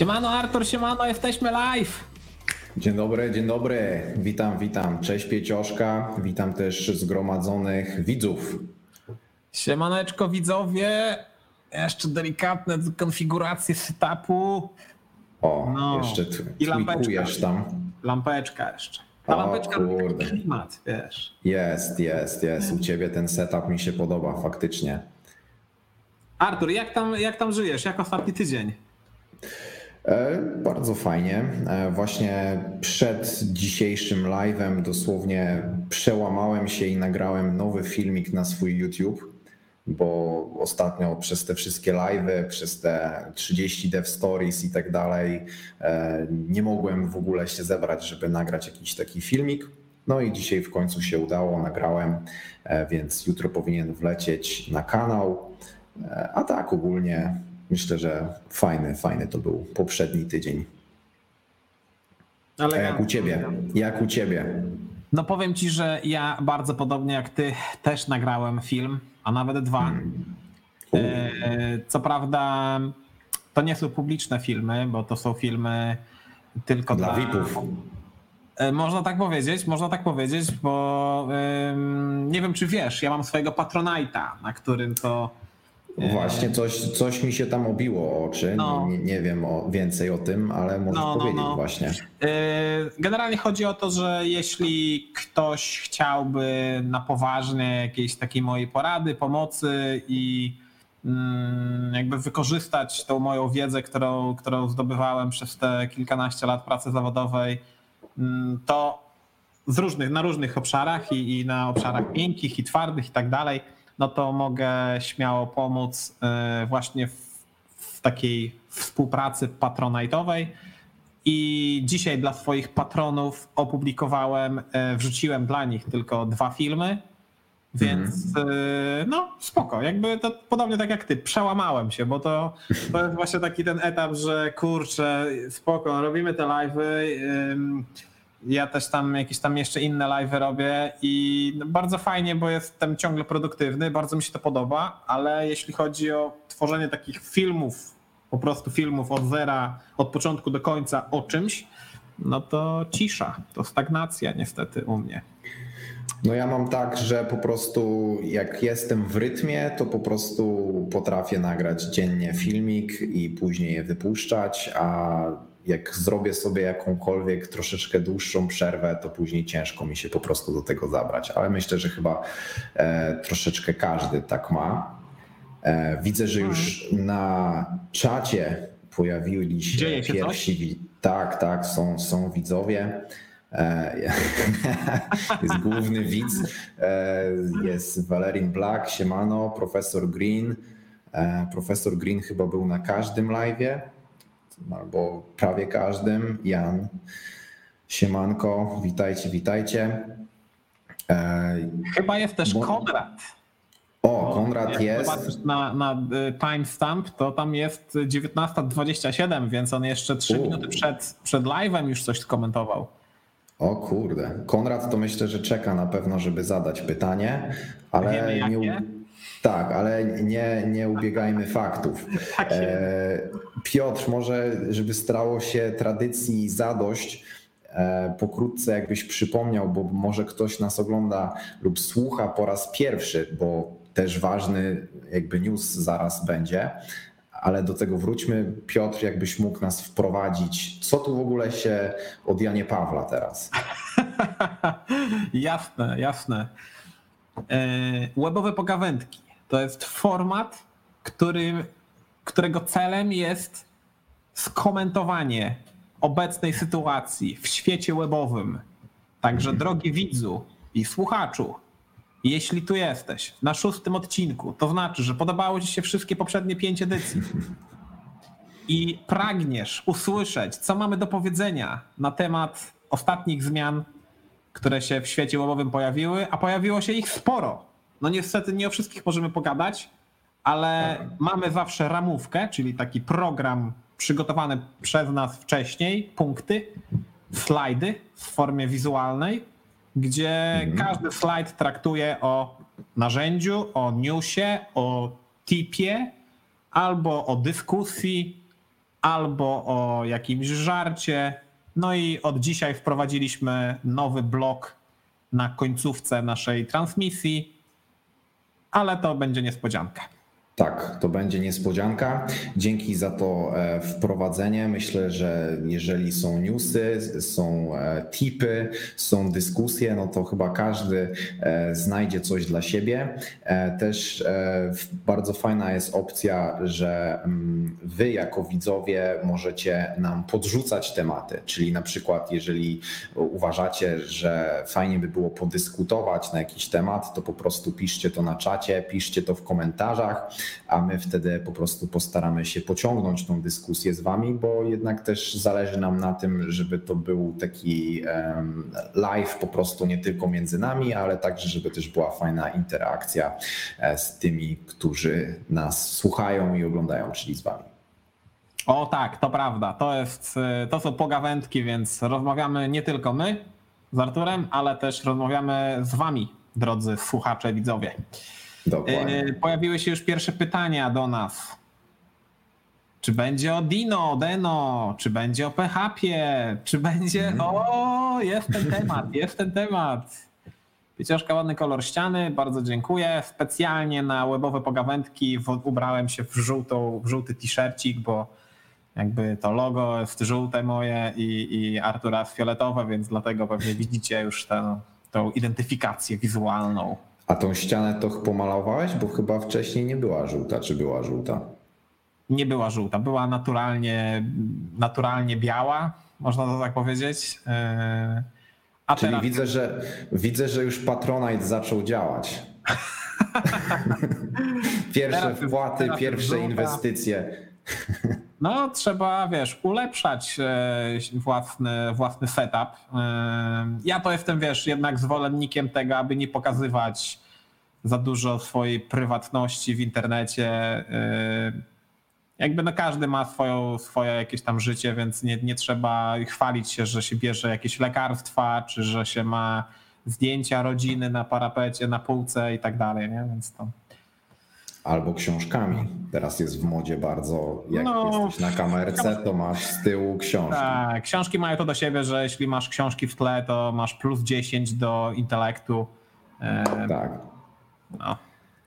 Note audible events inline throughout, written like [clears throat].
Siemano Artur, siemano, jesteśmy live. Dzień dobry, dzień dobry. Witam, witam. Cześć Piecioszka. Witam też zgromadzonych widzów. Siemaneczko widzowie. Jeszcze delikatne konfiguracje setupu. O, No. jeszcze I lampeczka. tam. Lampeczka jeszcze. Ta O, lampeczka kurde. klimat, wiesz. Jest, jest, jest. U ciebie ten setup mi się podoba faktycznie. Artur, jak tam, jak tam żyjesz? Jak ostatni tydzień? E, bardzo fajnie. E, właśnie przed dzisiejszym live'em dosłownie przełamałem się i nagrałem nowy filmik na swój YouTube, bo ostatnio przez te wszystkie live'y, przez te 30 dev stories i tak dalej, e, nie mogłem w ogóle się zebrać, żeby nagrać jakiś taki filmik. No i dzisiaj w końcu się udało, nagrałem, więc jutro powinien wlecieć na kanał. A tak ogólnie myślę, że fajny, fajny to był poprzedni tydzień. A jak u ciebie? Jak u ciebie? No powiem ci, że ja bardzo podobnie jak ty też nagrałem film, a nawet dwa. Hmm. E, Co prawda to nie są publiczne filmy, bo to są filmy tylko Dla dla, VIP-ów. E, Można tak powiedzieć, można tak powiedzieć, bo nie wiem czy wiesz, ja mam swojego Patronite'a, na którym to Właśnie coś, coś mi się tam obiło o oczy. No. Nie, nie, wiem o, więcej o tym, ale możesz No, no, powiedzieć no. właśnie. Yy, Generalnie chodzi o to, że jeśli ktoś chciałby na poważnie jakiejś takiej mojej porady, pomocy i mm, jakby wykorzystać tą moją wiedzę, którą, którą zdobywałem przez te kilkanaście lat pracy zawodowej, mm, to z różnych, na różnych obszarach i, i na obszarach miękkich i twardych i tak dalej, no to mogę śmiało pomóc yy, właśnie w, w takiej współpracy patronajtowej. I dzisiaj dla swoich patronów opublikowałem, e, wrzuciłem dla nich tylko dwa filmy, więc e, no spoko, jakby to podobnie tak jak ty, przełamałem się, bo to, to jest właśnie taki ten etap, że kurczę, spoko, robimy te live'y, ja też tam jakieś tam jeszcze inne live'y robię i no, bardzo fajnie, bo jestem ciągle produktywny, bardzo mi się to podoba, ale jeśli chodzi o tworzenie takich filmów, po prostu filmów od zera, od początku do końca o czymś, no to cisza, to stagnacja niestety u mnie. No ja mam tak, że po prostu jak jestem w rytmie, to po prostu potrafię nagrać dziennie filmik i później je wypuszczać, a jak zrobię sobie jakąkolwiek troszeczkę dłuższą przerwę, to później ciężko mi się po prostu do tego zabrać. Ale myślę, że chyba e, troszeczkę każdy tak ma. E, widzę, że już na czacie pojawili się Dzieje się pierwsi. wi- Tak, tak, są, są widzowie. E, [laughs] Jest główny widz, jest Valerin Black, Siemano, profesor Green. Profesor Green chyba był na każdym live'ie, albo prawie każdym. Jan, Siemanko, witajcie, witajcie. E, Chyba jest też Bo- Konrad. O, Konrad Jak jest. zobaczysz na, na y, timestamp, to tam jest 19.27, więc on jeszcze 3 U. minuty przed, przed live'em już coś skomentował. O kurde, Konrad to myślę, że czeka na pewno, żeby zadać pytanie, ale Wiemy nie, tak, ale nie, nie ubiegajmy faktów. [laughs] Jakie? E, Piotr, może żeby stało się tradycji zadość, e, pokrótce jakbyś przypomniał, bo może ktoś nas ogląda lub słucha po raz pierwszy, bo też ważny jakby news zaraz będzie. Ale do tego wróćmy. Piotr, jakbyś mógł nas wprowadzić, co tu w ogóle się od Janie Pawla teraz? [laughs] jasne, jasne. E, Webowe pogawędki to jest format, który, którego celem jest skomentowanie obecnej sytuacji w świecie webowym. Także drogi widzu i słuchaczu, jeśli tu jesteś na szóstym odcinku, to znaczy, że podobało Ci się wszystkie poprzednie pięć edycji i pragniesz usłyszeć, co mamy do powiedzenia na temat ostatnich zmian, które się w świecie webowym pojawiły, a pojawiło się ich sporo. No niestety nie o wszystkich możemy pogadać, ale mamy zawsze ramówkę, czyli taki program przygotowany przez nas wcześniej, punkty, slajdy w formie wizualnej, gdzie każdy slajd traktuje o narzędziu, o newsie, o tipie albo o dyskusji, albo o jakimś żarcie. No i od dzisiaj wprowadziliśmy nowy blok na końcówce naszej transmisji, ale to będzie niespodzianka. Tak, to będzie niespodzianka. Dzięki za to e, wprowadzenie. Myślę, że jeżeli są newsy, są e, tipy, są dyskusje, no to chyba każdy e, znajdzie coś dla siebie. Też bardzo fajna jest opcja, że mm, wy jako widzowie możecie nam podrzucać tematy, czyli na przykład jeżeli uważacie, że fajnie by było podyskutować na jakiś temat, to po prostu piszcie to na czacie, piszcie to w komentarzach a my wtedy po prostu postaramy się pociągnąć tą dyskusję z Wami, bo jednak też zależy nam na tym, żeby to był taki live po prostu nie tylko między nami, ale także, żeby też była fajna interakcja e, z tymi, którzy nas słuchają i oglądają, czyli z Wami. O tak, to prawda. To, jest, e, to są pogawędki, więc rozmawiamy nie tylko my z Arturem, ale też rozmawiamy z Wami, drodzy słuchacze, widzowie. Dokładnie. Y, pojawiły się już pierwsze pytania do nas. Czy będzie o Dino, Deno, czy będzie o PHP, czy będzie. Mm. O, jest ten temat, jest ten temat. Pieciążka, ładny kolor ściany, bardzo dziękuję. Specjalnie na webowe pogawędki ubrałem się w, żółtą, w żółty t-shircik, bo jakby to logo jest żółte moje i, i Artura jest fioletowe, więc dlatego pewnie widzicie już tę, tą identyfikację wizualną. A tą ścianę to pomalowałeś? Bo chyba wcześniej nie była żółta, czy była żółta? Nie była żółta, była naturalnie, naturalnie biała, można to tak powiedzieć. E, a Czyli teraz... widzę, że widzę, że już Patronite zaczął działać. [laughs] pierwsze teraz wpłaty, jest, pierwsze inwestycje. No, trzeba, wiesz, ulepszać e, własny, własny setup. E, ja to jestem, wiesz, jednak zwolennikiem tego, aby nie pokazywać za dużo swojej prywatności w internecie. E, jakby no każdy ma swoją, swoje jakieś tam życie, więc nie, nie trzeba chwalić się, że się bierze jakieś lekarstwa, czy że się ma zdjęcia rodziny na parapecie, na półce i tak dalej, nie? Więc to Albo książkami. Teraz jest w modzie bardzo, jak no, jesteś na kamerce, to masz z tyłu książki. Tak, książki mają to do siebie, że jeśli masz książki w tle, to masz plus 10 do intelektu. Tak. No,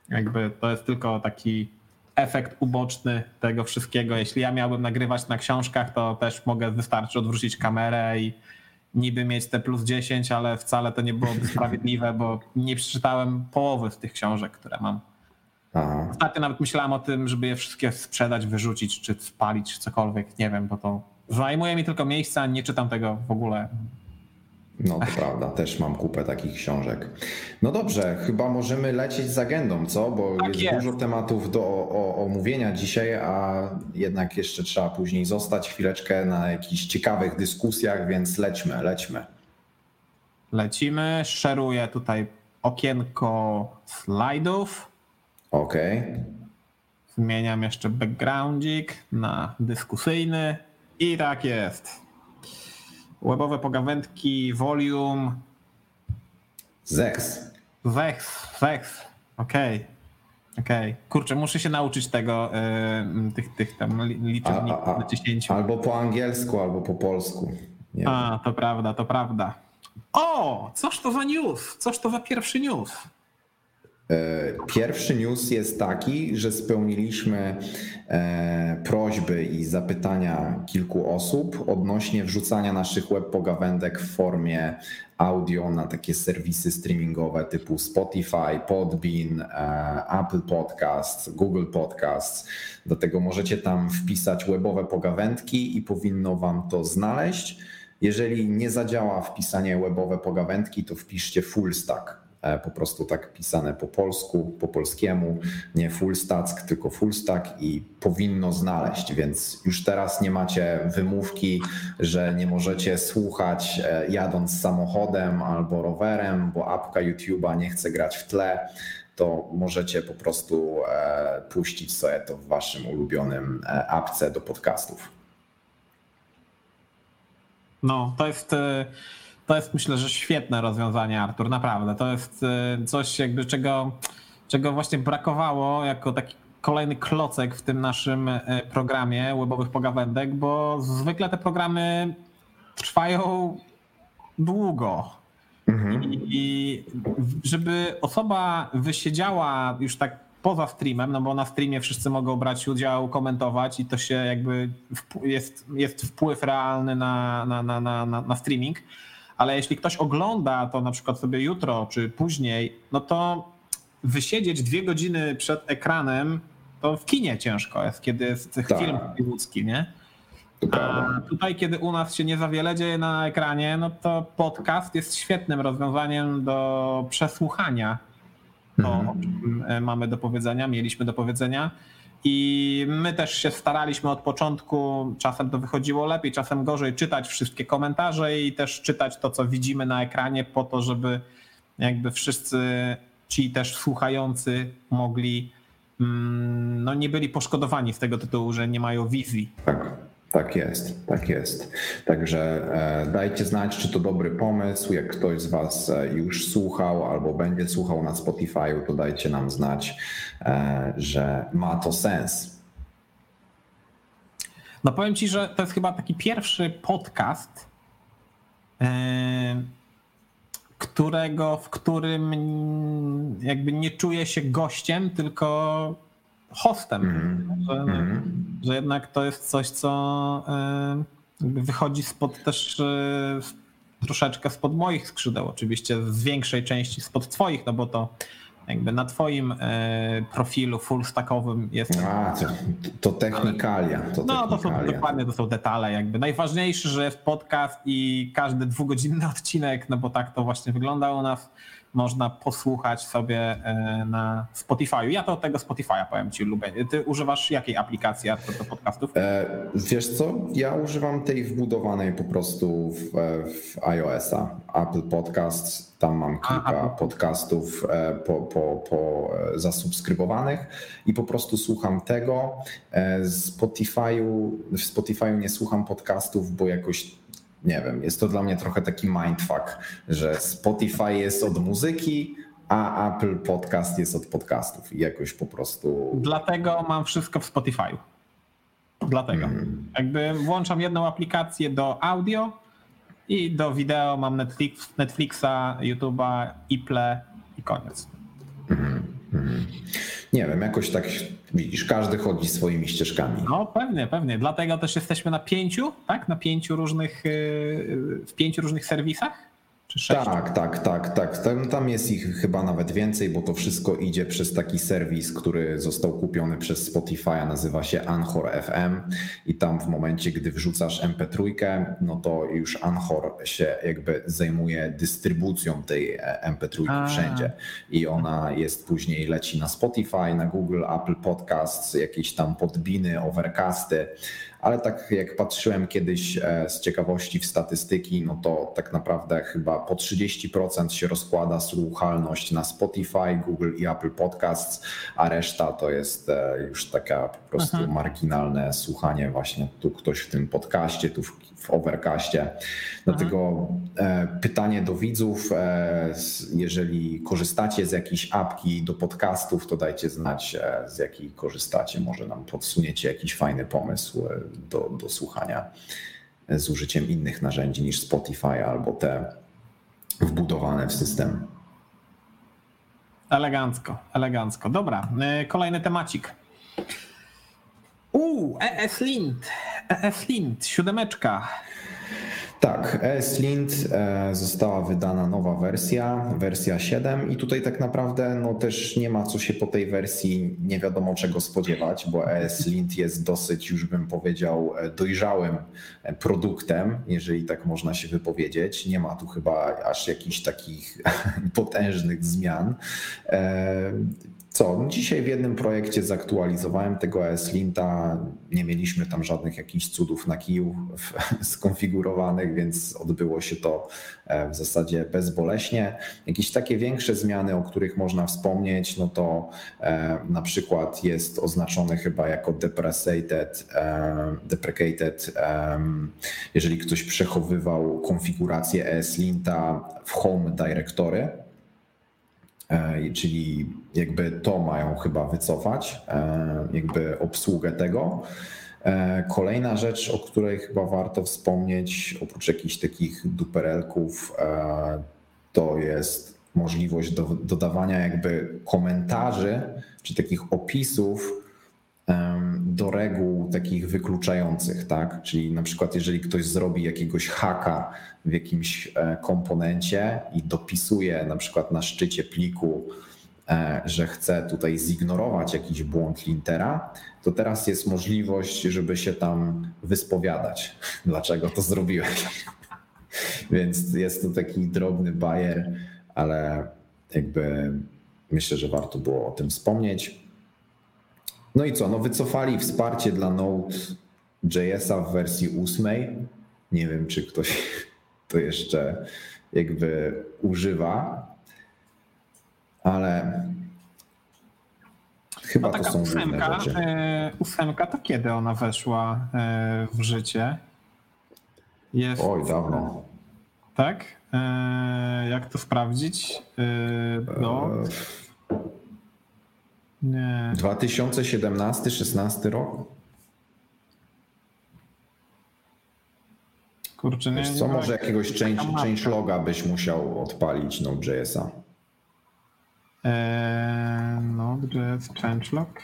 jakby to jest tylko taki efekt uboczny tego wszystkiego. Jeśli ja miałbym nagrywać na książkach, to też mogę wystarczy odwrócić kamerę i niby mieć te plus 10, ale wcale to nie byłoby [laughs] sprawiedliwe, bo nie przeczytałem połowy z tych książek, które mam. Aha. Ostatnio nawet myślałem o tym, żeby je wszystkie sprzedać, wyrzucić, czy spalić, czy cokolwiek, nie wiem, bo to zajmuje mi tylko miejsca, nie czytam tego w ogóle. No to prawda, też mam kupę takich książek. No dobrze, chyba możemy lecieć z agendą, co? Bo tak jest, jest, dużo tematów do o, omówienia dzisiaj, a jednak jeszcze trzeba później zostać chwileczkę na jakichś ciekawych dyskusjach, więc lećmy, lećmy. Lecimy, szeruję tutaj okienko slajdów. Okej. Okay. Zmieniam jeszcze backgroundzik na dyskusyjny i tak jest. Webowe pogawędki, volume. Zex. Zex, Zex. Okej. Okay. Okej. Okay. Kurczę, muszę się nauczyć tego, yy, tych, tych tam liczebników do 10. Albo po angielsku, albo po polsku. Nie a, wiem. to prawda, to prawda. O, coż to za news? Coż to za pierwszy news? E, pierwszy news jest taki, że spełniliśmy e, prośby i zapytania kilku osób odnośnie wrzucania naszych web pogawędek w formie audio na takie serwisy streamingowe typu Spotify, Podbean, e, Apple Podcasts, Google Podcasts. Do tego możecie tam wpisać webowe pogawędki i powinno Wam to znaleźć. Jeżeli nie zadziała wpisanie webowe pogawędki, to wpiszcie full stack po prostu tak pisane po polsku, po polskiemu, nie full stack, tylko full stack i powinno znaleźć, więc już teraz nie macie wymówki, że nie możecie słuchać e, jadąc samochodem albo rowerem, bo apka YouTube'a nie chce grać w tle to możecie po prostu e, puścić sobie to w waszym ulubionym apce do podcastów. No, to jest to jest myślę, że świetne rozwiązanie, Artur, naprawdę. To jest y, coś jakby czego, czego właśnie brakowało jako taki kolejny klocek w tym naszym programie webowych pogawędek, bo zwykle te programy trwają długo. Mhm. I żeby osoba wysiedziała już tak poza streamem, no bo na streamie wszyscy mogą brać udział, komentować i to się jakby jest, jest wpływ realny na, na, na, na, na streaming. Ale jeśli ktoś ogląda to na przykład sobie jutro czy później, no to wysiedzieć dwie godziny przed ekranem, to w kinie ciężko jest, kiedy jest tak. film hollywoodzki, nie? A tutaj, kiedy u nas się nie za wiele dzieje na ekranie, no to podcast jest świetnym rozwiązaniem do przesłuchania to, mhm. o czym e, mamy do powiedzenia, mieliśmy do powiedzenia. I my też się staraliśmy od początku, czasem to wychodziło lepiej, czasem gorzej, czytać wszystkie komentarze i też czytać to, co widzimy na ekranie, po to, żeby jakby wszyscy ci też słuchający mogli, mm, no nie byli poszkodowani z tego tytułu, że nie mają wizji. Tak. Tak jest, tak jest. Także e, dajcie znać, czy to dobry pomysł. Jak ktoś z Was e, już słuchał albo będzie słuchał na Spotify'u, to dajcie nam znać, e, że ma to sens. No powiem Ci, że to jest chyba taki pierwszy podcast, którego, w którym jakby nie czuję się gościem, tylko hostem. Mm. Że, mm. że, jednak to jest coś, co wychodzi spod też e, troszeczkę spod moich skrzydeł. Oczywiście z większej części spod twoich, no bo to jakby na twoim e, profilu full stackowym jest. A, to, to technikalia. To no to są dokładnie to są detale. Jakby najważniejsze, że jest podcast i każdy dwugodzinny [laughs] odcinek, no bo tak to właśnie wygląda u nas można posłuchać sobie e, na Spotify'u. Ja to od tego Spotify'a powiem ci lubię. Ty używasz jakiej aplikacji do, do podcastów? E, wiesz co, ja używam tej wbudowanej po prostu w, w iOS-a. Apple Podcasts, tam mam kilka A, podcastów e, po, po, po zasubskrybowanych i po prostu słucham tego. Spotify'u, w Spotify'u nie słucham podcastów, bo jakoś nie wiem, jest to dla mnie trochę taki mindfuck, że Spotify jest od muzyki, a Apple Podcast jest od podcastów i jakoś po prostu. Dlatego mam wszystko w Spotify. Dlatego. Mm. Jakby włączam jedną aplikację do audio i do wideo mam Netflix, Netflixa, YouTube'a, Apple i koniec. Nie wiem, jakoś tak widzisz, każdy chodzi swoimi ścieżkami. No pewnie, pewnie. Dlatego też jesteśmy na pięciu, tak? Na pięciu różnych, y, w pięciu różnych serwisach? Tak, tak, tak, tak. Tam, tam jest ich chyba nawet więcej, bo to wszystko idzie przez taki serwis, który został kupiony przez Spotify, nazywa się Anchor FM i tam w momencie, gdy wrzucasz MP3, no to już Anchor się jakby zajmuje dystrybucją tej MP3 A. wszędzie i ona jest później leci na Spotify, na Google, Apple Podcasts, jakieś tam podbiny, overcasty, ale tak jak patrzyłem kiedyś e, z ciekawości w statystyki, no to tak naprawdę chyba po 30% się rozkłada słuchalność na Spotify, Google i Apple Podcasts, a reszta to jest e, już taka po prostu Aha. marginalne słuchanie właśnie tu ktoś w tym podcaście, tu w, Overcastie. Dlatego e, pytanie do widzów, jeżeli korzystacie z jakiejś apki do podcastów, to dajcie znać z jakiej korzystacie, może nam podsuniecie jakiś fajny pomysł do, do słuchania z użyciem innych narzędzi niż Spotify albo te wbudowane w system. Elegancko, elegancko. Dobra, kolejny temacik. Uuu, ESLint, ESLint, siódemeczka. Tak, ESLint e, została wydana nowa wersja, wersja 7 i tutaj tak naprawdę no też nie ma co się po tej wersji nie wiadomo czego spodziewać, bo ESLint jest dosyć już bym powiedział e, dojrzałym e, produktem, jeżeli tak można się wypowiedzieć. Nie ma tu chyba aż jakichś takich [laughs] potężnych zmian. Co? Dzisiaj w jednym projekcie zaktualizowałem tego ESLinta. Nie mieliśmy tam żadnych jakichś cudów na kiju [laughs] skonfigurowanych, więc odbyło się to e, w zasadzie bezboleśnie. Jakieś takie większe zmiany, o których można wspomnieć, no to e, na przykład jest oznaczony chyba jako deprecated, e, deprecated jeżeli ktoś przechowywał konfigurację ESLinta w Home Directory czyli jakby to mają chyba wycofać, jakby obsługę tego. Kolejna rzecz, o której chyba warto wspomnieć, oprócz jakichś takich duperelków, to jest możliwość do, dodawania jakby komentarzy czy takich opisów do reguł takich wykluczających, tak? Czyli na przykład jeżeli ktoś zrobi jakiegoś haka w jakimś e, komponencie i dopisuje na przykład na szczycie pliku, e, że chce tutaj zignorować jakiś błąd lintera, to teraz jest możliwość, żeby się tam wyspowiadać, [laughs] dlaczego to zrobiłeś. [laughs] Więc jest to taki drobny bajer, ale jakby myślę, że warto było o tym wspomnieć. No i co? No wycofali wsparcie dla Node.jsa w wersji ósmej. Nie wiem, czy ktoś [laughs] to jeszcze jakby używa, ale chyba no to są ósemka, rzeczy. E, ósemka to kiedy ona weszła e, w życie? Jest, Oj, dawno. Tak? E, jak to sprawdzić? no. Nie. 2017-16 rok? Kurczę, nie, Wiesz co, może jakiegoś change, change loga byś musiał odpalić Node.jsa. Eee, Node.js changelog.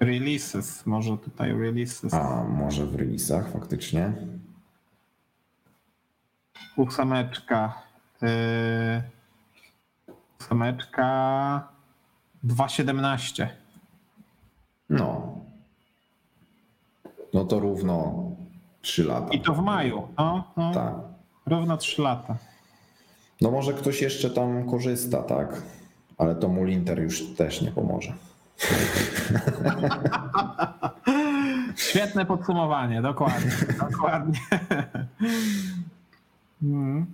Releases, może tutaj releases. A, może w releasach faktycznie ósemeczka. Yy, ósemeczka 2,17. No. No to równo 3 lata. I to w maju. No, no. Tak. Równo 3 lata. No może ktoś jeszcze tam korzysta, tak? Ale to mu Linter już też nie pomoże. [laughs] Świetne podsumowanie, dokładnie. dokładnie. [laughs] Mhm.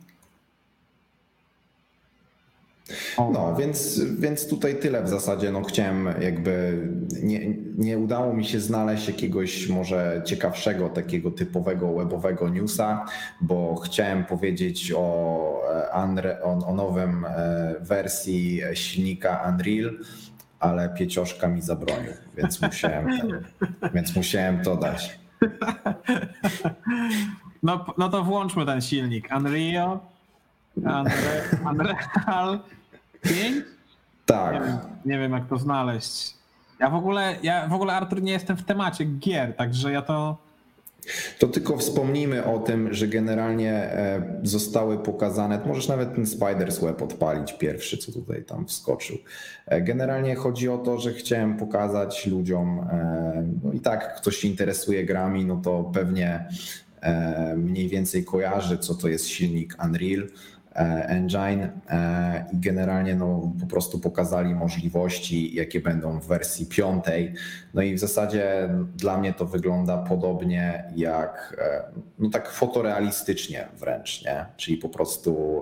No, więc, więc tutaj tyle w zasadzie. No, chciałem jakby, nie, nie udało mi się znaleźć jakiegoś może ciekawszego, takiego typowego webowego newsa, bo chciałem powiedzieć o, e, o, o nowym e, wersji silnika Unreal, ale piecioszka mi zabronił, więc musiałem, [laughs] więc musiałem to dać. [laughs] No, no to włączmy ten silnik. Unreal, Unreal 5? Tak. Nie wiem, nie wiem, jak to znaleźć. Ja w ogóle, ja w ogóle Artur nie jestem w temacie gier, także ja to. To tylko wspomnijmy o tym, że generalnie e, zostały pokazane, możesz nawet ten Spider's Web odpalić pierwszy, co tutaj tam wskoczył. E, generalnie chodzi o to, że chciałem pokazać ludziom, e, no i tak ktoś się interesuje grami, no to pewnie mniej więcej kojarzy, co to jest silnik Unreal e, Engine e, i generalnie no, po prostu pokazali możliwości, jakie będą w wersji piątej. No i w zasadzie dla mnie to wygląda podobnie jak, no tak fotorealistycznie wręcz, nie? Czyli po prostu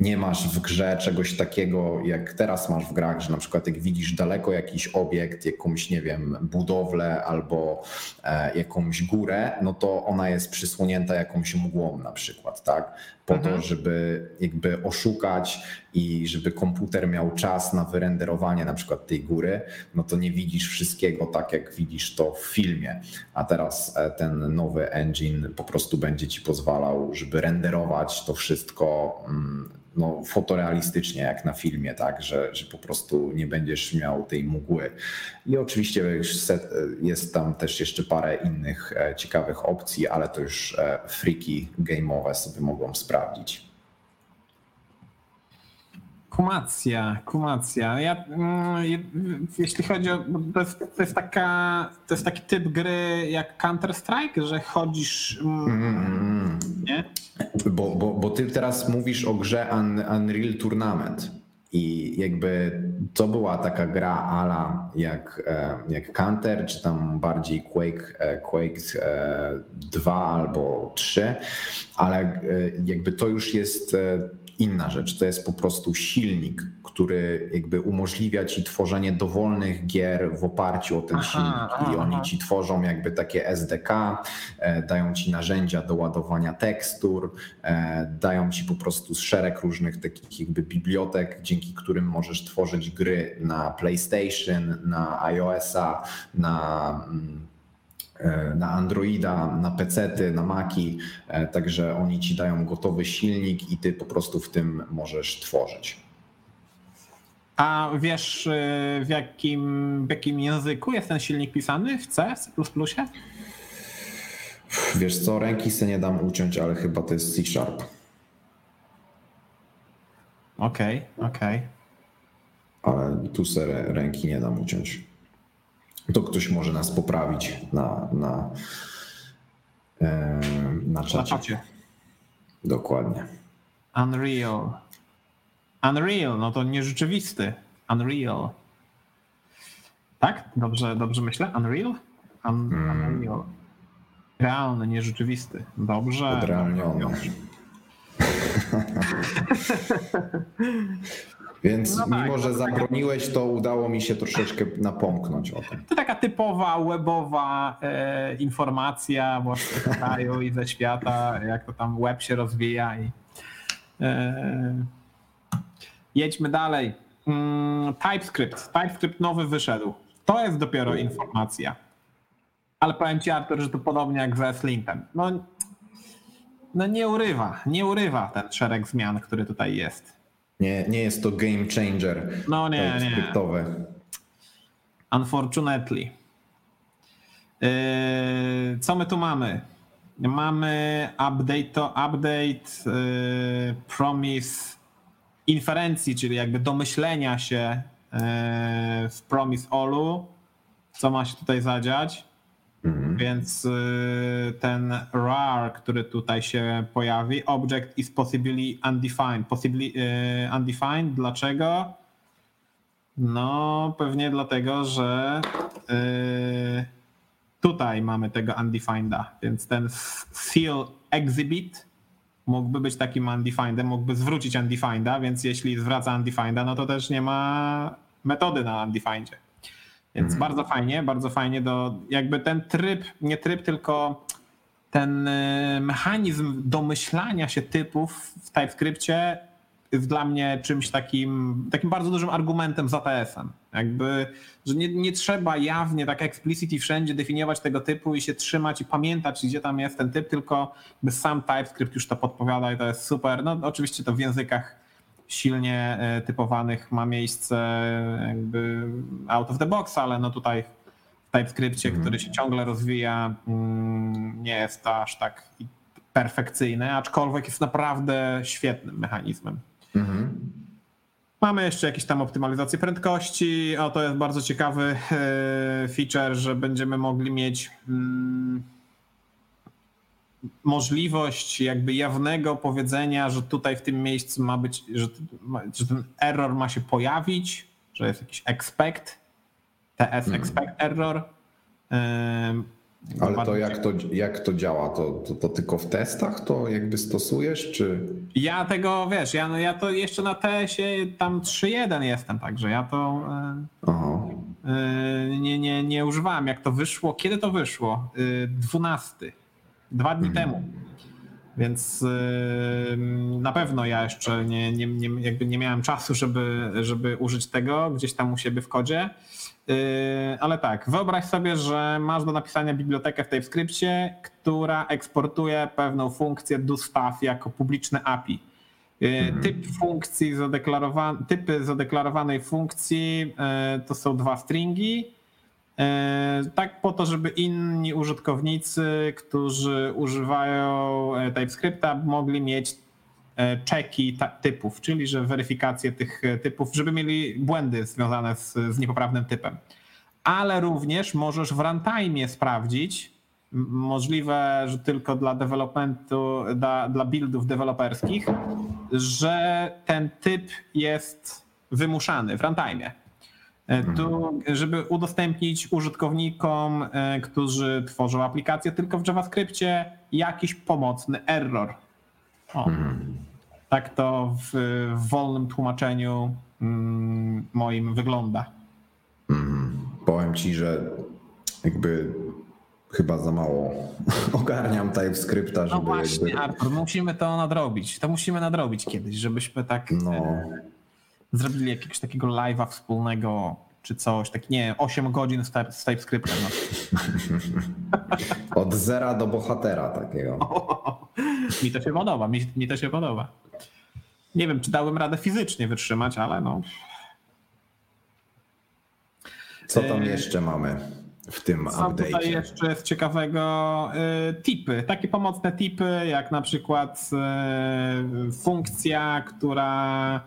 nie masz w grze czegoś takiego, jak teraz masz w grach, że na przykład jak widzisz daleko jakiś obiekt, jakąś, nie wiem, budowlę albo e, jakąś górę, no to ona jest przysłonięta jakąś mgłą na przykład, tak? Po mhm. to, żeby jakby oszukać i żeby komputer miał czas na wyrenderowanie na przykład tej góry, no to nie widzisz wszystkiego tak, jak widzisz to w filmie. A teraz e, ten nowy engine po prostu będzie ci pozwalał, żeby renderować to wszystko mm, no, fotorealistycznie jak na filmie, tak, że, że po prostu nie będziesz miał tej mgły. I oczywiście jest tam też jeszcze parę innych e, ciekawych opcji, ale to już e, friki game'owe sobie mogą sprawdzić. Kumacja, kumacja. Ja, mm, jeśli chodzi o. To jest, to jest, taka, to jest taki typ gry jak Counter-Strike, że chodzisz. Mm, nie? Bo, bo, bo ty teraz mówisz o grze Unreal Tournament. I jakby to była taka gra ala jak, e, jak Counter, czy tam bardziej Quake, e, Quake 2 e, albo 3, ale jakby to już jest inna rzecz. To jest po prostu silnik, który jakby umożliwia ci tworzenie dowolnych gier w oparciu o ten aha, silnik. I aha. oni ci tworzą jakby takie SDK, e, dają ci narzędzia do ładowania tekstur, e, dają ci po prostu szereg różnych takich jakby bibliotek, dzięki którym możesz tworzyć gry na PlayStation, na iOS-a, na mm, na Androida, na PC, na Maki, e, także oni ci dają gotowy silnik i ty po prostu w tym możesz tworzyć. A wiesz, e, w jakim, w jakim języku jest ten silnik pisany? W C, C++? Wiesz co, ręki se nie dam uciąć, ale chyba to jest C Sharp. Okej, okay, okej. Okay. Ale tu se ręki nie dam uciąć to ktoś może nas poprawić na, na, e, na czacie. Dokładnie. Unreal. Unreal, no to nierzeczywisty. Unreal. Tak? Dobrze, dobrze myślę? Unreal? Un, hmm. Unreal. Realny, nierzeczywisty. Dobrze. Odrealniony. [laughs] Więc no mimo, tak, że zabroniłeś, to udało mi się troszeczkę napomknąć o tym. To taka typowa webowa e, informacja właśnie z kraju i ze świata, jak to tam web się rozwija. I, e, jedźmy dalej. Mm, TypeScript. TypeScript nowy wyszedł. To jest dopiero informacja. Ale powiem ci, Artur, że to podobnie jak ze Slintem. No, no nie urywa, nie urywa ten szereg zmian, który tutaj jest. Nie, nie jest to game changer. No nie, nie. Unfortunately. Yy, co my tu mamy? Mamy update, update yy, promise inferencji, czyli jakby domyślenia się yy, w promise olu, co ma się tutaj zadziać. Mhm. Więc y, ten rar, który tutaj się pojawi, object is possibly undefined. Possibly y, undefined. Dlaczego? No, pewnie dlatego, że y, tutaj mamy tego undefineda, więc ten seal exhibit mógłby być takim undefinedem, mógłby zwrócić undefineda, więc jeśli zwraca undefineda, no to też nie ma metody na undefindzie. Więc mhm. bardzo fajnie, bardzo fajnie do jakby ten tryb, nie tryb, tylko ten y, mechanizm domyślania się typów w TypeScriptie jest dla mnie czymś takim, takim bardzo dużym argumentem za TS-em. Jakby, że nie, nie trzeba jawnie tak explicit i wszędzie definiować tego typu i się trzymać i pamiętać, gdzie tam jest ten typ, tylko sam TypeScript już to podpowiada i to jest super. No oczywiście to w językach silnie e, typowanych ma miejsce jakby out of the box, ale no tutaj w TypeScriptie, mm. który się ciągle rozwija, mm, nie jest aż tak perfekcyjny, aczkolwiek jest naprawdę świetnym mechanizmem. Mm. Mamy jeszcze jakieś tam optymalizację prędkości. O, to jest bardzo ciekawy e, feature, że będziemy mogli mieć mm, możliwość jakby jawnego powiedzenia, że tutaj w tym miejscu ma być, że, że ten error ma się pojawić, że jest jakiś expect, TS hmm. expect error. Ale to jak, to jak to działa? To, to, to, tylko w testach to jakby stosujesz, czy? Ja tego, wiesz, ja, ja to jeszcze na TS-ie tam 3.1 jestem, także ja to Aha. E, nie, nie, nie używałem. Jak to wyszło? Kiedy to wyszło? 12. Dwa dni mhm. temu. Więc na pewno ja jeszcze nie, nie, nie, jakby nie miałem czasu, żeby, żeby użyć tego gdzieś tam u siebie w kodzie. Yy, ale tak, wyobraź sobie, że masz do napisania bibliotekę w TypeScriptie, która eksportuje pewną funkcję do staff jako publiczne API. Yy, mhm. Typ funkcji zadeklarowa- typy zadeklarowanej funkcji yy, to są dwa stringi tak po to, żeby inni użytkownicy, którzy używają e, TypeScripta, mogli mieć e, czeki typów, czyli że weryfikację tych typów, żeby mieli błędy związane z, z niepoprawnym typem. Ale również możesz w runtime sprawdzić, możliwe, że tylko dla developmentu, dla, dla buildów deweloperskich, że ten typ jest wymuszany w runtime. E, tu, żeby udostępnić użytkownikom, e, którzy tworzą aplikacje tylko w JavaScriptie, jakiś pomocny error. O. Tak to w, w wolnym tłumaczeniu mm, moim wygląda. Mm, powiem ci, że jakby chyba za mało [laughs] ogarniam TypeScripta, żeby... No właśnie, jakby... Artur, musimy to nadrobić. To musimy nadrobić kiedyś, żebyśmy tak No. Zrobili jakiegoś takiego live'a wspólnego czy coś, tak nie 8 godzin z, type, z TypeScriptem. No. [laughs] Od zera do bohatera takiego. [laughs] mi to się podoba, mi, mi to się podoba. Nie wiem, czy dałem radę fizycznie wytrzymać, ale no. Co tam E, jeszcze mamy w tym Co tutaj update'cie? jeszcze jest ciekawego? Y, Tipy, takie pomocne tipy, jak na przykład y, funkcja, która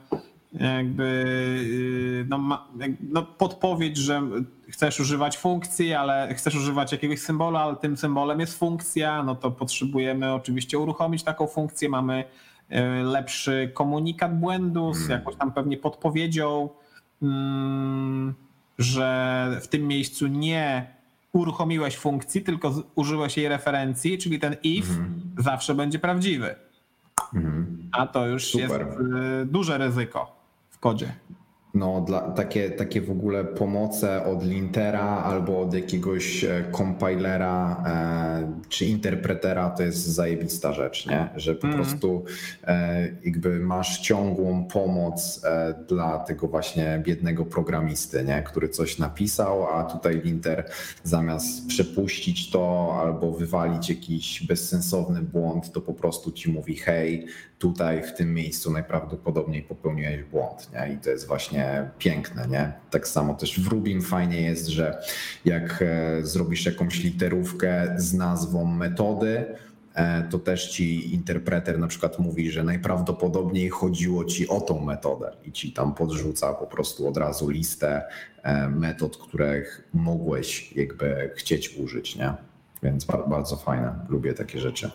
jakby y, no, no, podpowiedź, że chcesz używać funkcji, ale chcesz używać jakiegoś symbolu, ale tym symbolem jest funkcja, no to potrzebujemy oczywiście uruchomić taką funkcję. Mamy y, lepszy komunikat błędu z jakąś tam pewnie podpowiedzią. Mm, że w tym miejscu nie uruchomiłeś funkcji, tylko użyłeś jej referencji, czyli ten if zawsze będzie prawdziwy. Mhm. A to już Super. jest y, duże ryzyko kodzie. No, dla, takie, takie w ogóle pomoce od lintera albo od jakiegoś e, compilera e, czy interpretera to jest zajebista rzecz, nie? Że po Mhm. prostu e, jakby masz ciągłą pomoc e, dla tego właśnie biednego programisty, nie? Który coś napisał, a tutaj linter zamiast przepuścić to albo wywalić jakiś bezsensowny błąd, to po prostu ci mówi hej, tutaj w tym miejscu najprawdopodobniej popełniłeś błąd, nie? I to jest właśnie piękne, nie? Tak samo też w Rubim fajnie jest, że jak e, zrobisz jakąś literówkę z nazwą metody, e, to też ci interpreter na przykład mówi, że najprawdopodobniej chodziło ci o tą metodę i ci tam podrzuca po prostu od razu listę e, metod, których mogłeś jakby chcieć użyć, nie? Więc ba- bardzo fajne, lubię takie rzeczy.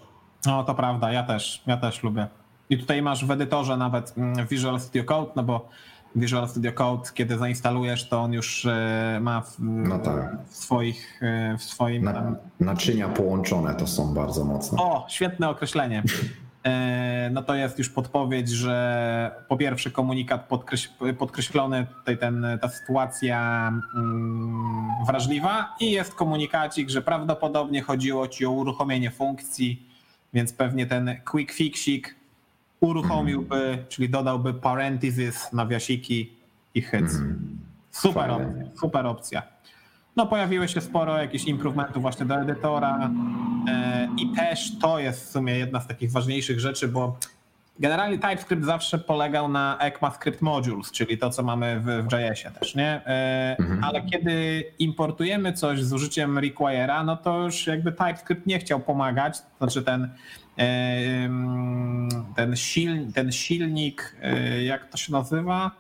No to prawda, ja też, ja też lubię. I tutaj masz w edytorze nawet mm, Visual Studio Code, no bo Visual Studio Code, kiedy zainstalujesz, to on już e, ma w, No tak. w swoich, e, w swoim Na, naczynia połączone to są bardzo mocne. O, świetne określenie. E, No to jest już podpowiedź, że po pierwsze komunikat podkreś, podkreślony, tutaj ten, ta sytuacja mm, wrażliwa i jest komunikacik, że prawdopodobnie chodziło ci o uruchomienie funkcji, więc pewnie ten quick fixik uruchomiłby, czyli dodałby parentheses, nawiasiki i hits. Super Fajne. opcja, super opcja. No pojawiły się sporo jakichś improvementów właśnie do edytora e, i też to jest w sumie jedna z takich ważniejszych rzeczy, bo generalnie TypeScript zawsze polegał na ECMAScript modules, czyli to, co mamy w, w JS-ie też, nie? E, Ale kiedy importujemy coś z użyciem require'a, no to już jakby TypeScript nie chciał pomagać, to znaczy ten e, ten, sil, ten silnik, e, jak to się nazywa?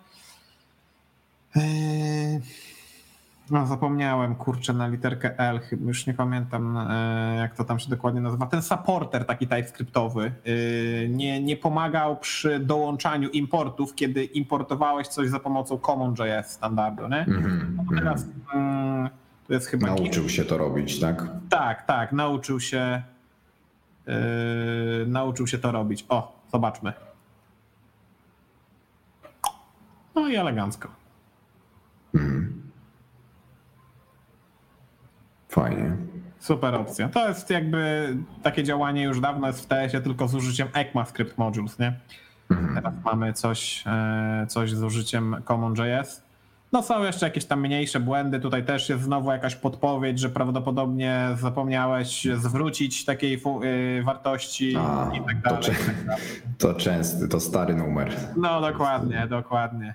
No zapomniałem, kurczę, na literkę L, już nie pamiętam e, jak to tam się dokładnie nazywa. Ten supporter taki TypeScriptowy e, nie, nie pomagał przy dołączaniu importów, kiedy importowałeś coś za pomocą CommonJS standardu, nie? Mhm, No to teraz mm, to jest chyba... Nauczył się to robić, tak? Tak, tak, nauczył się yy, nauczył się to robić. O, zobaczmy. No i elegancko. Fajnie. Super opcja. To jest jakby takie działanie już dawno jest w TS-ie, tylko z użyciem ECMAScript modules, nie? Teraz mamy coś, e, coś z użyciem CommonJS. No są jeszcze jakieś tam mniejsze błędy. Tutaj też jest znowu jakaś podpowiedź, że prawdopodobnie zapomniałeś zwrócić takiej y, wartości A, i tak to, dalej. cze- to częsty, to stary numer. No dokładnie, dokładnie.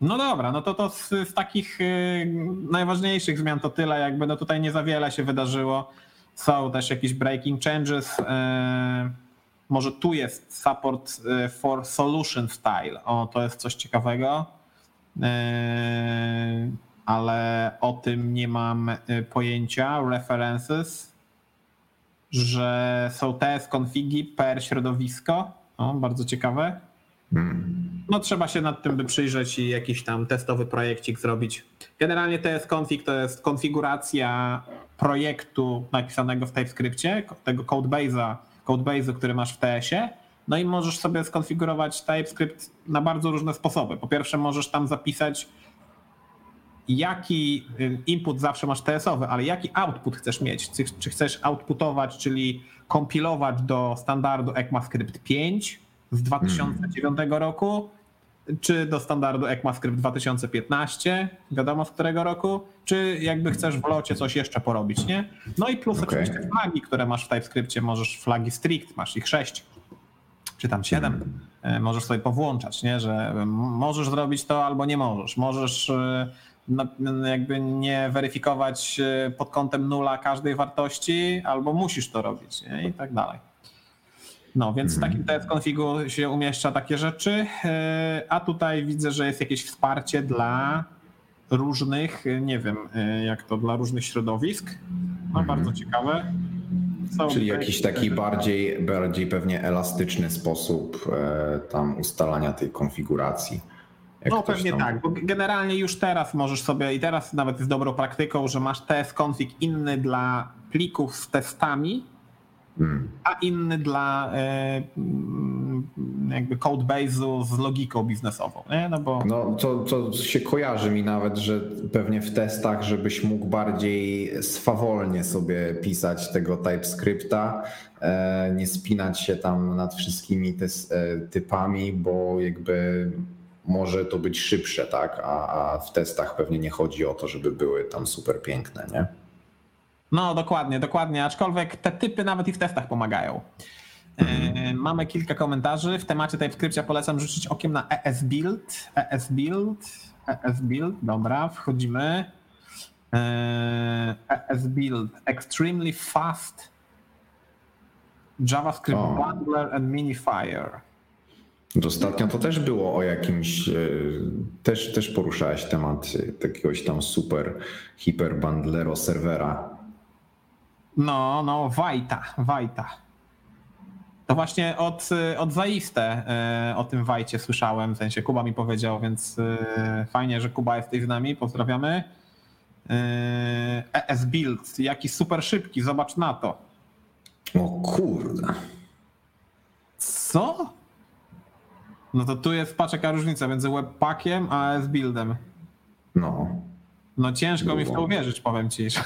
No dobra, no to to z, z takich y, najważniejszych zmian to tyle, jakby no tutaj nie za wiele się wydarzyło. Są też jakieś breaking changes. y, może tu jest support y, for solution style. O, to jest coś ciekawego. Ale o tym nie mam pojęcia. References, że są TS configi per środowisko. O, bardzo ciekawe. No trzeba się nad tym przyjrzeć i jakiś tam testowy projekcik zrobić. Generalnie TS config to jest konfiguracja projektu napisanego w TypeScriptie, tego codebase'a, codebase'u, który masz w TS-ie No i możesz sobie skonfigurować TypeScript na bardzo różne sposoby. Po pierwsze, możesz tam zapisać, jaki y, input zawsze masz TS-owy, ale jaki output chcesz mieć. Czy chcesz outputować, czyli kompilować do standardu ECMAScript 5 z 2009 roku, czy do standardu ECMAScript 2015, wiadomo z którego roku, czy jakby chcesz w locie coś jeszcze porobić, nie? No i plus Okej. oczywiście flagi, które masz w TypeScriptie, możesz flagi strict, masz ich 6 czy tam 7, możesz sobie powłączać, nie? że możesz zrobić to albo nie możesz. Możesz e, na- jakby nie weryfikować e, pod kątem nula każdej wartości, albo musisz to robić nie? i tak dalej. No, więc w takim TS configu się umieszcza takie rzeczy, e, a tutaj widzę, że jest jakieś wsparcie dla różnych, e, nie wiem jak to, dla różnych środowisk. No, bardzo ciekawe. Są Czyli jakiś taki bardziej, bardziej pewnie elastyczny sposób e, tam ustalania tej konfiguracji. Jak No pewnie tam- tak, bo generalnie już teraz możesz sobie, i teraz nawet jest dobrą praktyką, że masz test config inny dla plików z testami. A inny dla e, mm, jakby codebase'u z logiką biznesową, nie? No bo No to, to się kojarzy mi nawet, że pewnie w testach, żebyś mógł bardziej swawolnie sobie pisać tego TypeScripta, e, nie spinać się tam nad wszystkimi e, typami, bo jakby może to być szybsze, tak? A, a w testach pewnie nie chodzi o to, żeby były tam super piękne, nie? No, dokładnie, dokładnie. Aczkolwiek te typy nawet i w testach pomagają. E, Mamy kilka komentarzy. W temacie TypeScriptia polecam rzucić okiem na E ESBuild. ESBuild. ESBuild, dobra, wchodzimy. E, ESBuild. Extremely fast JavaScript O. bundler and minifier. Ostatnio to też było o jakimś, e, też, też poruszałeś temat e, jakiegoś tam super hiperbundlero serwera. No, no, Wajta, Wajta. To właśnie od, od zaiste e, o tym Wajcie słyszałem, w sensie Kuba mi powiedział, więc e, fajnie, że Kuba jesteś z nami, pozdrawiamy. E, ES Build, jaki super szybki, zobacz na to. O kurde. Co? No to tu jest, patrz jaka różnica między webpackiem a ES Buildem. No. No ciężko mi w to Było. uwierzyć, powiem ci. [laughs]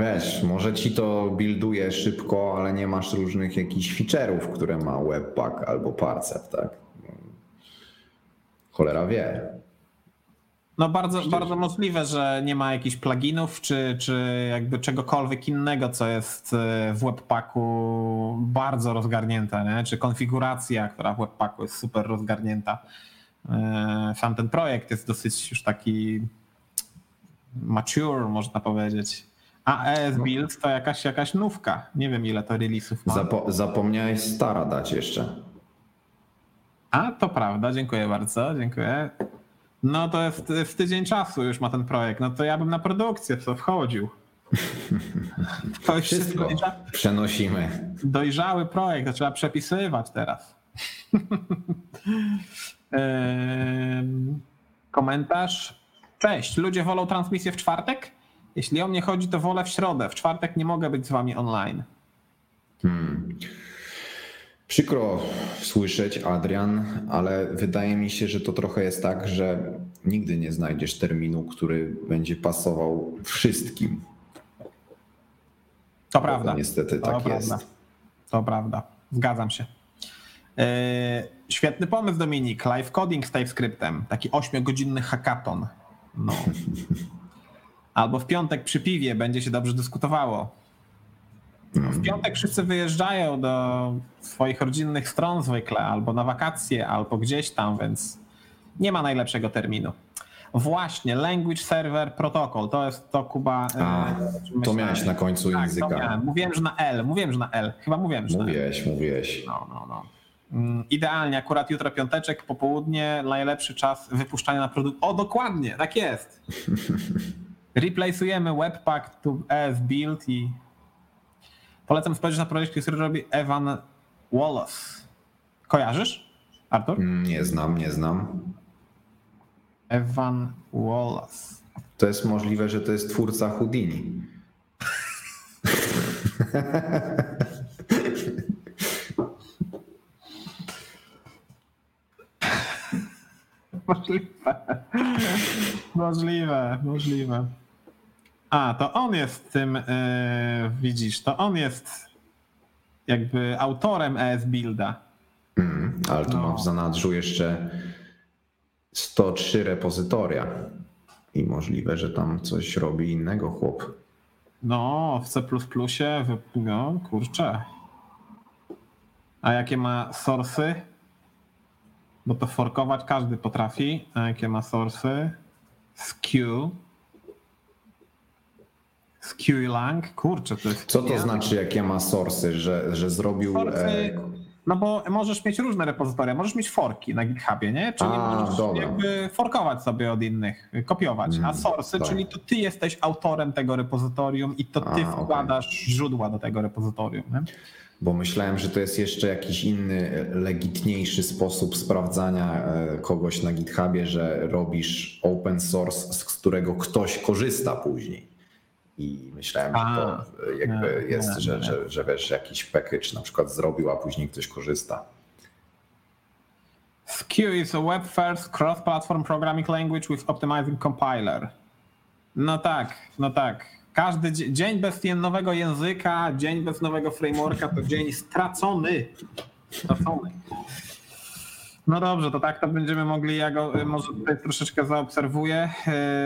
Wiesz, może ci to builduje szybko, ale nie masz różnych jakichś feature'ów, które ma Webpack albo Parcep, tak? Cholera wie. No bardzo, bardzo możliwe, że nie ma jakichś pluginów, czy, czy jakby czegokolwiek innego, co jest e, w webpacku bardzo rozgarnięte, nie? czy konfiguracja, która w webpacku jest super rozgarnięta. E, Sam ten projekt jest dosyć już taki mature, można powiedzieć. A ES Build to jakaś, jakaś nówka. Nie wiem ile to release'ów ma. Zapo- zapomniałeś stara dać jeszcze. A, to prawda, dziękuję bardzo, dziękuję. No to jest w tydzień czasu już ma ten projekt, no to ja bym na produkcję w to wchodził. [laughs] To już Wszystko dojrza- przenosimy. dojrzały projekt, to trzeba przepisywać teraz. [laughs] Komentarz. Cześć, ludzie wolą transmisję w czwartek? Jeśli o mnie chodzi, to wolę w środę. W czwartek nie mogę być z wami online. Przykro słyszeć, Adrian, ale wydaje mi się, że to trochę jest tak, że nigdy nie znajdziesz terminu, który będzie pasował wszystkim. To prawda. Niestety To tak prawda. jest. To prawda, zgadzam się. Yy, Świetny pomysł, Dominik. Live coding z TypeScriptem. Taki 8-godzinny hackathon. No. [laughs] Albo w piątek przy piwie będzie się dobrze dyskutowało. W piątek wszyscy wyjeżdżają do swoich rodzinnych stron zwykle, albo na wakacje, albo gdzieś tam, więc nie ma najlepszego terminu. Właśnie, Language Server Protocol, to jest to Kuba. yy, A, to miałeś na końcu Tak, języka. Mówiłem, że na L. Mówiłem, że na L. Chyba mówiłem, że na L. Mówiłeś, mówiłeś. No, no, no. Mm, Idealnie, akurat jutro piąteczek, popołudnie, najlepszy czas wypuszczania na produkt. O, dokładnie, tak jest. [laughs] Replaceujemy Webpack to ES Build i polecam spojrzeć na projekt, który robi Evan Wallace. Kojarzysz, Artur? Mm, Nie znam, nie znam. Evan Wallace. To jest możliwe, że to jest twórca Houdini. [laughs] Możliwe. Możliwe, możliwe. A, to on jest tym, yy, widzisz, to on jest jakby autorem ES Builda. Mm, ale tu No. mam w zanadrzu jeszcze 103 repozytoria i możliwe, że tam coś robi innego chłop. No, w C++, no kurczę. A jakie ma source'y? Bo to forkować każdy potrafi. A jakie ma source'y? Skew. Skew-lang? Kurczę, to jest... Co to znaczy, jakie ma source'y, że, że zrobił... Source'y, E, no bo możesz mieć różne repozytoria. Możesz mieć forki na GitHubie, nie? Czyli A, możesz dobra. jakby forkować sobie od innych, kopiować. A Mm, source'y, tak. czyli to ty jesteś autorem tego repozytorium i to ty A, wkładasz źródła do tego repozytorium. Nie? Bo myślałem, że to jest jeszcze jakiś inny, legitniejszy sposób sprawdzania e, kogoś na GitHubie, że robisz open source, z którego ktoś korzysta później. I myślałem, że to A, e, jakby nie, jest, nie, że, nie. że, że wiesz, jakiś package na przykład zrobił, a później ktoś korzysta. Skew is a web-first cross-platform programming language with optimizing compiler. No tak, no tak. Każdy dzie- dzień bez nowego języka, dzień bez nowego frameworka to dzień stracony. Stracony. No dobrze, to tak to będziemy mogli, ja go y, może tutaj troszeczkę zaobserwuję,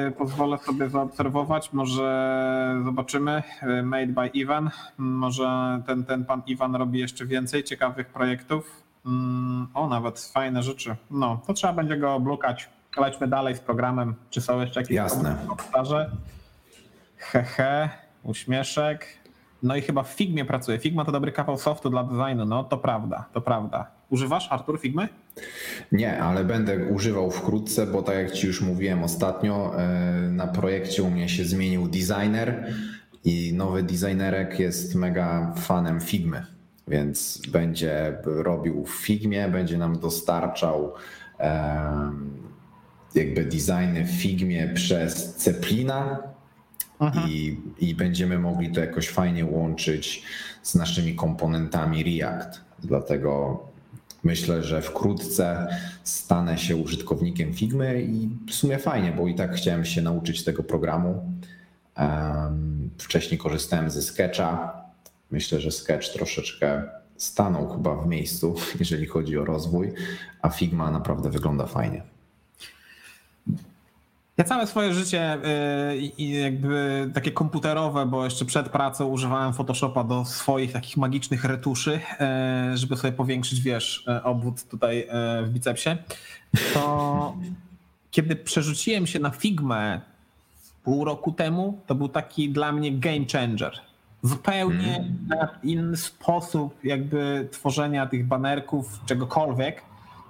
y, pozwolę sobie zaobserwować, może zobaczymy, y, made by Iwan, może ten, ten pan Iwan robi jeszcze więcej ciekawych projektów, Mm, o nawet fajne rzeczy, no to trzeba będzie go blukać, lećmy dalej z programem, czy są jeszcze jakieś Jasne. komentarze? Hehe, uśmieszek. No i chyba w Figmie pracuje. Figma to dobry kawał softu dla designu. No to prawda, to prawda. Używasz, Artur, Figmy? Nie, ale będę używał wkrótce, bo tak jak Ci już mówiłem ostatnio, e, na projekcie u mnie się zmienił designer i nowy designerek jest mega fanem Figmy, więc będzie robił w Figmie, będzie nam dostarczał em, jakby designy w Figmie przez Ceplina i, i będziemy mogli to jakoś fajnie łączyć z naszymi komponentami React. Dlatego myślę, że wkrótce stanę się użytkownikiem Figmy i w sumie fajnie, bo i tak chciałem się nauczyć tego programu. Wcześniej korzystałem ze Sketcha. Myślę, że Sketch troszeczkę stanął chyba w miejscu, [laughs] jeżeli chodzi o rozwój, a Figma naprawdę wygląda fajnie. Ja całe swoje życie y, jakby takie komputerowe, bo jeszcze przed pracą używałem Photoshopa do swoich takich magicznych retuszy, y, żeby sobie powiększyć, wiesz, y, obwód tutaj w bicepsie. To kiedy przerzuciłem się na Figmę pół roku temu, to był taki dla mnie game changer. Zupełnie inny sposób jakby tworzenia tych banerków, czegokolwiek.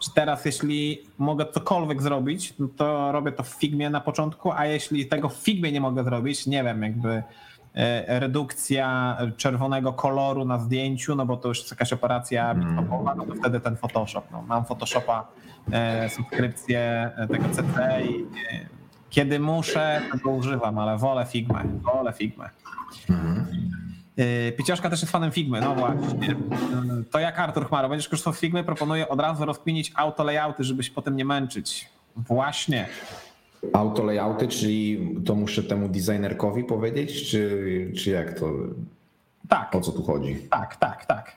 Że teraz jeśli mogę cokolwiek zrobić, no to robię to w Figmie na początku, a jeśli tego w Figmie nie mogę zrobić, nie wiem, jakby e, redukcja czerwonego koloru na zdjęciu, no bo to już jest jakaś operacja bitmapowa, no to wtedy ten Photoshop. No, mam Photoshopa, e, subskrypcję tego CC i e, kiedy muszę, to używam, ale wolę Figmę, wolę Figmę. Yy, Picioszka też jest fanem Figmy, no właśnie. Yy, To jak Artur Chmaro, będziesz korzystał z Figmy, proponuję od razu rozkminić auto layouty, żeby się potem nie męczyć. Właśnie. Auto layouty, czyli to muszę temu designerkowi powiedzieć, czy, czy jak to, Tak, o co tu chodzi? tak, tak, tak.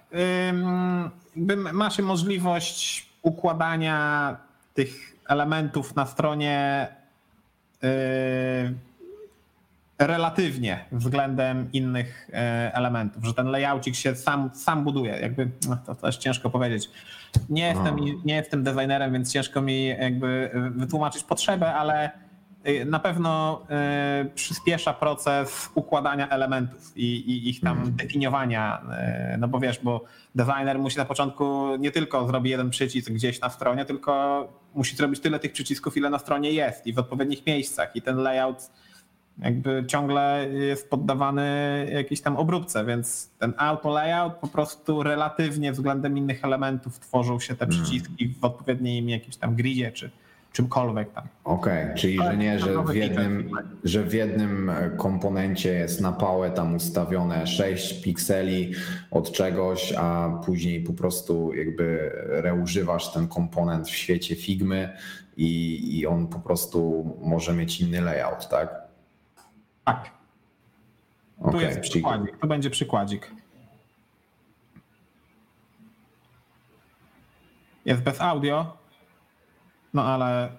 Masz możliwość układania tych elementów na stronie yy, relatywnie względem innych e, elementów, że ten layoutik się sam, sam buduje. Jakby no, to też ciężko powiedzieć. Nie jestem, nie jestem designerem, więc ciężko mi jakby wytłumaczyć potrzebę, ale na pewno przyspiesza proces układania elementów i, i ich tam definiowania. y, No bo wiesz, bo designer musi na początku nie tylko zrobić jeden przycisk gdzieś na stronie, tylko musi zrobić tyle tych przycisków, ile na stronie jest i w odpowiednich miejscach. I ten layout jakby ciągle jest poddawany jakiejś tam obróbce, więc ten auto layout po prostu relatywnie względem innych elementów tworzą się te przyciski w odpowiednim jakimś tam gridzie czy, czymkolwiek tam. Okej, okay, czyli że nie, że w, jednym, że w jednym komponencie jest na pałę tam ustawione 6 pikseli od czegoś, a później po prostu jakby reużywasz ten komponent w świecie Figmy i, i on po prostu może mieć inny layout, tak? Tak. Tu okay, jest przykładzik, to będzie przykładzik. Jest bez audio, no ale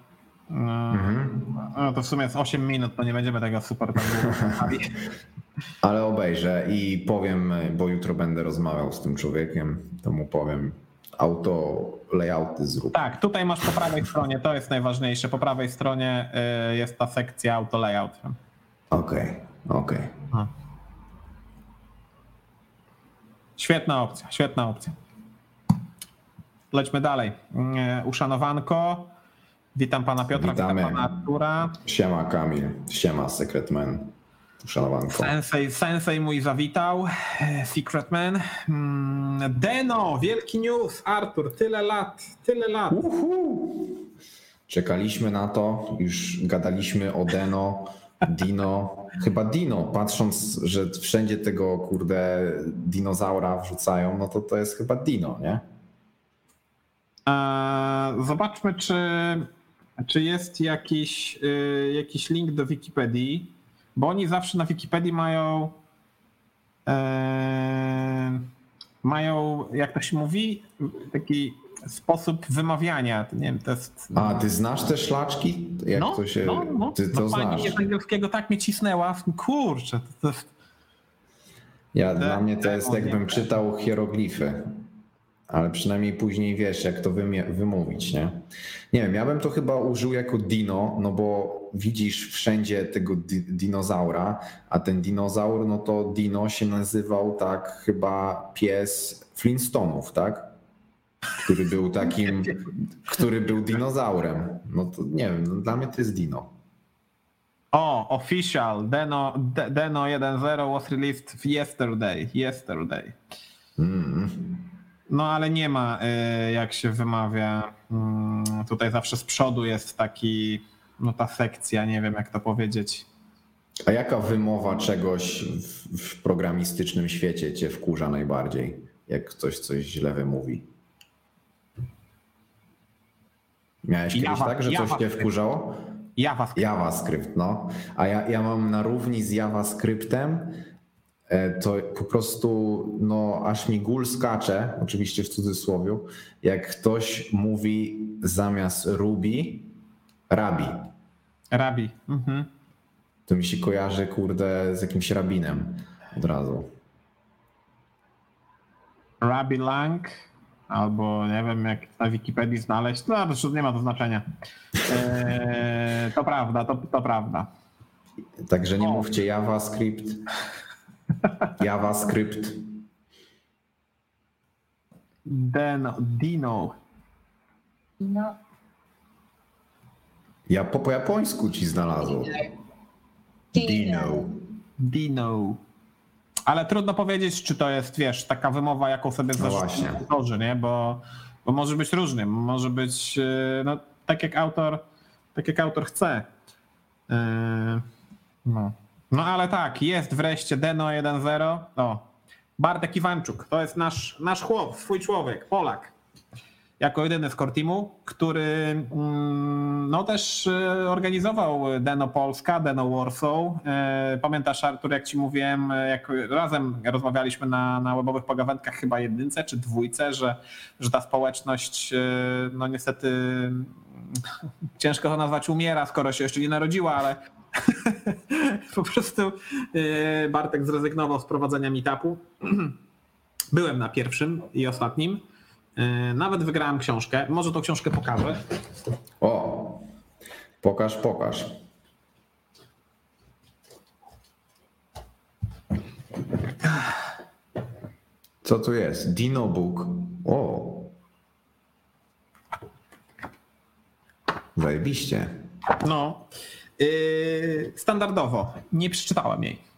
no, mhm. no to w sumie jest 8 minut, to nie będziemy tego super tak [laughs] Ale obejrzę i powiem, bo jutro będę rozmawiał z tym człowiekiem, to mu powiem, auto layouty zrób. Tak, tutaj masz po prawej stronie, to jest najważniejsze, po prawej stronie y, jest ta sekcja auto layout. Okej, okay, okej. Okay. Świetna opcja, świetna opcja. Lećmy dalej. Y, uszanowanko. Witam pana Piotra, Witamy. witam pana Artura. Siema Kamil, siema Secretman. Uszanowanko. Sensei, sensei mój zawitał, Secretman. Mm, Deno, wielki news, Artur, tyle lat, tyle lat. Uhu. Czekaliśmy na to, już gadaliśmy o Deno, Dino, chyba Dino, patrząc, że wszędzie tego kurde dinozaura wrzucają, no to to jest chyba Dino, nie? Zobaczmy, czy czy jest jakiś, y, jakiś link do Wikipedii, bo oni zawsze na Wikipedii mają e, mają, jak to się mówi, taki sposób wymawiania. Nie wiem, to jest, A, ty znasz te szlaczki? Jak no, to się. No, no, ty to no, znasz. angielskiego tak mnie cisnęła. Kurczę, to, to... Ja, dla mnie to jest jakbym czytał hieroglify ale przynajmniej później wiesz, jak to wymówić, nie? Nie wiem, ja bym to chyba użył jako dino, no bo widzisz wszędzie tego di dinozaura, a ten dinozaur, no to dino się nazywał tak chyba pies Flintstonów, tak? Który był [laughs] takim, który był dinozaurem. No to nie wiem, no dla mnie to jest dino. O, official, Deno, Deno 1.0 was released yesterday, yesterday. Mm. No ale nie ma, y, jak się wymawia. Mm, tutaj zawsze z przodu jest taki, no ta sekcja, nie wiem jak to powiedzieć. A jaka wymowa czegoś w, w programistycznym świecie cię wkurza najbardziej, jak ktoś coś źle wymówi? Miałeś kiedyś Java, tak, że coś cię wkurzało? JavaScript. JavaScript, no. A ja, ja mam na równi z JavaScriptem E, to po prostu no, aż mi gól skacze, oczywiście w cudzysłowie, jak ktoś mówi zamiast Ruby Rabi. Rabi. Mhm. To mi się kojarzy, kurde, z jakimś rabinem od razu. Rabi Lang, albo nie wiem, jak na Wikipedii znaleźć, no to nie ma to znaczenia. Eee, to prawda, to, to prawda. Także nie o. mówcie JavaScript. JavaScript. Deno, Dino. No. Ja po, po japońsku ci znalazło. Dino. Dino. Ale trudno powiedzieć, czy to jest, wiesz, taka wymowa, jaką sobie no autorzy, nie? Bo, bo może być różny. Może być, e, no, tak jak autor, tak jak autor chce. Yy, no. No ale tak, jest wreszcie Deno 1.0. O, Bartek Iwanczuk, to jest nasz, nasz chłop, swój człowiek, Polak. Jako jedyny z Cortimu, który mm, no też e, organizował Deno Polska, Deno Warsaw. E, pamiętasz Artur, jak ci mówiłem, jak razem rozmawialiśmy na, na webowych pogawędkach chyba jedynce czy dwójce, że, że ta społeczność e, no niestety [laughs] ciężko to nazwać umiera, skoro się jeszcze nie narodziła, ale [laughs] po prostu e, Bartek zrezygnował z prowadzenia meetupu. [clears throat] Byłem na pierwszym i ostatnim. E, nawet wygrałem książkę. Może tą książkę pokażę. O, pokaż, pokaż. Co tu jest? Dino Book. O. Zajebiście. No. Yy, standardowo. Nie przeczytałem jej.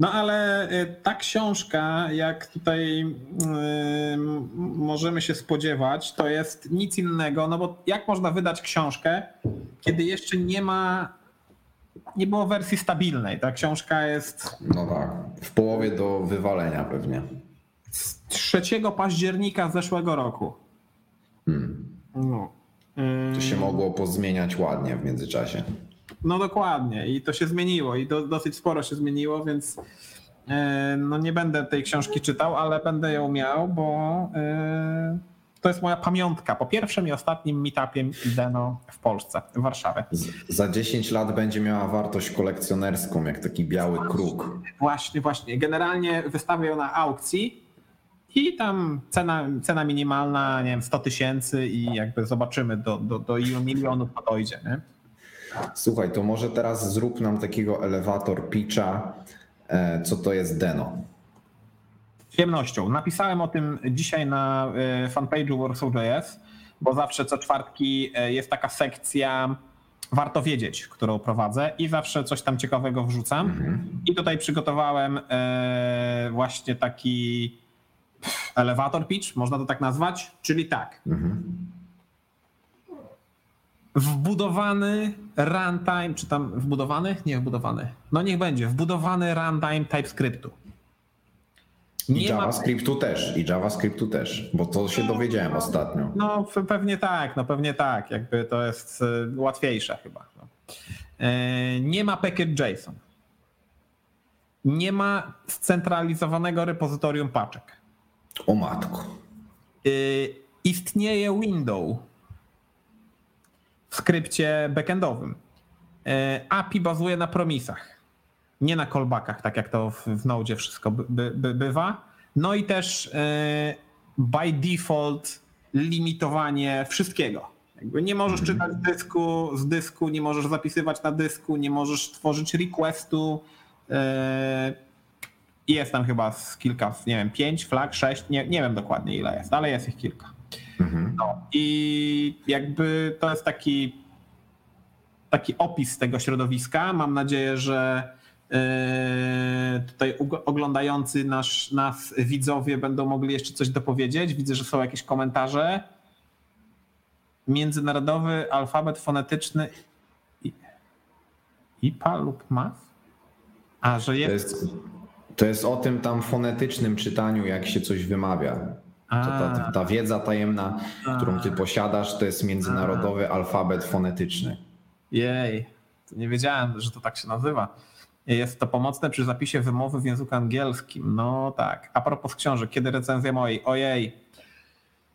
No ale y, ta książka, jak tutaj y, możemy się spodziewać, to jest nic innego, no bo jak można wydać książkę, kiedy jeszcze nie ma, nie było wersji stabilnej. Ta książka jest No tak, w połowie do wywalenia pewnie. z 3 października zeszłego roku. Hmm. No. To się mogło pozmieniać ładnie w międzyczasie. No dokładnie i to się zmieniło i do, dosyć sporo się zmieniło, więc e, no nie będę tej książki czytał, ale będę ją miał, bo e, to jest moja pamiątka po pierwszym i ostatnim meetupie Deno w Polsce, w Warszawie. Z, za 10 lat będzie miała wartość kolekcjonerską, jak taki biały kruk. Właśnie, właśnie. Generalnie wystawię ją na aukcji i tam cena, cena minimalna, nie wiem, 100 tysięcy i jakby zobaczymy do, do, do ilu milionów to dojdzie. Nie? Słuchaj, to może teraz zrób nam takiego elewator pitcha, e, co to jest Deno. Z przyjemnością. Napisałem o tym dzisiaj na e, fanpage'u Warsaw.js, bo zawsze co czwartki e, jest taka sekcja warto wiedzieć, którą prowadzę i zawsze coś tam ciekawego wrzucam. I tutaj przygotowałem właśnie taki elevator pitch, można to tak nazwać, czyli tak. Wbudowany runtime, czy tam wbudowany? Nie wbudowany. No niech będzie, wbudowany runtime TypeScriptu. I Nie ma JavaScriptu też, i JavaScriptu też, bo to się dowiedziałem ostatnio. No pe- pewnie tak, no pewnie tak, jakby to jest e, łatwiejsze chyba. No. E, Nie ma package JSON. Nie ma scentralizowanego repozytorium paczek. O matko. E, Istnieje window w skrypcie backendowym. E, API bazuje na promisach, nie na callbackach, tak jak to w, w Node wszystko by, by, by, bywa. No i też e, by default limitowanie wszystkiego. Jakby nie możesz czytać dysku z dysku, nie możesz zapisywać na dysku, nie możesz tworzyć requestu. e, Jest tam chyba z kilka, nie wiem, pięć flag, sześć, nie, nie wiem dokładnie ile jest, ale jest ich kilka. No i jakby to jest taki, taki opis tego środowiska. Mam nadzieję, że yy, tutaj oglądający nasz, nas widzowie będą mogli jeszcze coś dopowiedzieć. Widzę, że są jakieś komentarze. Międzynarodowy alfabet fonetyczny IPA lub MAS? A, że To jest. jest, to jest o tym tam fonetycznym czytaniu, jak się coś wymawia. Ta, ta wiedza tajemna, którą ty posiadasz, to jest międzynarodowy alfabet fonetyczny. Jej, nie wiedziałem, że to tak się nazywa. Jest to pomocne przy zapisie wymowy w języku angielskim. No tak. A propos książek, kiedy recenzja mojej? Ojej.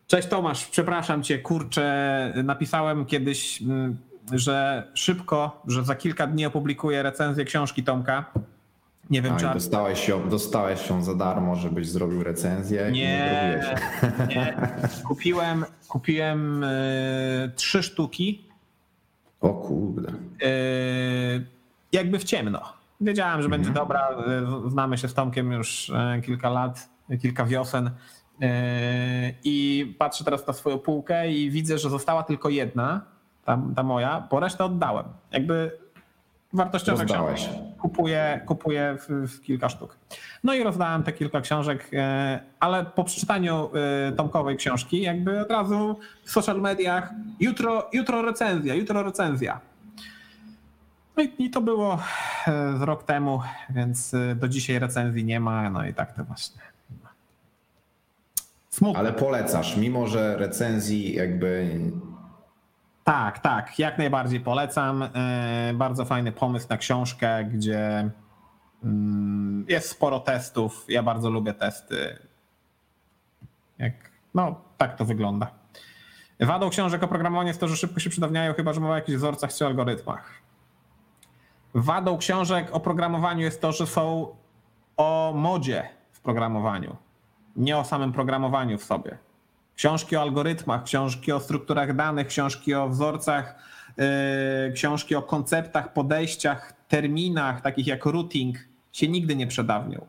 Cześć Tomasz, przepraszam cię, kurczę, napisałem kiedyś, mm, że szybko, że za kilka dni opublikuję recenzję książki Tomka. Nie wiem, A, czy dostałeś ją, dostałeś ją za darmo, żebyś zrobił recenzję nie [laughs] nie. Kupiłem, kupiłem y, trzy sztuki O kurde. Yy, jakby w ciemno. Wiedziałem, że będzie dobra. yy, Znamy się z Tomkiem już yy, kilka lat, kilka wiosen. Yy, I patrzę teraz na swoją półkę i widzę, że została tylko jedna, ta, ta moja, bo resztę oddałem. Jakby wartościowe Rozdałeś. książki kupuję, kupuję w, w kilka sztuk. No i rozdałem te kilka książek, yy, ale po przeczytaniu yy, Tomkowej książki, jakby od razu w social mediach, jutro, jutro recenzja, jutro recenzja. No i, to było e, z rok temu, więc e, do dzisiaj recenzji nie ma, no i tak to właśnie. Smutno. Ale polecasz, mimo że recenzji jakby Tak, tak, jak najbardziej polecam. E, Bardzo fajny pomysł na książkę, gdzie mm, jest sporo testów. Ja bardzo lubię testy. Jak, no, tak to wygląda. Wadą książek o programowaniu jest to, że szybko się przedawniają, chyba że mowa o jakichś wzorcach czy algorytmach. Wadą książek o programowaniu jest to, że są o modzie w programowaniu, nie o samym programowaniu w sobie. Książki o algorytmach, książki o strukturach danych, książki o wzorcach, yy, książki o konceptach, podejściach, terminach, takich jak routing, się nigdy nie przedawnią.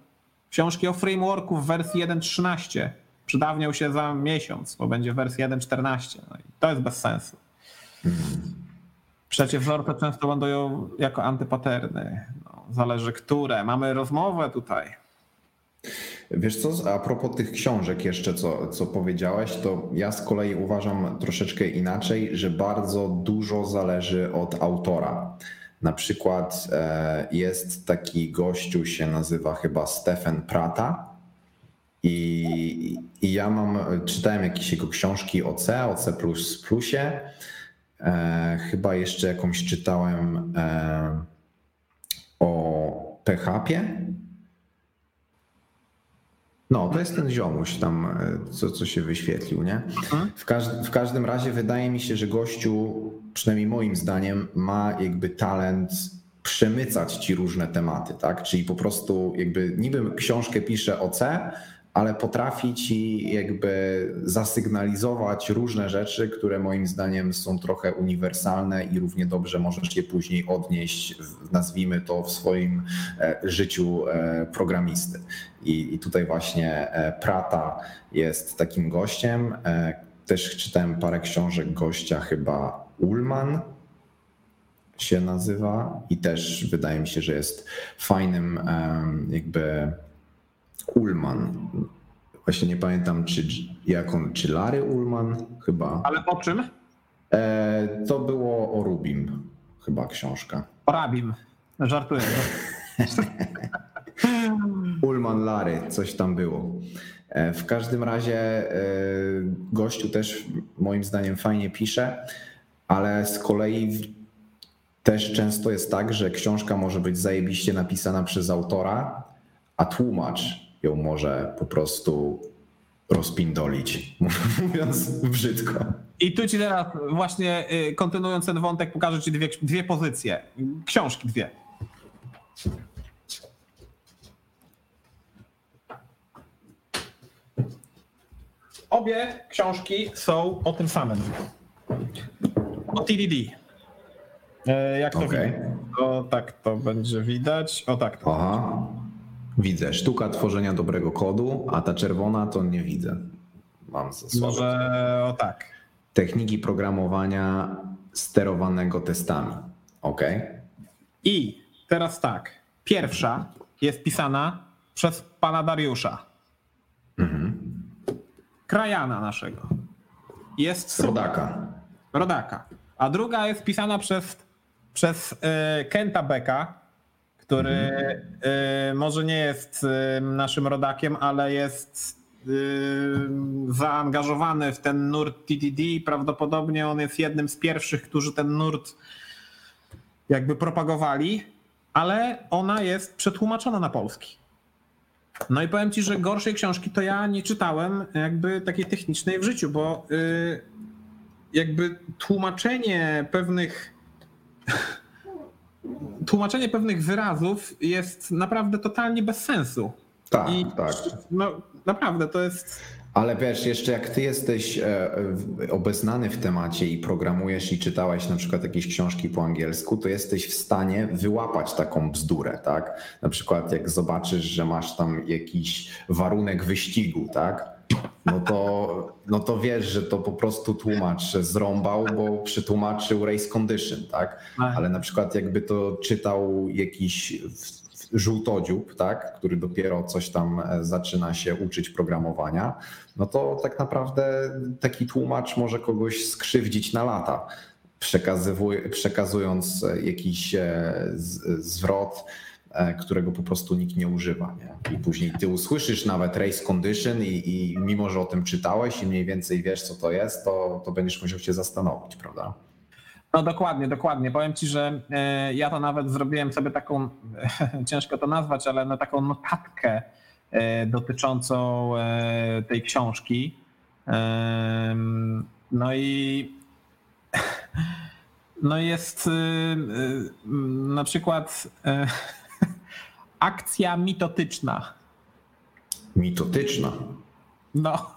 Książki o frameworku w wersji 1.13 przedawnią się za miesiąc, bo będzie w wersji 1.14. No to jest bez sensu. Przecież wzorce często lądują jako antypaterny. No. zależy które. Mamy rozmowę tutaj. Wiesz co, a propos tych książek jeszcze, co, co powiedziałeś, to ja z kolei uważam troszeczkę inaczej, że bardzo dużo zależy od autora. Na przykład e, jest taki gościu, się nazywa chyba Stephen Prata. I, I ja mam, czytałem jakieś jego książki o C, o C plusie. E, chyba jeszcze jakąś czytałem e, o PHP. No, to jest ten ziomuś tam, co, co się wyświetlił, nie? Mhm. W, każd w każdym razie wydaje mi się, że gościu, przynajmniej moim zdaniem, ma jakby talent przemycać ci różne tematy, tak? Czyli po prostu jakby niby książkę pisze o C, ale potrafi ci jakby zasygnalizować różne rzeczy, które moim zdaniem są trochę uniwersalne i równie dobrze możesz je później odnieść, nazwijmy to, w swoim e, życiu e, programisty. I, i tutaj właśnie e, Prata jest takim gościem. Też czytałem parę książek gościa, chyba Ullman, się nazywa i też wydaje mi się, że jest fajnym jakby Ullman. Właśnie nie pamiętam, czy, jak on, czy Larry Ullman chyba. Ale o czym? E, to było o Rubim, chyba książka. O Rabim. Żartuję. [laughs] Ullman Larry, coś tam było. E, w każdym razie e, gościu też moim zdaniem fajnie pisze, ale z kolei też często jest tak, że książka może być zajebiście napisana przez autora, a tłumacz ją może po prostu rozpindolić, [laughs] mówiąc brzydko. I tu ci teraz właśnie y, kontynuując ten wątek pokażę ci dwie, dwie pozycje. Książki dwie. Obie książki są o tym samym. O TDD. E, jak to okay. widać? To tak to będzie widać. O tak. To Aha. Widzę. Sztuka tworzenia dobrego kodu, a ta czerwona to nie widzę. Mam Może o tak. Techniki programowania sterowanego testami. OK. I teraz tak. Pierwsza jest pisana przez pana Dariusza. Mhm. Krajana naszego. Jest Rodaka. Rodaka. A druga jest pisana przez, przez y, Kenta Becka, który mhm. y, może nie jest y, naszym rodakiem, ale jest y, zaangażowany w ten nurt TDD prawdopodobnie on jest jednym z pierwszych, którzy ten nurt jakby propagowali, ale ona jest przetłumaczona na polski. No i powiem ci, że gorszej książki to ja nie czytałem jakby takiej technicznej w życiu, bo jakby tłumaczenie pewnych tłumaczenie pewnych wyrazów jest naprawdę totalnie bez sensu. Tak, I, tak. No, naprawdę to jest. Ale wiesz, jeszcze jak ty jesteś e, obeznany w temacie i programujesz i czytałeś na przykład jakieś książki po angielsku, to jesteś w stanie wyłapać taką bzdurę, tak? Na przykład jak zobaczysz, że masz tam jakiś warunek wyścigu, tak? No to, no to wiesz, że to po prostu tłumacz zrąbał, bo przetłumaczył race condition, tak? tak? Ale na przykład jakby to czytał jakiś żółtodziób, tak, który dopiero coś tam e, zaczyna się uczyć programowania, no to tak naprawdę taki tłumacz może kogoś skrzywdzić na lata, przekazując jakiś e, zwrot, E, którego po prostu nikt nie używa. Nie? I później ty usłyszysz nawet race condition i, i, mimo, że o tym czytałeś i mniej więcej wiesz, co to jest, to, to będziesz musiał się zastanowić, prawda? No dokładnie, dokładnie. Powiem ci, że e, ja to nawet zrobiłem sobie taką, [laughs] ciężko to nazwać, ale na taką notatkę e, dotyczącą tej książki. No i [laughs] no jest na przykład [laughs] akcja mitotyczna. Mitotyczna? No.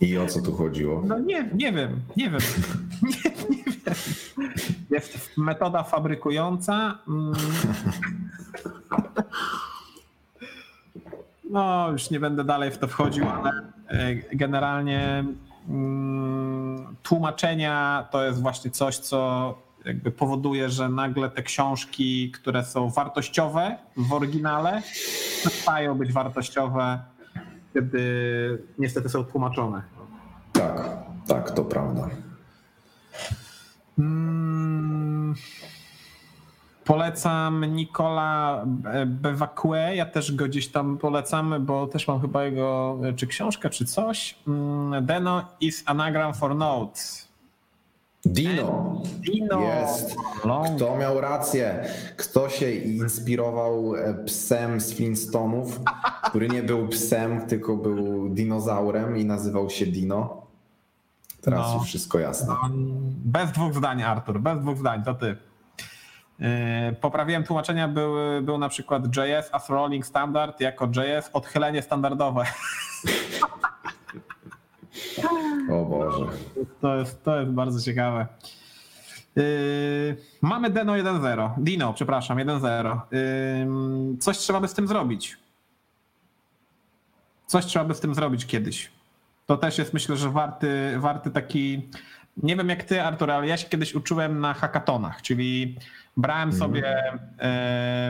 I o co tu chodziło? No nie, nie wiem, nie wiem. [laughs] Nie, nie wiem. Jest metoda fabrykująca. Mm. No, już nie będę dalej w to wchodził, ale e, generalnie mm, tłumaczenia to jest właśnie coś, co jakby powoduje, że nagle te książki, które są wartościowe w oryginale, przestają być wartościowe, kiedy niestety są tłumaczone. Tak, tak, to prawda. Mm, polecam Nicola Bevacque, ja też go gdzieś tam polecam, bo też mam chyba jego, czy książkę, czy coś. Mm, Deno is anagram for notes. Dino. Dino. Jest. Kto miał rację? Kto się inspirował e, psem z Flintstonów, który nie był psem, tylko był dinozaurem i nazywał się Dino? Teraz no. już wszystko jasne. No, bez dwóch zdań, Artur, bez dwóch zdań, to ty. Yy, poprawiłem tłumaczenia, był, był na przykład JS as rolling standard jako JS odchylenie standardowe. [laughs] O Boże. To jest, to jest bardzo ciekawe. Yy, mamy Deno 1.0. Dino, przepraszam, 1.0. Yy, coś trzeba by z tym zrobić. Coś trzeba by z tym zrobić kiedyś. To też jest myślę, że warty, warty taki. Nie wiem jak ty, Artur, ale ja się kiedyś uczyłem na hackatonach, czyli brałem mhm. sobie.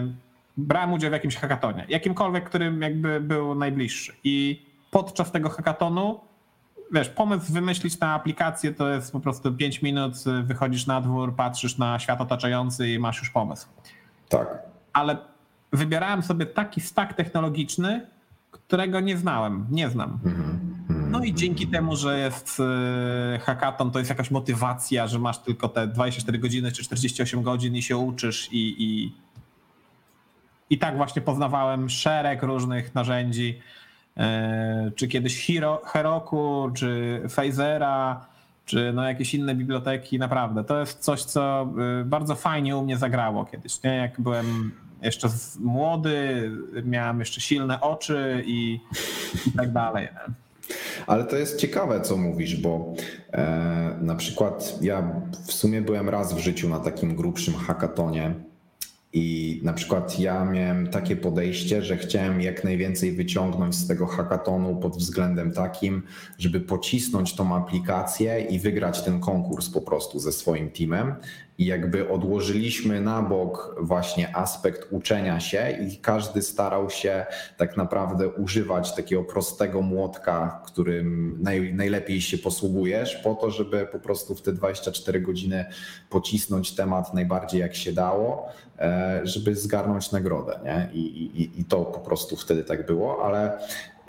Yy, brałem udział w jakimś hackatonie, jakimkolwiek, którym jakby był najbliższy. I podczas tego hackatonu wiesz, pomysł wymyślić na aplikację to jest po prostu 5 minut, wychodzisz na dwór, patrzysz na świat otaczający i masz już pomysł. Tak. Ale wybierałem sobie taki stack technologiczny, którego nie znałem, nie znam. Mhm, no i dzięki temu, że jest e, hackathon, to jest jakaś motywacja, że masz tylko te 24 godziny czy 48 godzin i się uczysz i, i, i tak właśnie poznawałem szereg różnych narzędzi czy kiedyś Hero, Heroku, czy Phasera, czy no jakieś inne biblioteki, naprawdę. To jest coś, co e, bardzo fajnie u mnie zagrało kiedyś. Nie? Jak byłem jeszcze młody, miałem jeszcze silne oczy i, i tak dalej. Nie? Ale to jest ciekawe, co mówisz, bo e, na przykład ja w sumie byłem raz w życiu na takim grubszym hackatonie i na przykład ja miałem takie podejście, że chciałem jak najwięcej wyciągnąć z tego hackatonu pod względem takim, żeby pocisnąć tą aplikację i wygrać ten konkurs po prostu ze swoim teamem i jakby odłożyliśmy na bok właśnie aspekt uczenia się i każdy starał się tak naprawdę używać takiego prostego młotka, którym naj, najlepiej się posługujesz, po to, żeby po prostu w te 24 godziny pocisnąć temat najbardziej jak się dało, e, żeby zgarnąć nagrodę. Nie? I, i, I to po prostu wtedy tak było, ale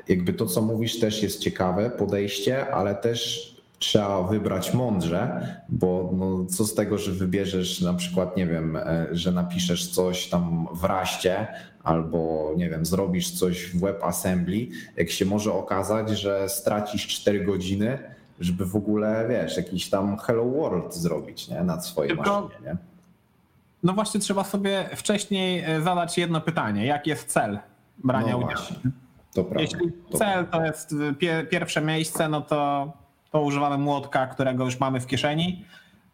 jakby to, co mówisz, też jest ciekawe podejście, ale też trzeba wybrać mądrze, bo no, co z tego, że wybierzesz na przykład, nie wiem, e, że napiszesz coś tam w raście albo, nie wiem, zrobisz coś w WebAssembly, jak się może okazać, że stracisz 4 godziny, żeby w ogóle, wiesz, jakiś tam Hello World zrobić nie? na swojej maszynie. Nie? No właśnie trzeba sobie wcześniej e, zadać jedno pytanie. Jaki jest cel brania no udziału? To prawda, Jeśli to cel to jest pierwsze miejsce, no to to używamy młotka, którego już mamy w kieszeni.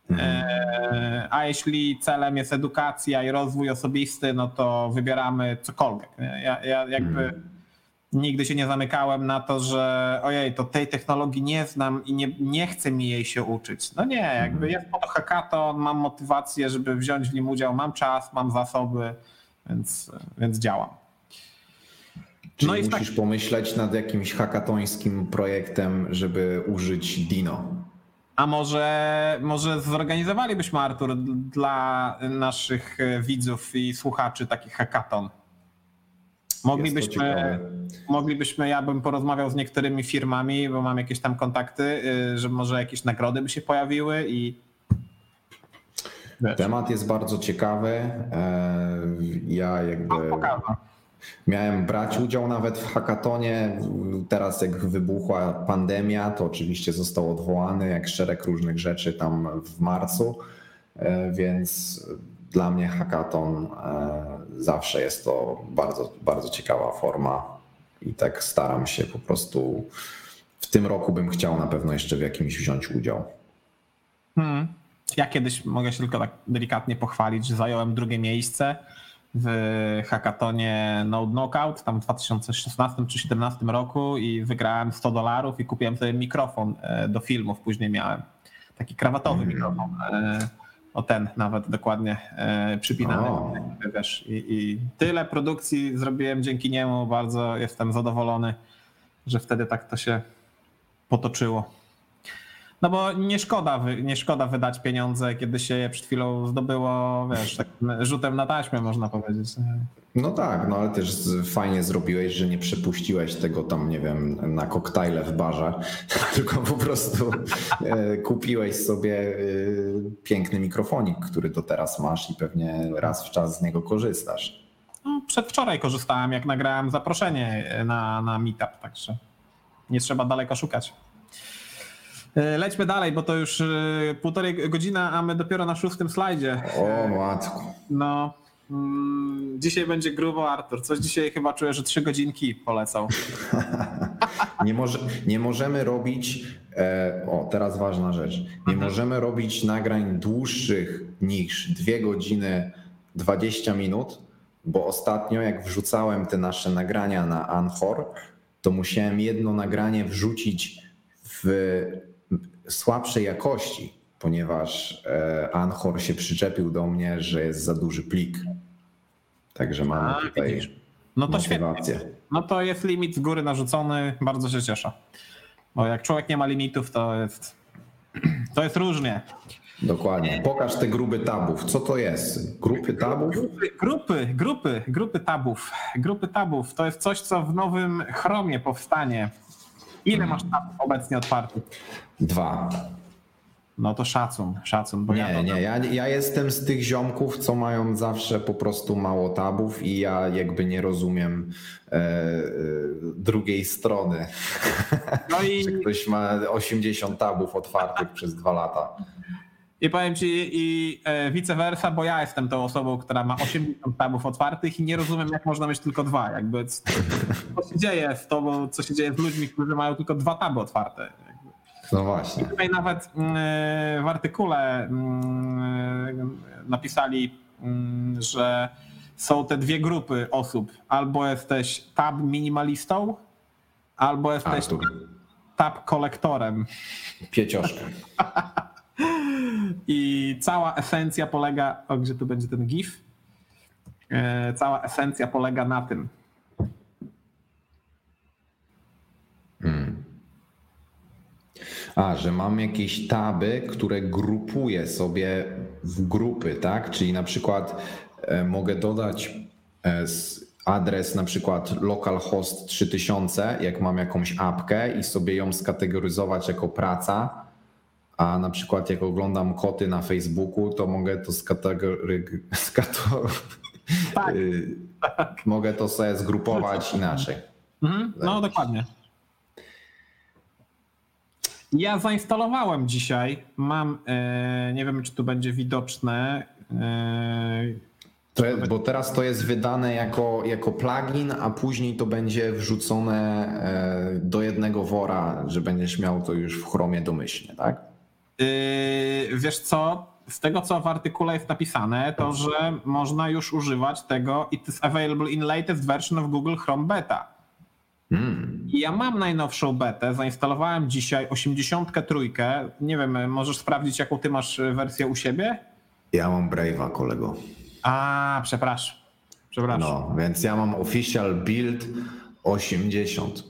Mhm. E, a jeśli celem jest edukacja i rozwój osobisty, no to wybieramy cokolwiek. Ja, ja jakby mhm. nigdy się nie zamykałem na to, że ojej, to tej technologii nie znam i nie, nie chcę mi jej się uczyć. No nie, jakby mhm. jest po to hackathon, mam motywację, żeby wziąć w nim udział, mam czas, mam zasoby, więc, więc działam. Czyli no i musisz tak... pomyśleć nad jakimś hakatońskim projektem, żeby użyć Dino. A może, może zorganizowalibyśmy, Artur, dla naszych widzów i słuchaczy taki hackathon? Moglibyśmy, moglibyśmy, ja bym porozmawiał z niektórymi firmami, bo mam jakieś tam kontakty, y, że może jakieś nagrody by się pojawiły i. Temat jest bardzo ciekawy. E, ja jakby. Miałem brać udział nawet w hackatonie. Teraz, jak wybuchła pandemia, to oczywiście został odwołany, jak szereg różnych rzeczy tam w marcu. E, więc dla mnie hackaton e, zawsze jest to bardzo, bardzo ciekawa forma i tak staram się po prostu. W tym roku bym chciał na pewno jeszcze w jakimś wziąć udział. Hmm. Ja kiedyś mogę się tylko tak delikatnie pochwalić, że zająłem drugie miejsce w hackatonie Node Knockout tam w 2016 czy 2017 roku i wygrałem 100 dolarów i kupiłem sobie mikrofon e, do filmów. Później miałem taki krawatowy mm. mikrofon. E, O ten nawet dokładnie e, przypinany. O. Wiesz, i, I tyle produkcji zrobiłem dzięki niemu. Bardzo jestem zadowolony, że wtedy tak to się potoczyło. No bo nie szkoda, nie szkoda wydać pieniądze, kiedy się je przed chwilą zdobyło, wiesz, takim rzutem na taśmę można powiedzieć. No tak, no ale też fajnie zrobiłeś, że nie przepuściłeś tego tam, nie wiem, na koktajle w barze, [laughs] tylko po prostu e, kupiłeś sobie e, piękny mikrofonik, który do teraz masz i pewnie raz w czas z niego korzystasz. No, przedwczoraj korzystałem, jak nagrałem zaproszenie na, na meetup, także nie trzeba daleko szukać. E, Lećmy dalej, bo to już e, półtorej godzina, a my dopiero na szóstym slajdzie. O matko. No, mm, dzisiaj będzie grubo, Artur. Coś dzisiaj chyba czuję, że trzy godzinki polecą. [laughs] Nie, może, nie możemy robić, e, o teraz ważna rzecz, nie możemy robić nagrań dłuższych niż 2 godziny 20 minut, bo ostatnio jak wrzucałem te nasze nagrania na Anchor, to musiałem jedno nagranie wrzucić w słabszej jakości, ponieważ e, Anchor się przyczepił do mnie, że jest za duży plik. Także mamy A, tutaj widzisz. No to świetnie. motywację. No to jest limit z góry narzucony, bardzo się cieszę. Bo jak człowiek nie ma limitów, to jest, [clears throat] to jest różnie. Dokładnie. Pokaż te grupy tabów. Co to jest? Grupy tabów? Grupy, grupy, grupy, grupy tabów. Grupy tabów to jest coś, co w nowym Chromie powstanie. Ile masz tabów obecnie otwartych? Dwa. No to szacun, szacun. Bo ja Nie, nie. Ja, ja jestem z tych ziomków, co mają zawsze po prostu mało tabów i ja jakby nie rozumiem e, e, drugiej strony. No i, [laughs] Że ktoś ma 80 tabów otwartych przez dwa lata. i powiem ci i e, vice versa, bo ja jestem tą osobą, która ma 80 tabów otwartych i nie rozumiem, jak można mieć tylko dwa. Jakby co się dzieje z tobą, co się dzieje z ludźmi, którzy mają tylko dwa taby otwarte. No właśnie. Tutaj nawet mm, w artykule mm, napisali, mm, że są te dwie grupy osób. Albo jesteś tab minimalistą, albo jesteś tab kolektorem. Piecioszka. I cała esencja polega, o gdzie tu będzie ten GIF? E, Cała esencja polega na tym. A, że mam jakieś taby, które grupuję sobie w grupy, tak? Czyli na przykład e, mogę dodać e, adres na przykład localhost 3000, jak mam jakąś apkę i sobie ją skategoryzować jako praca, a na przykład jak oglądam koty na Facebooku, to mogę to skategory... [laughs] Skato... Tak. y, mogę to sobie zgrupować inaczej. Mhm, no dokładnie. Ja zainstalowałem dzisiaj, mam, e, nie wiem czy tu będzie widoczne, e, bo teraz to jest wydane jako, jako plugin, a później to będzie wrzucone e, do jednego wora, że będziesz miał to już w Chromie domyślnie, tak? Yy, wiesz co, z tego co w artykule jest napisane, to że można już używać tego it is available in latest version of Google Chrome Beta. Hmm. Ja mam najnowszą betę, zainstalowałem dzisiaj 83. Nie wiem, możesz sprawdzić jaką ty masz wersję u siebie? Ja mam Brave'a, kolego. A, przepraszam. Przepraszam. No, więc ja mam official build 80.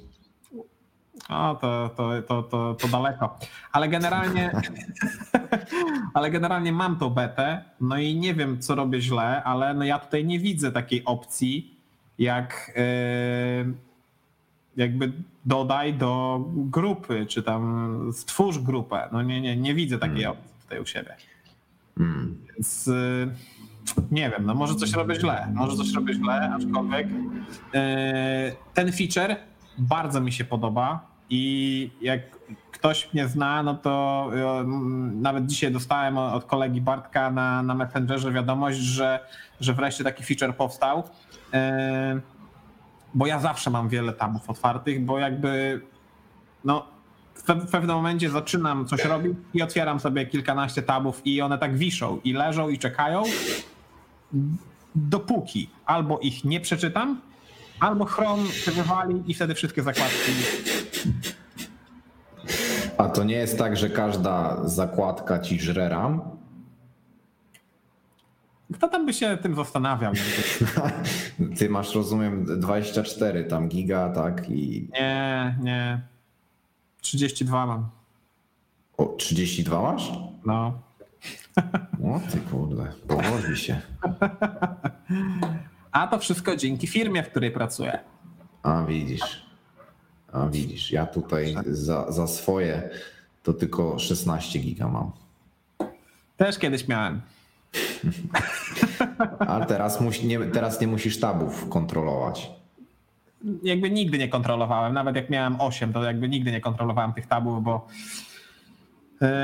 O, to, to, to, to, to daleko. Ale generalnie, [laughs] ale generalnie mam tą betę, no i nie wiem, co robię źle, ale no ja tutaj nie widzę takiej opcji, jak yy, jakby dodaj do grupy, czy tam stwórz grupę. No nie, nie, nie widzę takiej opcji tutaj u siebie. Hmm. Więc yy, nie wiem, no może coś robię źle, może coś robię źle, aczkolwiek yy, ten feature bardzo mi się podoba i jak ktoś mnie zna, no to yy, nawet dzisiaj dostałem od kolegi Bartka na, na Messengerze wiadomość, że, że wreszcie taki feature powstał. Bo ja zawsze mam wiele tabów otwartych, bo jakby no w pe- w pewnym momencie zaczynam coś robić i otwieram sobie kilkanaście tabów i one tak wiszą i leżą i czekają, dopóki albo ich nie przeczytam, albo Chrome się wywali i wtedy wszystkie zakładki. A to nie jest tak, że każda zakładka ci żre RAM? Kto tam by się tym zastanawiał? [laughs] Ty masz, rozumiem, 24 tam giga, tak? I... Nie, nie. 32 mam. O, 32 masz? No. [laughs] O ty kurde, powodzi się. [laughs] A to wszystko dzięki firmie, w której pracuję. A widzisz. A widzisz, ja tutaj za, za swoje to tylko 16 giga mam. Też kiedyś miałem. [laughs] Ale teraz, nie, teraz nie musisz tabów kontrolować. Jakby nigdy nie kontrolowałem. Nawet jak miałem 8, to jakby nigdy nie kontrolowałem tych tabów, bo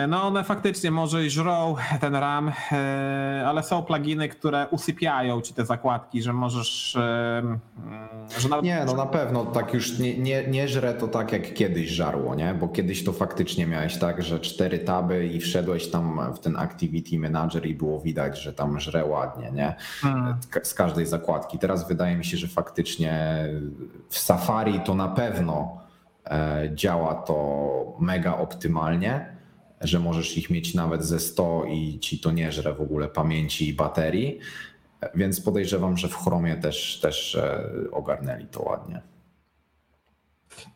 no one faktycznie może i żrą ten RAM, e, ale są pluginy, które usypiają ci te zakładki, że możesz... E, mm, że nawet... Nie, no na pewno tak już nie, nie, nie żre to tak jak kiedyś żarło, nie? Bo kiedyś to faktycznie miałeś tak, że cztery taby i wszedłeś tam w ten Activity Manager i było widać, że tam żre ładnie, nie? Hmm. Z każdej zakładki. Teraz wydaje mi się, że faktycznie w Safari to na pewno działa to mega optymalnie że możesz ich mieć nawet ze 100 i ci to nie żre w ogóle pamięci i baterii. Więc podejrzewam, że w Chromie też, też e, ogarnęli to ładnie.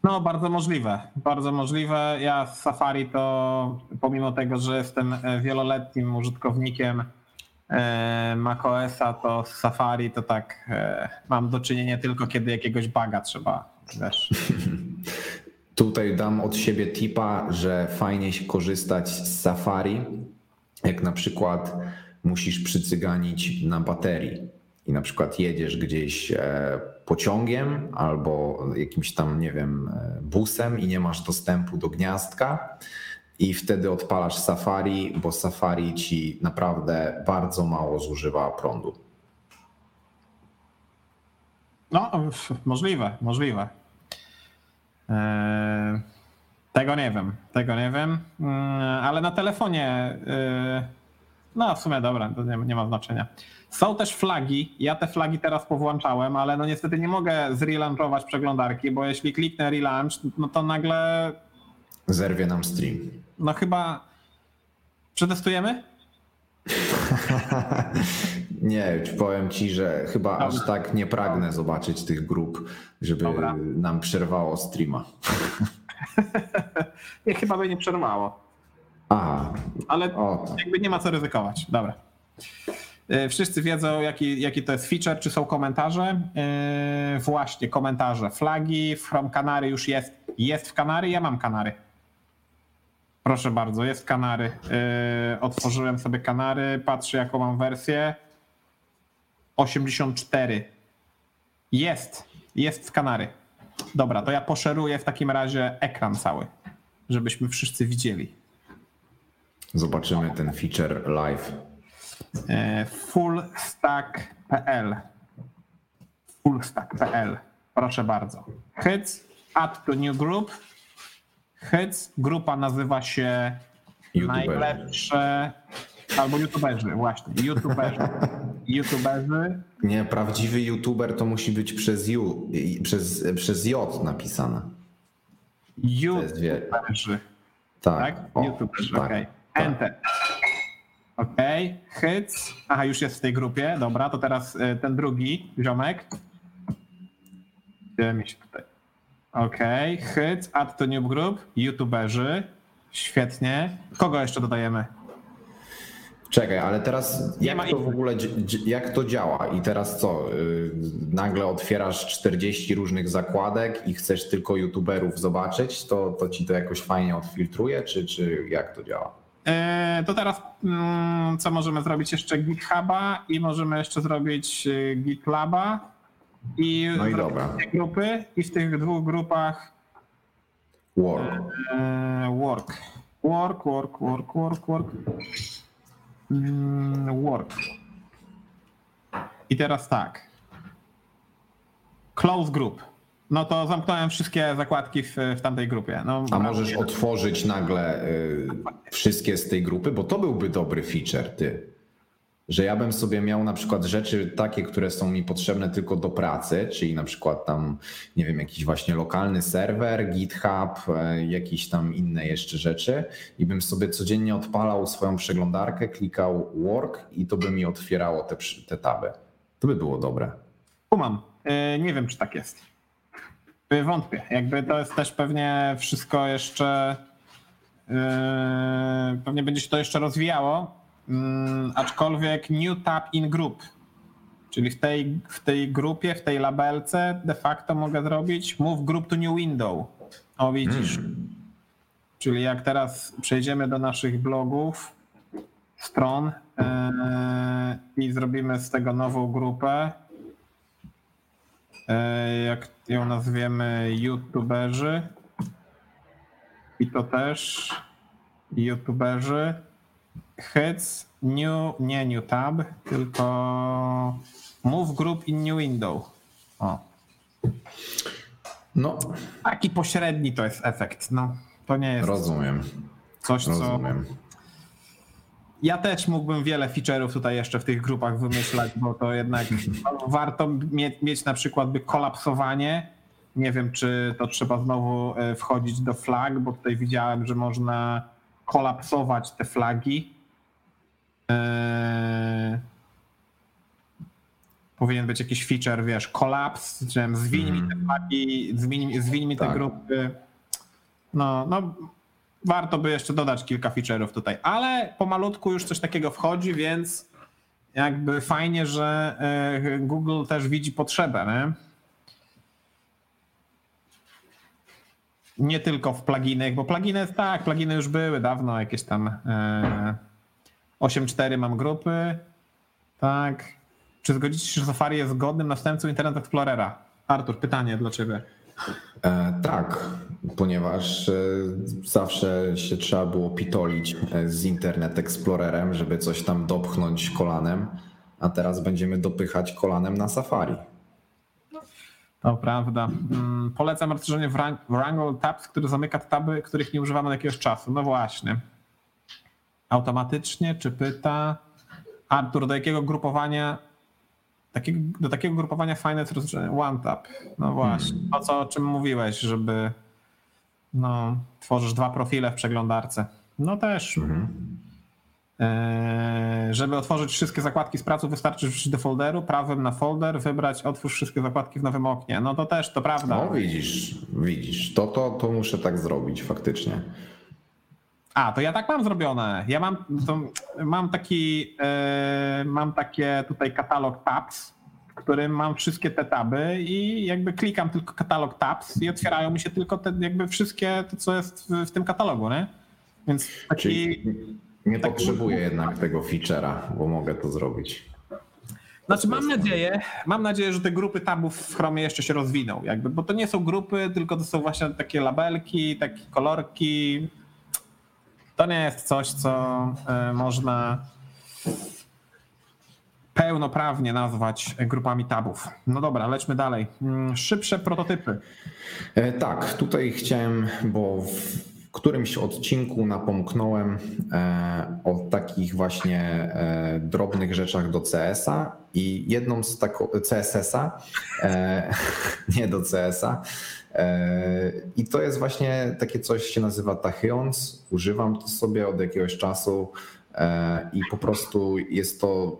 No, bardzo możliwe. Bardzo możliwe. Ja z Safari to pomimo tego, że jestem e, wieloletnim użytkownikiem e, macOSa, to z Safari to tak mam do czynienia tylko kiedy jakiegoś baga trzeba, wiesz. [laughs] Tutaj dam od siebie tipa, że fajnie się korzystać z Safari, jak na przykład musisz przycyganić na baterii i na przykład jedziesz gdzieś e, pociągiem albo jakimś tam, nie wiem, e, busem i nie masz dostępu do gniazdka i wtedy odpalasz Safari, bo Safari ci naprawdę bardzo mało zużywa prądu. No, możliwe, możliwe. Eee, tego nie wiem, tego nie wiem, mm, ale na telefonie, yy, no w sumie dobra, to nie, nie ma znaczenia. Są też flagi, ja te flagi teraz powłączałem, ale no niestety nie mogę zrelaunchować przeglądarki, bo jeśli kliknę relaunch, no to nagle... Zerwie nam stream. No chyba... Przetestujemy? [laughs] Nie, powiem ci, że chyba Dobra. aż tak nie pragnę zobaczyć tych grup, żeby Dobra. nam przerwało streama. [laughs] nie, chyba by nie przerwało. Aha. Ale o, jakby nie ma co ryzykować. Dobra. E, wszyscy wiedzą, jaki, jaki to jest feature, czy są komentarze. Yy, właśnie, komentarze. Flagi From Canary już jest. Jest w Kanary, ja mam Kanary. Proszę bardzo, jest Kanary. Yy, otworzyłem sobie Kanary, patrzę jaką mam wersję. 84. Jest, jest w Kanary. Dobra, to ja poszeruję w takim razie ekran cały, żebyśmy wszyscy widzieli. Zobaczymy ten feature live. E, fullstack.pl fullstack.pl Proszę bardzo. Hits, add to new group. Hits, grupa nazywa się YouTuber. najlepsze Albo youtuberzy, właśnie. YouTuberzy. YouTuberzy. Nie, prawdziwy youtuber to musi być przez U, przez, przez J napisane. YouTuberzy. Tak. tak? O, YouTuberzy, tak, okej. Okay. Tak. Enter. Okej, okay. hits. Aha, już jest w tej grupie. Dobra, to teraz y, ten drugi ziomek. Gdzie mi się tutaj? Okej, okay. hits, add to new group. YouTuberzy. Świetnie. Kogo jeszcze dodajemy? Czekaj, ale teraz jak to w ogóle, jak to działa? I teraz co? Y, nagle otwierasz 40 różnych zakładek i chcesz tylko youtuberów zobaczyć, to, to ci to jakoś fajnie odfiltruje, czy, czy jak to działa? E, to teraz mm, co możemy zrobić? Jeszcze GitHuba i możemy jeszcze zrobić y, GitLaba i, no i dobra. grupy i w tych dwóch grupach work. E, work. Work, work, work, work, work. Mm, work. I teraz tak. Close group. No to zamknąłem wszystkie zakładki w, w tamtej grupie. No, A możesz otworzyć nagle y, wszystkie z tej grupy, bo to byłby dobry feature, ty. Że ja bym sobie miał na przykład rzeczy takie, które są mi potrzebne tylko do pracy, czyli na przykład tam, nie wiem, jakiś właśnie lokalny serwer, GitHub, e, jakieś tam inne jeszcze rzeczy i bym sobie codziennie odpalał swoją przeglądarkę, klikał work i to by mi otwierało te, te taby. To by było dobre. Kumam. E, nie wiem, czy tak jest. E, wątpię. Jakby to jest też pewnie wszystko jeszcze. Pewnie będzie się to jeszcze rozwijało Mm, aczkolwiek new tab in group, czyli w tej, w tej grupie, w tej labelce de facto mogę zrobić move group to new window. O widzisz. Hmm. Czyli jak teraz przejdziemy do naszych blogów, stron yy, i zrobimy z tego nową grupę, yy, jak ją nazwiemy youtuberzy i to też youtuberzy Heads, new, nie new tab, tylko move group in new window. O. No. Taki pośredni to jest efekt. No, to nie jest. Rozumiem. Coś, Rozumiem. co. Ja też mógłbym wiele feature'ów tutaj jeszcze w tych grupach wymyślać, bo to jednak [laughs] warto mieć, mieć na przykład by kolapsowanie. Nie wiem, czy to trzeba znowu e, wchodzić do flag, bo tutaj widziałem, że można kolapsować te flagi Eee, powinien być jakiś feature, wiesz, kolaps, czy zwiń mm. mi te flagi, mhm. zwiń, zwiń mi te tak. grupy. No, no, warto by jeszcze dodać kilka feature'ów tutaj, ale pomalutku już coś takiego wchodzi, więc jakby fajnie, że e, Google też widzi potrzebę, nie? Nie tylko w pluginach, bo pluginy, tak, pluginy już były dawno, jakieś tam e, 8.4 mam grupy. Tak. Czy zgodzicie się, że Safari jest godnym następcą Internet Explorera? Artur, pytanie dla ciebie. E, tak, ponieważ e, zawsze się trzeba było pitolić e, z Internet Explorerem, żeby coś tam dopchnąć kolanem, a teraz będziemy dopychać kolanem na Safari. To prawda. Mm, polecam rozszerzenie Wrangle Tabs, który zamyka taby, których nie używamy od jakiegoś czasu. No właśnie automatycznie, czy pyta Artur, do jakiego grupowania takiego, do takiego grupowania fajne jest rozszerzenie OneTap. No właśnie, hmm. o co o czym mówiłeś, żeby no, tworzysz dwa profile w przeglądarce. No też. Hmm. żeby otworzyć wszystkie zakładki z pracy, wystarczy wrócić do folderu, prawym na folder, wybrać otwórz wszystkie zakładki w nowym oknie. No to też, to prawda. No widzisz, widzisz, to, to, to muszę tak zrobić faktycznie. A, to ja tak mam zrobione. Ja mam, mam taki, yy, mam takie tutaj katalog tabs, w którym mam wszystkie te taby i jakby klikam tylko katalog tabs i otwierają mi się tylko te jakby wszystkie to, co jest w, w tym katalogu, nie? Więc taki... Czyli nie taki... potrzebuję jednak tego feature'a, bo mogę to zrobić. Znaczy mam nadzieję, mam nadzieję, że te grupy tabów w Chromie jeszcze się rozwiną, jakby, bo to nie są grupy, tylko to są właśnie takie labelki, takie kolorki, to nie jest coś, co e, można pełnoprawnie nazwać grupami tabów. No dobra, lećmy dalej. Mm, szybsze prototypy. E, tak, tutaj chciałem, bo w którymś odcinku napomknąłem e, o takich właśnie drobnych rzeczach do CS-a i jedną z taką CSS-a, [laughs] nie do CS-a, I to jest właśnie takie coś się nazywa Tachyons. Używam to sobie od jakiegoś czasu e, i po prostu jest to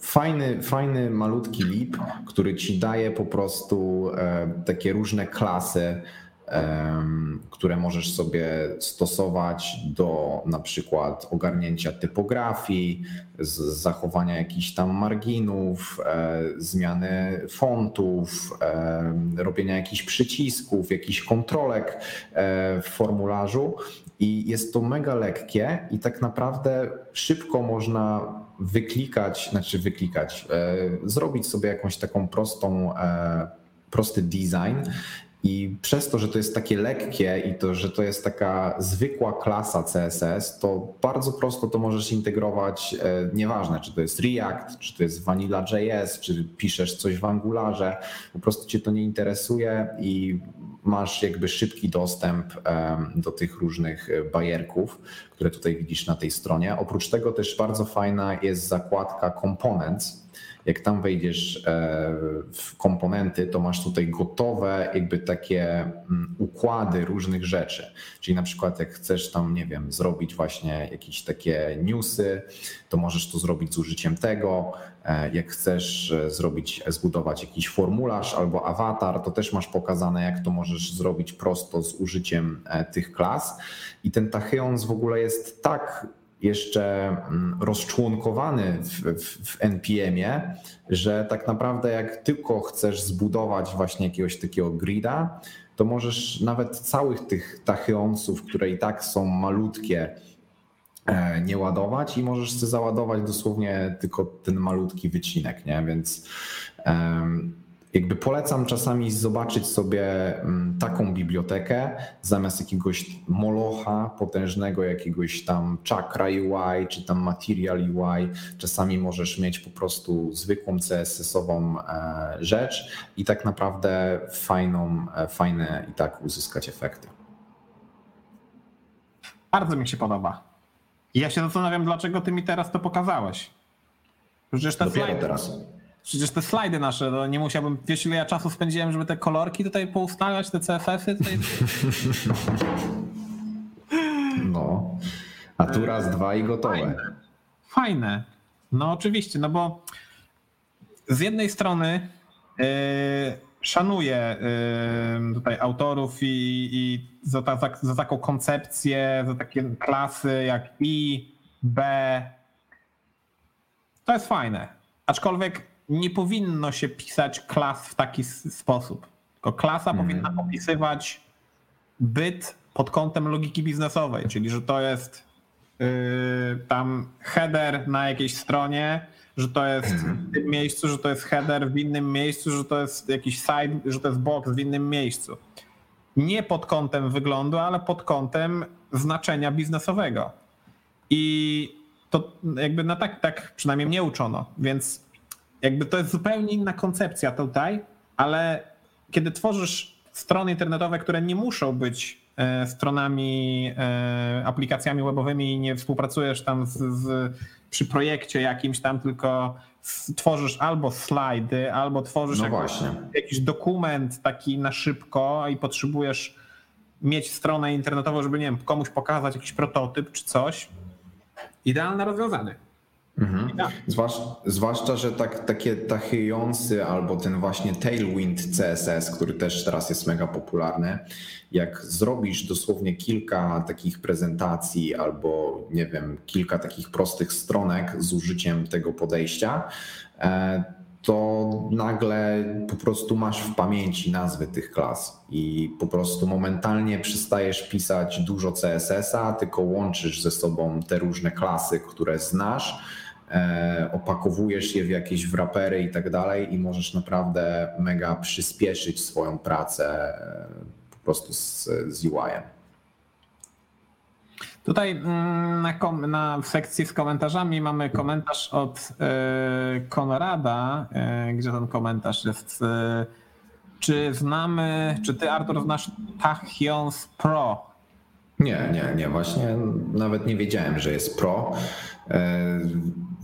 fajny, fajny malutki lip, który ci daje po prostu e, takie różne klasy które możesz sobie stosować do na przykład ogarnięcia typografii, zachowania jakichś tam marginów, e, zmiany fontów, e, robienia jakichś przycisków, jakichś kontrolek e, w formularzu. I jest to mega lekkie i tak naprawdę szybko można wyklikać, znaczy wyklikać, zrobić sobie jakąś taką prostą, prosty design I przez to, że to jest takie lekkie i to, że to jest taka zwykła klasa CSS, to bardzo prosto to możesz integrować, e, nieważne czy to jest React, czy to jest Vanilla.js, czy piszesz coś w Angularze, po prostu cię to nie interesuje i masz jakby szybki dostęp do tych różnych e, bajerków, które tutaj widzisz na tej stronie. Oprócz tego też bardzo fajna jest zakładka Components, jak tam wejdziesz e, w komponenty, to masz tutaj gotowe jakby takie mm, układy różnych rzeczy. Czyli na przykład jak chcesz tam, nie wiem, zrobić właśnie jakieś takie newsy, to możesz to zrobić z użyciem tego. E, jak chcesz e, zrobić, zbudować jakiś formularz albo awatar, to też masz pokazane, jak to możesz zrobić prosto z użyciem tych klas. I ten Tachyons w ogóle jest tak jeszcze mm, rozczłonkowany w, w, w NPM-ie, że tak naprawdę jak tylko chcesz zbudować właśnie jakiegoś takiego grida, to możesz nawet całych tych tachyonsów, które i tak są malutkie, e, nie ładować i możesz sobie załadować dosłownie tylko ten malutki wycinek, nie? Więc um, jakby polecam czasami zobaczyć sobie mm, taką bibliotekę zamiast jakiegoś molocha potężnego, jakiegoś tam chakra UI czy tam material UI. Czasami możesz mieć po prostu zwykłą CSS-ową e, rzecz i tak naprawdę fajną, e, fajne i tak uzyskać efekty. Bardzo mi się podoba. Ja się zastanawiam, dlaczego ty mi teraz to pokazałeś. Przecież te Dopiero teraz. Przecież te slajdy nasze, no nie musiałbym, wiesz ile ja czasu spędziłem, żeby te kolorki tutaj poustawiać, te CFF-y tutaj. [laughs] No, a tu raz, dwa i gotowe. Fajne. Fajne. No oczywiście, no bo z jednej strony yy, szanuję yy, tutaj autorów i, i za, za, za taką koncepcję, za takie klasy jak I, B. To jest fajne. Aczkolwiek nie powinno się pisać klas w taki sposób. Tylko klasa hmm. powinna opisywać byt pod kątem logiki biznesowej, czyli że to jest yy, tam header na jakiejś stronie, że to jest w tym miejscu, że to jest header w innym miejscu, że to jest jakiś side, że to jest box w innym miejscu. Nie pod kątem wyglądu, ale pod kątem znaczenia biznesowego. I to jakby na tak, tak przynajmniej mnie uczono, więc jakby to jest zupełnie inna koncepcja tutaj, ale kiedy tworzysz strony internetowe, które nie muszą być e, stronami, e, aplikacjami webowymi i nie współpracujesz tam z, z, przy projekcie jakimś tam, tylko tworzysz albo slajdy, albo tworzysz no jakiś, jakiś dokument taki na szybko i potrzebujesz mieć stronę internetową, żeby nie wiem, komuś pokazać jakiś prototyp czy coś. Idealne rozwiązanie. Mhm. Tak. Zwłasz, zwłaszcza, że tak, takie tachyjący albo ten właśnie Tailwind CSS, który też teraz jest mega popularny, jak zrobisz dosłownie kilka takich prezentacji albo nie wiem, kilka takich prostych stronek z użyciem tego podejścia, e, to nagle po prostu masz w pamięci nazwy tych klas i po prostu momentalnie przestajesz pisać dużo CSS-a, tylko łączysz ze sobą te różne klasy, które znasz opakowujesz je w jakieś wrapery i tak dalej i możesz naprawdę mega przyspieszyć swoją pracę e, po prostu z, z UI-em. Tutaj mm, na, kom, na, w sekcji z komentarzami mamy komentarz od y, Konrada. Gdzie ten komentarz jest? Czy znamy, czy ty Artur znasz Tachyons Pro? Nie, nie, nie. Właśnie nawet nie wiedziałem, że jest Pro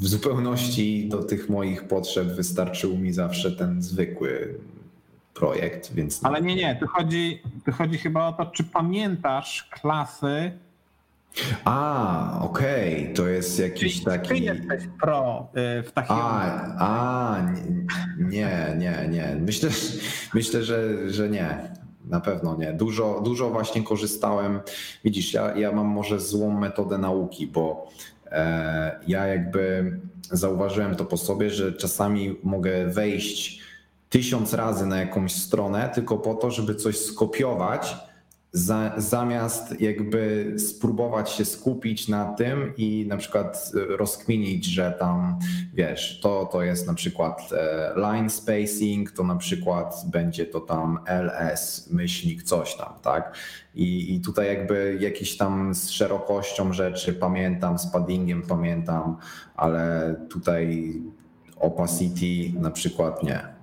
w zupełności do tych moich potrzeb wystarczył mi zawsze ten zwykły projekt, więc. Ale nie, nie, tu chodzi, tu chodzi chyba o to, czy pamiętasz klasy. A, okej, okay. to jest jakiś Czyli taki. Ty jesteś pro y, w takim. A, a, nie, nie, nie. Myślę, myślę że, że nie. Na pewno nie. Dużo, dużo właśnie korzystałem. Widzisz, ja, ja mam może złą metodę nauki, bo ja jakby zauważyłem to po sobie, że czasami mogę wejść tysiąc razy na jakąś stronę tylko po to, żeby coś skopiować za, zamiast jakby spróbować się skupić na tym i na przykład rozkminić, że tam wiesz, to, to jest na przykład e, line spacing, to na przykład będzie to tam ls myślnik coś tam, tak? I, i tutaj jakby jakieś tam z szerokością rzeczy pamiętam, z paddingiem pamiętam, ale tutaj opacity na przykład nie.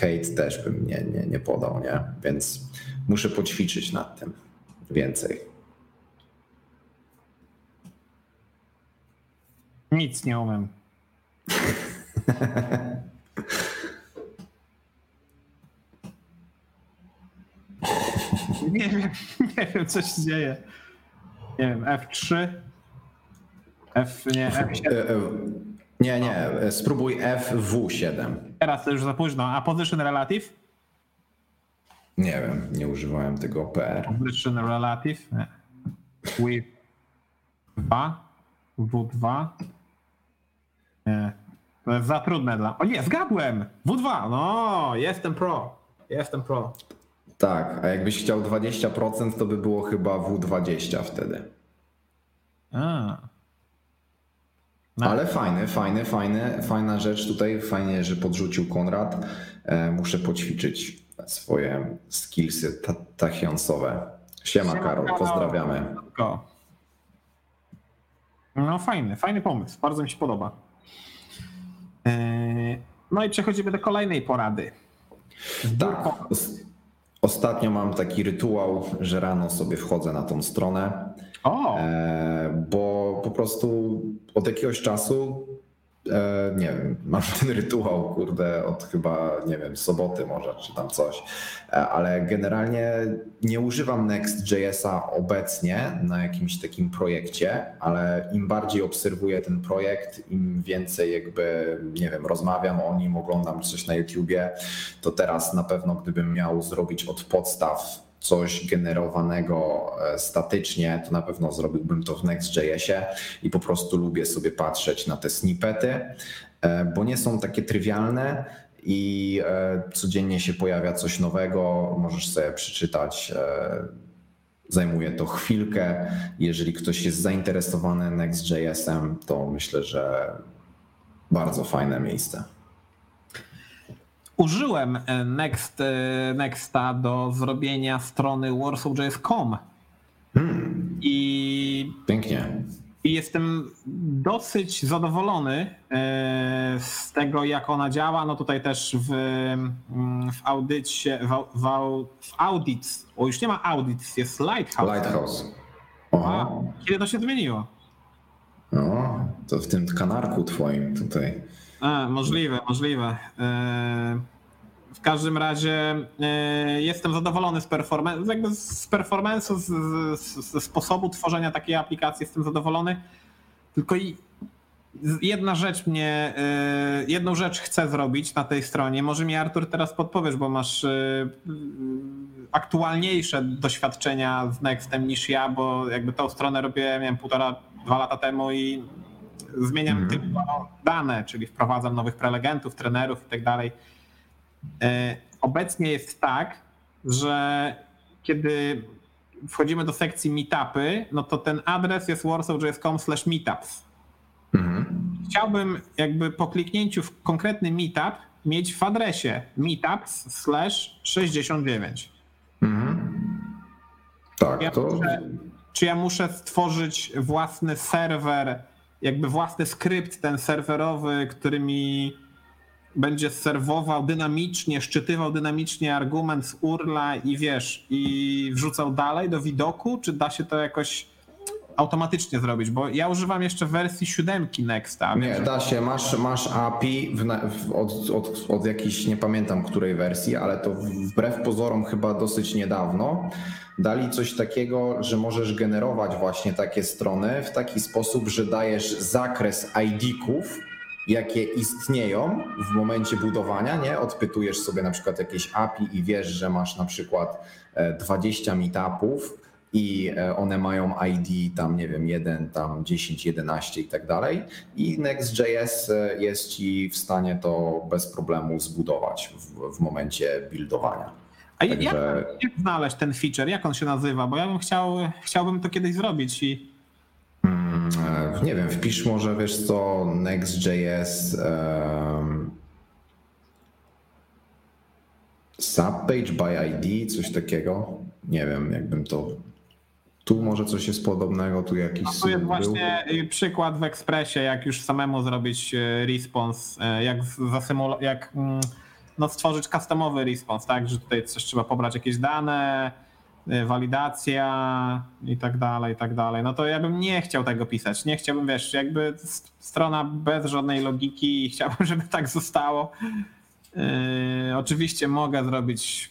Hate też bym nie, nie, nie podał, nie? Więc muszę poćwiczyć nad tym więcej. Nic nie umiem. [laughs] nie wiem, nie wiem, co się dzieje. Nie wiem, F3. F, nie, F7. E, e, nie, nie, spróbuj FW7. Teraz to już za późno. A position relative? Nie wiem, nie używałem tego PR. Position relative. With 2. W2. Nie. To jest za trudne dla. O nie, zgadłem! W2. No, jestem pro. Jestem pro. Tak, a jakbyś chciał 20%, to by było chyba W20 wtedy. A. No. Ale fajny, fajny, fajny, fajna rzecz tutaj. Fajnie, że podrzucił Konrad. E, muszę poćwiczyć swoje skillsy tachionsowe. Siema, Siema Karol, Karol, pozdrawiamy. No fajny, fajny pomysł. Bardzo mi się podoba. E, no i przechodzimy do kolejnej porady. Tak. Ostatnio mam taki rytuał, że rano sobie wchodzę na tą stronę, o. E, bo po prostu od jakiegoś czasu E, nie wiem, mam ten rytuał, kurde, od chyba, nie wiem, soboty może, czy tam coś, e, ale generalnie nie używam Next.jsa obecnie na jakimś takim projekcie, ale im bardziej obserwuję ten projekt, im więcej jakby, nie wiem, rozmawiam o nim, oglądam coś na YouTubie, to teraz na pewno gdybym miał zrobić od podstaw coś generowanego e, statycznie, to na pewno zrobiłbym to w Next.jsie i po prostu lubię sobie patrzeć na te snippety, e, bo nie są takie trywialne i e, codziennie się pojawia coś nowego, możesz sobie przeczytać. Zajmuje to chwilkę. Jeżeli ktoś jest zainteresowany Next.jsem, to myślę, że bardzo fajne miejsce. Użyłem e, Next, e, Nexta do zrobienia strony warsaw.js.com hmm. i pięknie. I jestem dosyć zadowolony e, z tego, jak ona działa. No tutaj też w, mm, w audycie, w, w, w audits, o już nie ma audits, jest Lighthouse. Lighthouse. A, kiedy to się zmieniło? No, to w tym kanarku twoim tutaj. A, możliwe, możliwe. E, w każdym razie e, jestem zadowolony z performance, jakby z performance'u, ze sposobu tworzenia takiej aplikacji jestem zadowolony. Tylko i jedna rzecz mnie, e, jedną rzecz chcę zrobić na tej stronie. Może mi Artur teraz podpowiesz, bo masz aktualniejsze doświadczenia z Nextem niż ja, bo jakby tą stronę robiłem, miałem półtora, dwa lata temu i zmieniam mm. tylko dane, czyli wprowadzam nowych prelegentów, trenerów i tak dalej. E, obecnie jest tak, że kiedy wchodzimy do sekcji meetupy, no to ten adres jest warsaw.com slash meetups. Mhm. Chciałbym jakby po kliknięciu w konkretny meetup mieć w adresie meetups slash 69. Mhm. Tak, ja to... Muszę, czy ja muszę stworzyć własny serwer jakby własny skrypt ten serwerowy, który mi będzie serwował dynamicznie, szczytywał dynamicznie argument z urla i wiesz, i wrzucał dalej do widoku, czy da się to jakoś automatycznie zrobić, bo ja używam jeszcze wersji siódemki Nexta. Nie, da się, masz, masz API w, w, od, od, od jakiejś, nie pamiętam której wersji, ale to wbrew pozorom chyba dosyć niedawno dali coś takiego, że możesz generować właśnie takie strony w taki sposób, że dajesz zakres ID-ków, jakie istnieją w momencie budowania, nie? Odpytujesz sobie na przykład jakieś API i wiesz, że masz na przykład 20 e, meetupów, i e, one mają ID tam, nie wiem, 1, tam 10, 11 i tak dalej. I Next.js e, jest ci w stanie to bez problemu zbudować w, w momencie buildowania. A Także... jak, jak znaleźć ten feature? Jak on się nazywa? Bo ja bym chciał, chciałbym to kiedyś zrobić i hmm, e, nie wiem, wpisz może, wiesz co, Next.js um, subpage by ID, coś takiego. Nie wiem, jakbym to tu może coś jest podobnego, tu jakiś. No tu jest właśnie był. przykład w Expressie, jak już samemu zrobić e, response, e, jak zasymulować, jak mm, no, stworzyć customowy response, tak, że tutaj coś trzeba pobrać jakieś dane, walidacja i tak dalej, i tak dalej. No to ja bym nie chciał tego pisać. Nie chciałbym, wiesz, jakby strona bez żadnej logiki i chciałbym, [laughs] żeby tak zostało. Yy, oczywiście mogę zrobić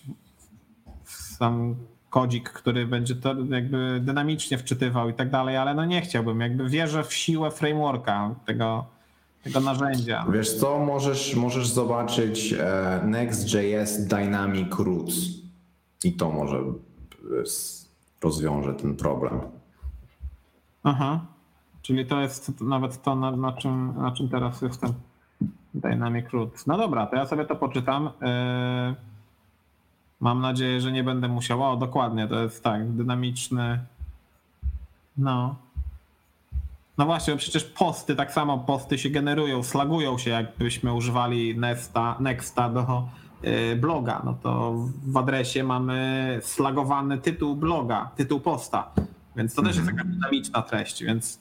sam kodzik, który będzie to jakby dynamicznie wczytywał i tak dalej, ale no nie chciałbym. Jakby wierzę w siłę frameworka tego, tego narzędzia. Wiesz co, możesz, możesz zobaczyć e, Next.js Dynamic Roots i to może rozwiąże ten problem. Aha, czyli to jest nawet to, na, na, czym, na czym teraz jestem. Dynamic Roots. No dobra, to ja sobie to poczytam. E, Mam nadzieję, że nie będę musiał. O, dokładnie, to jest tak, dynamiczny. No. No właśnie, bo przecież posty, tak samo posty się generują, slagują się, jakbyśmy używali Nesta, Nexta do y, bloga. No to w adresie mamy slagowany tytuł bloga, tytuł posta. Więc to też jest taka dynamiczna treść, więc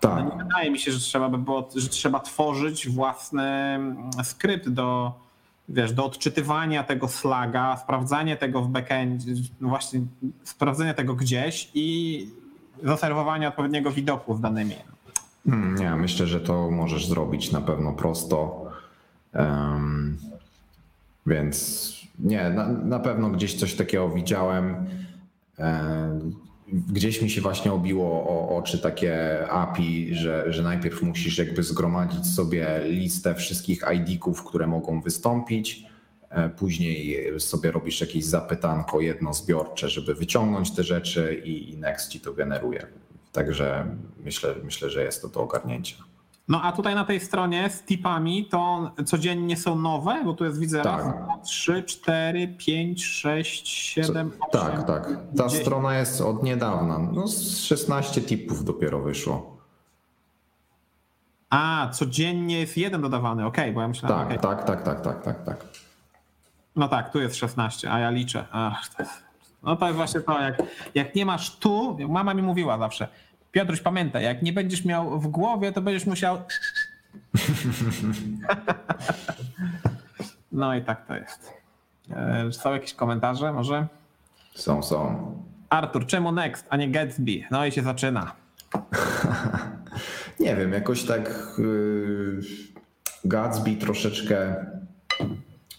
tak. no nie wydaje mi się, że trzeba by było, że trzeba tworzyć własny mm, skrypt do wiesz, do odczytywania tego slaga, sprawdzanie tego w backendzie, właśnie sprawdzenie tego gdzieś i zaserwowanie odpowiedniego widoku z danymi. Hmm, nie, myślę, że to możesz zrobić na pewno prosto. Um, więc nie, na, na pewno gdzieś coś takiego widziałem. Um, gdzieś mi się właśnie obiło o oczy takie API, że, że najpierw musisz jakby zgromadzić sobie listę wszystkich ID-ków, które mogą wystąpić. E, później sobie robisz jakieś zapytanko jednozbiorcze, żeby wyciągnąć te rzeczy i Next ci to generuje. Także myślę, myślę, że jest to do ogarnięcia. No a tutaj na tej stronie z tipami to codziennie są nowe, bo tu jest widzę tak. raz, dwa, trzy, cztery, pięć, sześć, siedem, osiem. Tak, tak. Ta 10. strona jest od niedawna. No z 16 tipów dopiero wyszło. A, codziennie jest jeden dodawany, okej, okay, bo ja myślałem, tak, okay. tak, tak, tak, tak, tak, tak. No tak, tu jest 16, a ja liczę. Ach. No to jest właśnie to, jak, jak nie masz tu, mama mi mówiła zawsze, Piotruś, pamiętaj, jak nie będziesz miał w głowie, to będziesz musiał. No i tak to jest. E, są jakieś komentarze może? Są, są. Artur, czemu Next, a nie Gatsby? No i się zaczyna. [laughs] nie wiem, jakoś tak yy, Gatsby troszeczkę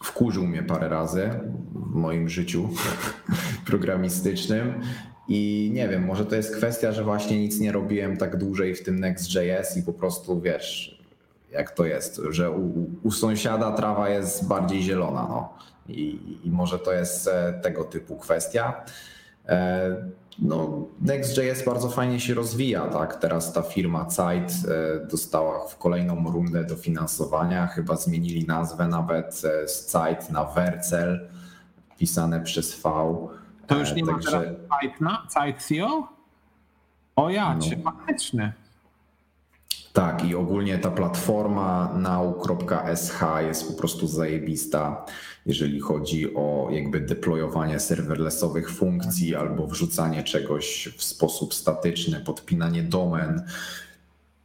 wkurzył mnie parę razy w moim życiu [laughs] programistycznym. I nie wiem, może to jest kwestia, że właśnie nic nie robiłem tak dłużej w tym Next.js i po prostu wiesz, jak to jest, że u, u sąsiada trawa jest bardziej zielona. No. I, I, może to jest e, tego typu kwestia. E, no, Next.js bardzo fajnie się rozwija, tak? Teraz ta firma Zeit e, dostała w kolejną rundę dofinansowania, chyba zmienili nazwę nawet z Zeit na Vercel, pisane przez V. To już nie ma teraz Zeitna, O ja, no. faktyczny. Tak, i ogólnie ta platforma now.sh jest po prostu zajebista, jeżeli chodzi o jakby deployowanie serverlessowych funkcji albo wrzucanie czegoś w sposób statyczny, podpinanie domen.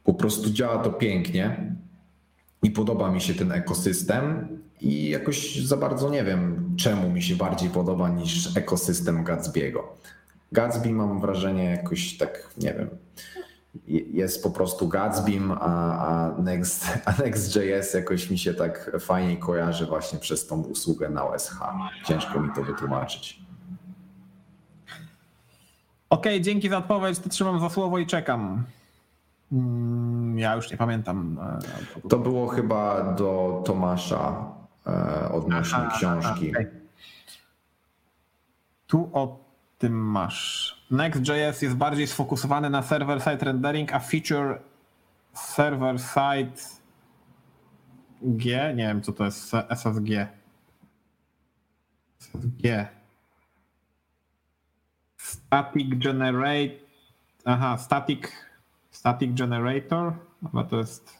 Po prostu działa to pięknie i podoba mi się ten ekosystem i jakoś za bardzo nie wiem, czemu mi się bardziej podoba niż ekosystem Gatsby'ego. Gatsby mam wrażenie jakoś tak, nie wiem, jest po prostu Gatsbym, a, a, Next, a Next.js jakoś mi się tak fajniej kojarzy właśnie przez tą usługę na OSH. Ciężko mi to wytłumaczyć. Okej, okay, dzięki za odpowiedź. To trzymam za słowo i czekam. Mm, ja już nie pamiętam. E, to było chyba do Tomasza odnośnie aha, książki. Aha, okay. Tu o tym masz. Next.js jest bardziej sfokusowany na server-side rendering, a feature server-side G, nie wiem co to jest SSG. SSG. Static generate. Aha, static, static generator. Chyba to jest.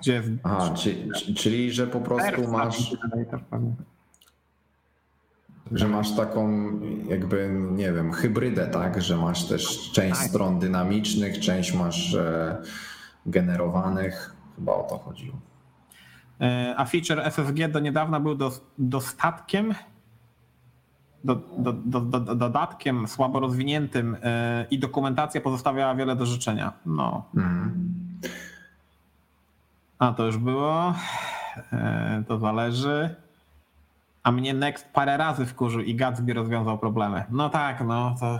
Gdzie jest. Aha, czyli, czyli że po prostu masz. Że masz taką jakby, nie wiem, hybrydę, tak? Że masz też część tak. stron dynamicznych, część masz e, generowanych. Chyba o to chodziło. E, a feature SSG do niedawna był do, dostatkiem, do, do, do, do, dodatkiem słabo rozwiniętym e, i dokumentacja pozostawiała wiele do życzenia. No. Mhm. A to już było. To zależy. A mnie Next parę razy wkurzył i Gatsby rozwiązał problemy. No tak, no to.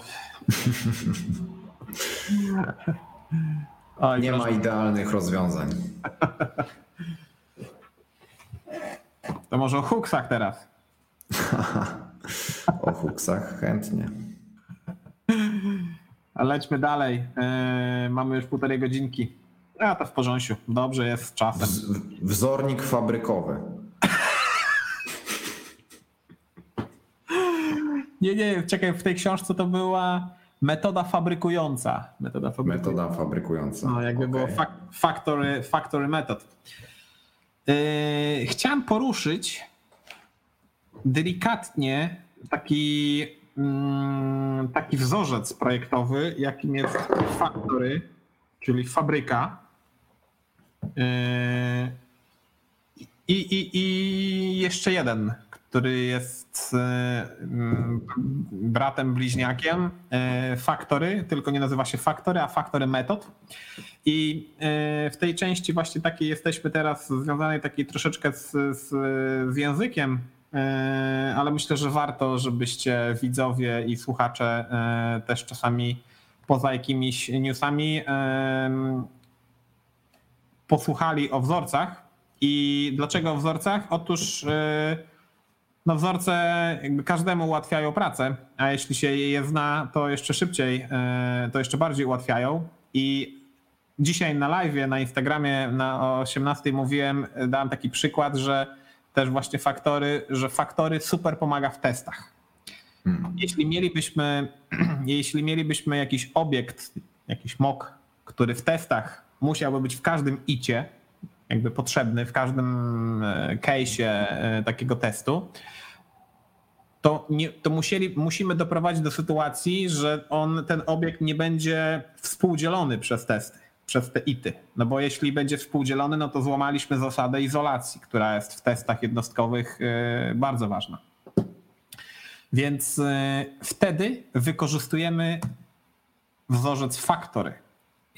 [laughs] Oj, nie ma idealnych rozwiązań. To może o huksach teraz. [laughs] o huksach chętnie. [laughs] Lećmy dalej. Yy, mamy już półtorej godzinki. A to w porządku. Dobrze jest z czasem. wzornik fabrykowy. Nie, nie, czekaj, w tej książce to była metoda fabrykująca. Metoda fabrykująca. Metoda fabrykująca. No, jakby okay. było factory, factory method. Yy, chciałem poruszyć delikatnie taki, yy, taki wzorzec projektowy, jakim jest factory, czyli fabryka. Yy, I, i, I jeszcze jeden, który jest mm, bratem bliźniakiem Factory, tylko nie nazywa się Factory, a Factory Method. I w tej części właśnie takiej jesteśmy teraz związanej takiej troszeczkę z, z, z językiem, ale myślę, że warto, żebyście widzowie i słuchacze też czasami poza jakimiś newsami posłuchali o wzorcach. I dlaczego o wzorcach? Otóż no wzorce każdemu ułatwiają pracę, a jeśli się je zna, to jeszcze szybciej, to jeszcze bardziej ułatwiają. I dzisiaj na live, na Instagramie na 18 mówiłem, dałem taki przykład, że też właśnie faktory, że faktory super pomaga w testach. Hmm. Jeśli mielibyśmy, [clears throat] jeśli mielibyśmy jakiś obiekt, jakiś mock, który w testach musiałby być w każdym icie, jakby potrzebny w każdym e, case'ie e, takiego testu, to, nie, to musieli, musimy doprowadzić do sytuacji, że on, ten obiekt nie będzie współdzielony przez testy, przez te ity. No bo jeśli będzie współdzielony, no to złamaliśmy zasadę izolacji, która jest w testach jednostkowych e, bardzo ważna. Więc wtedy wykorzystujemy wzorzec factory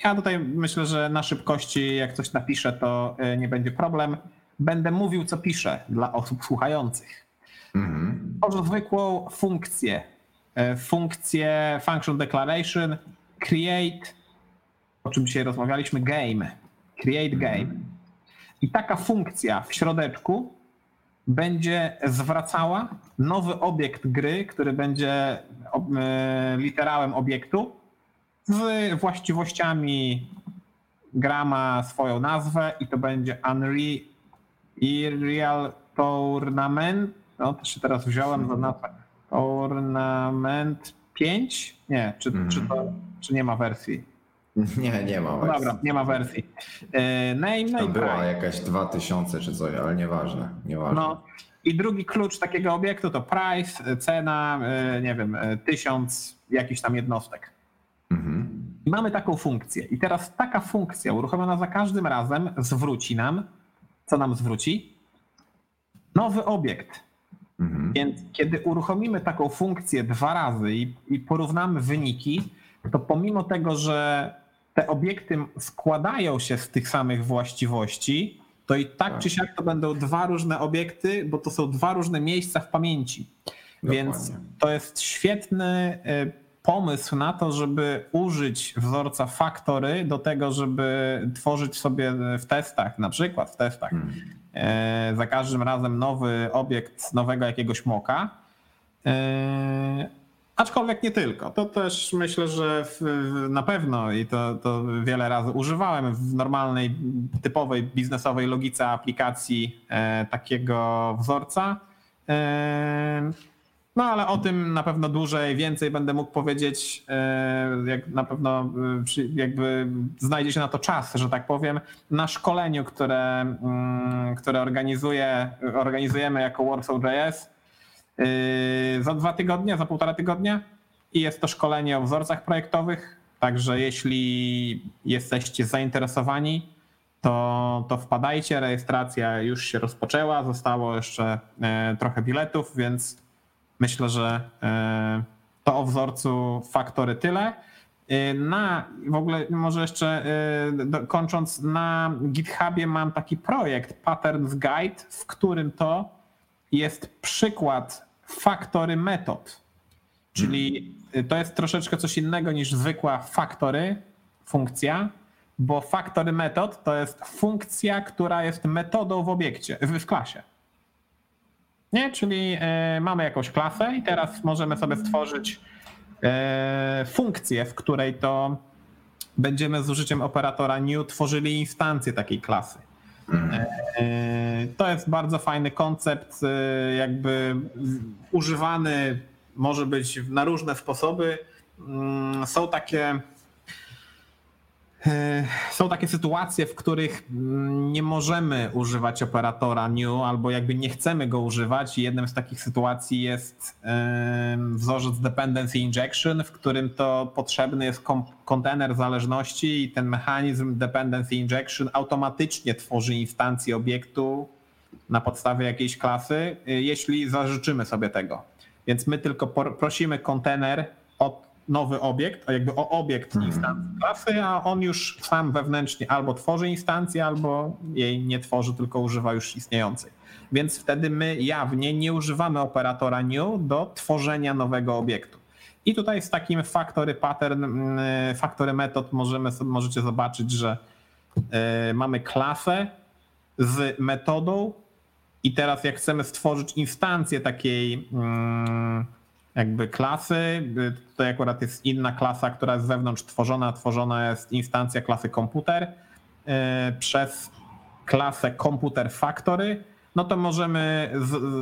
ja tutaj myślę, że na szybkości, jak coś napiszę, to e, nie będzie problem. Będę mówił, co piszę dla osób słuchających. Mhm. Tworzę zwykłą funkcję. E, funkcję function declaration, create, o czym dzisiaj rozmawialiśmy, game. Create game. I taka funkcja w środeczku będzie zwracała nowy obiekt gry, który będzie e, literałem obiektu z właściwościami gra ma swoją nazwę i to będzie Unreal Tournament. No to się teraz wziąłem za nazwę. Tournament 5? Nie, czy, mm. czy, to, czy nie ma wersji? Nie, nie ma wersji. No dobra, nie ma wersji. E, name, name to była price. jakaś 2000 czy coś, ale nieważne. nieważne. No. I drugi klucz takiego obiektu to price, cena, e, nie wiem, e, tysiąc jakichś tam jednostek. Mhm. Mamy taką funkcję. I teraz taka funkcja uruchomiona za każdym razem zwróci nam, co nam zwróci? Nowy obiekt. Mhm. Więc kiedy uruchomimy taką funkcję dwa razy i, i porównamy wyniki, to pomimo tego, że te obiekty składają się z tych samych właściwości, to i tak, tak. czy siak to będą dwa różne obiekty, bo to są dwa różne miejsca w pamięci. Dokładnie. Więc to jest świetny y, pomysł na to, żeby użyć wzorca faktory do tego, żeby tworzyć sobie w testach, na przykład w testach, hmm. E, za każdym razem nowy obiekt nowego jakiegoś moka. E, aczkolwiek nie tylko. To też myślę, że w, na pewno i to, to wiele razy używałem w normalnej, typowej biznesowej logice aplikacji e, takiego wzorca No ale o tym na pewno dłużej, więcej będę mógł powiedzieć, e, jak na pewno e, jakby znajdzie się na to czas, że tak powiem, na szkoleniu, które, mm, które organizuje, organizujemy jako Warsaw.js e, za dwa tygodnie, za półtora tygodnia i jest to szkolenie o wzorcach projektowych, także jeśli jesteście zainteresowani, to, to wpadajcie, rejestracja już się rozpoczęła, zostało jeszcze trochę biletów, więc Myślę, że e, to o wzorcu faktory tyle. E, na w ogóle może jeszcze e, kończąc, na GitHubie mam taki projekt Patterns Guide, w którym to jest przykład faktory metod. Czyli to jest troszeczkę coś innego niż zwykła faktory, funkcja, bo faktory metod to jest funkcja, która jest metodą w obiekcie, w klasie. Nie? Czyli e, mamy jakąś klasę i teraz możemy sobie stworzyć e, funkcję, w której to będziemy z użyciem operatora new tworzyli instancję takiej klasy. E, to jest bardzo fajny koncept, jakby używany może być na różne sposoby. Mm, są takie są takie sytuacje, w których mm, nie możemy używać operatora new albo jakby nie chcemy go używać. Jednym z takich sytuacji jest wzorzec dependency injection, w którym to potrzebny jest kontener zależności i ten mechanizm dependency injection automatycznie tworzy instancję obiektu na podstawie jakiejś klasy, e, jeśli zażyczymy sobie tego. Więc my tylko prosimy kontener nowy obiekt, a jakby o obiekt hmm. instancji klasy, a on już sam wewnętrznie albo tworzy instancję, albo jej nie tworzy, tylko używa już istniejącej. Więc wtedy my jawnie nie używamy operatora new do tworzenia nowego obiektu. I tutaj z takim factory pattern, mm, factory metod możemy, możecie zobaczyć, że e, mamy klasę z metodą i teraz jak chcemy stworzyć instancję takiej mm, jakby klasy. Tutaj akurat jest inna klasa, która jest z zewnątrz tworzona. Tworzona jest instancja klasy komputer e, przez klasę komputer factory. No to możemy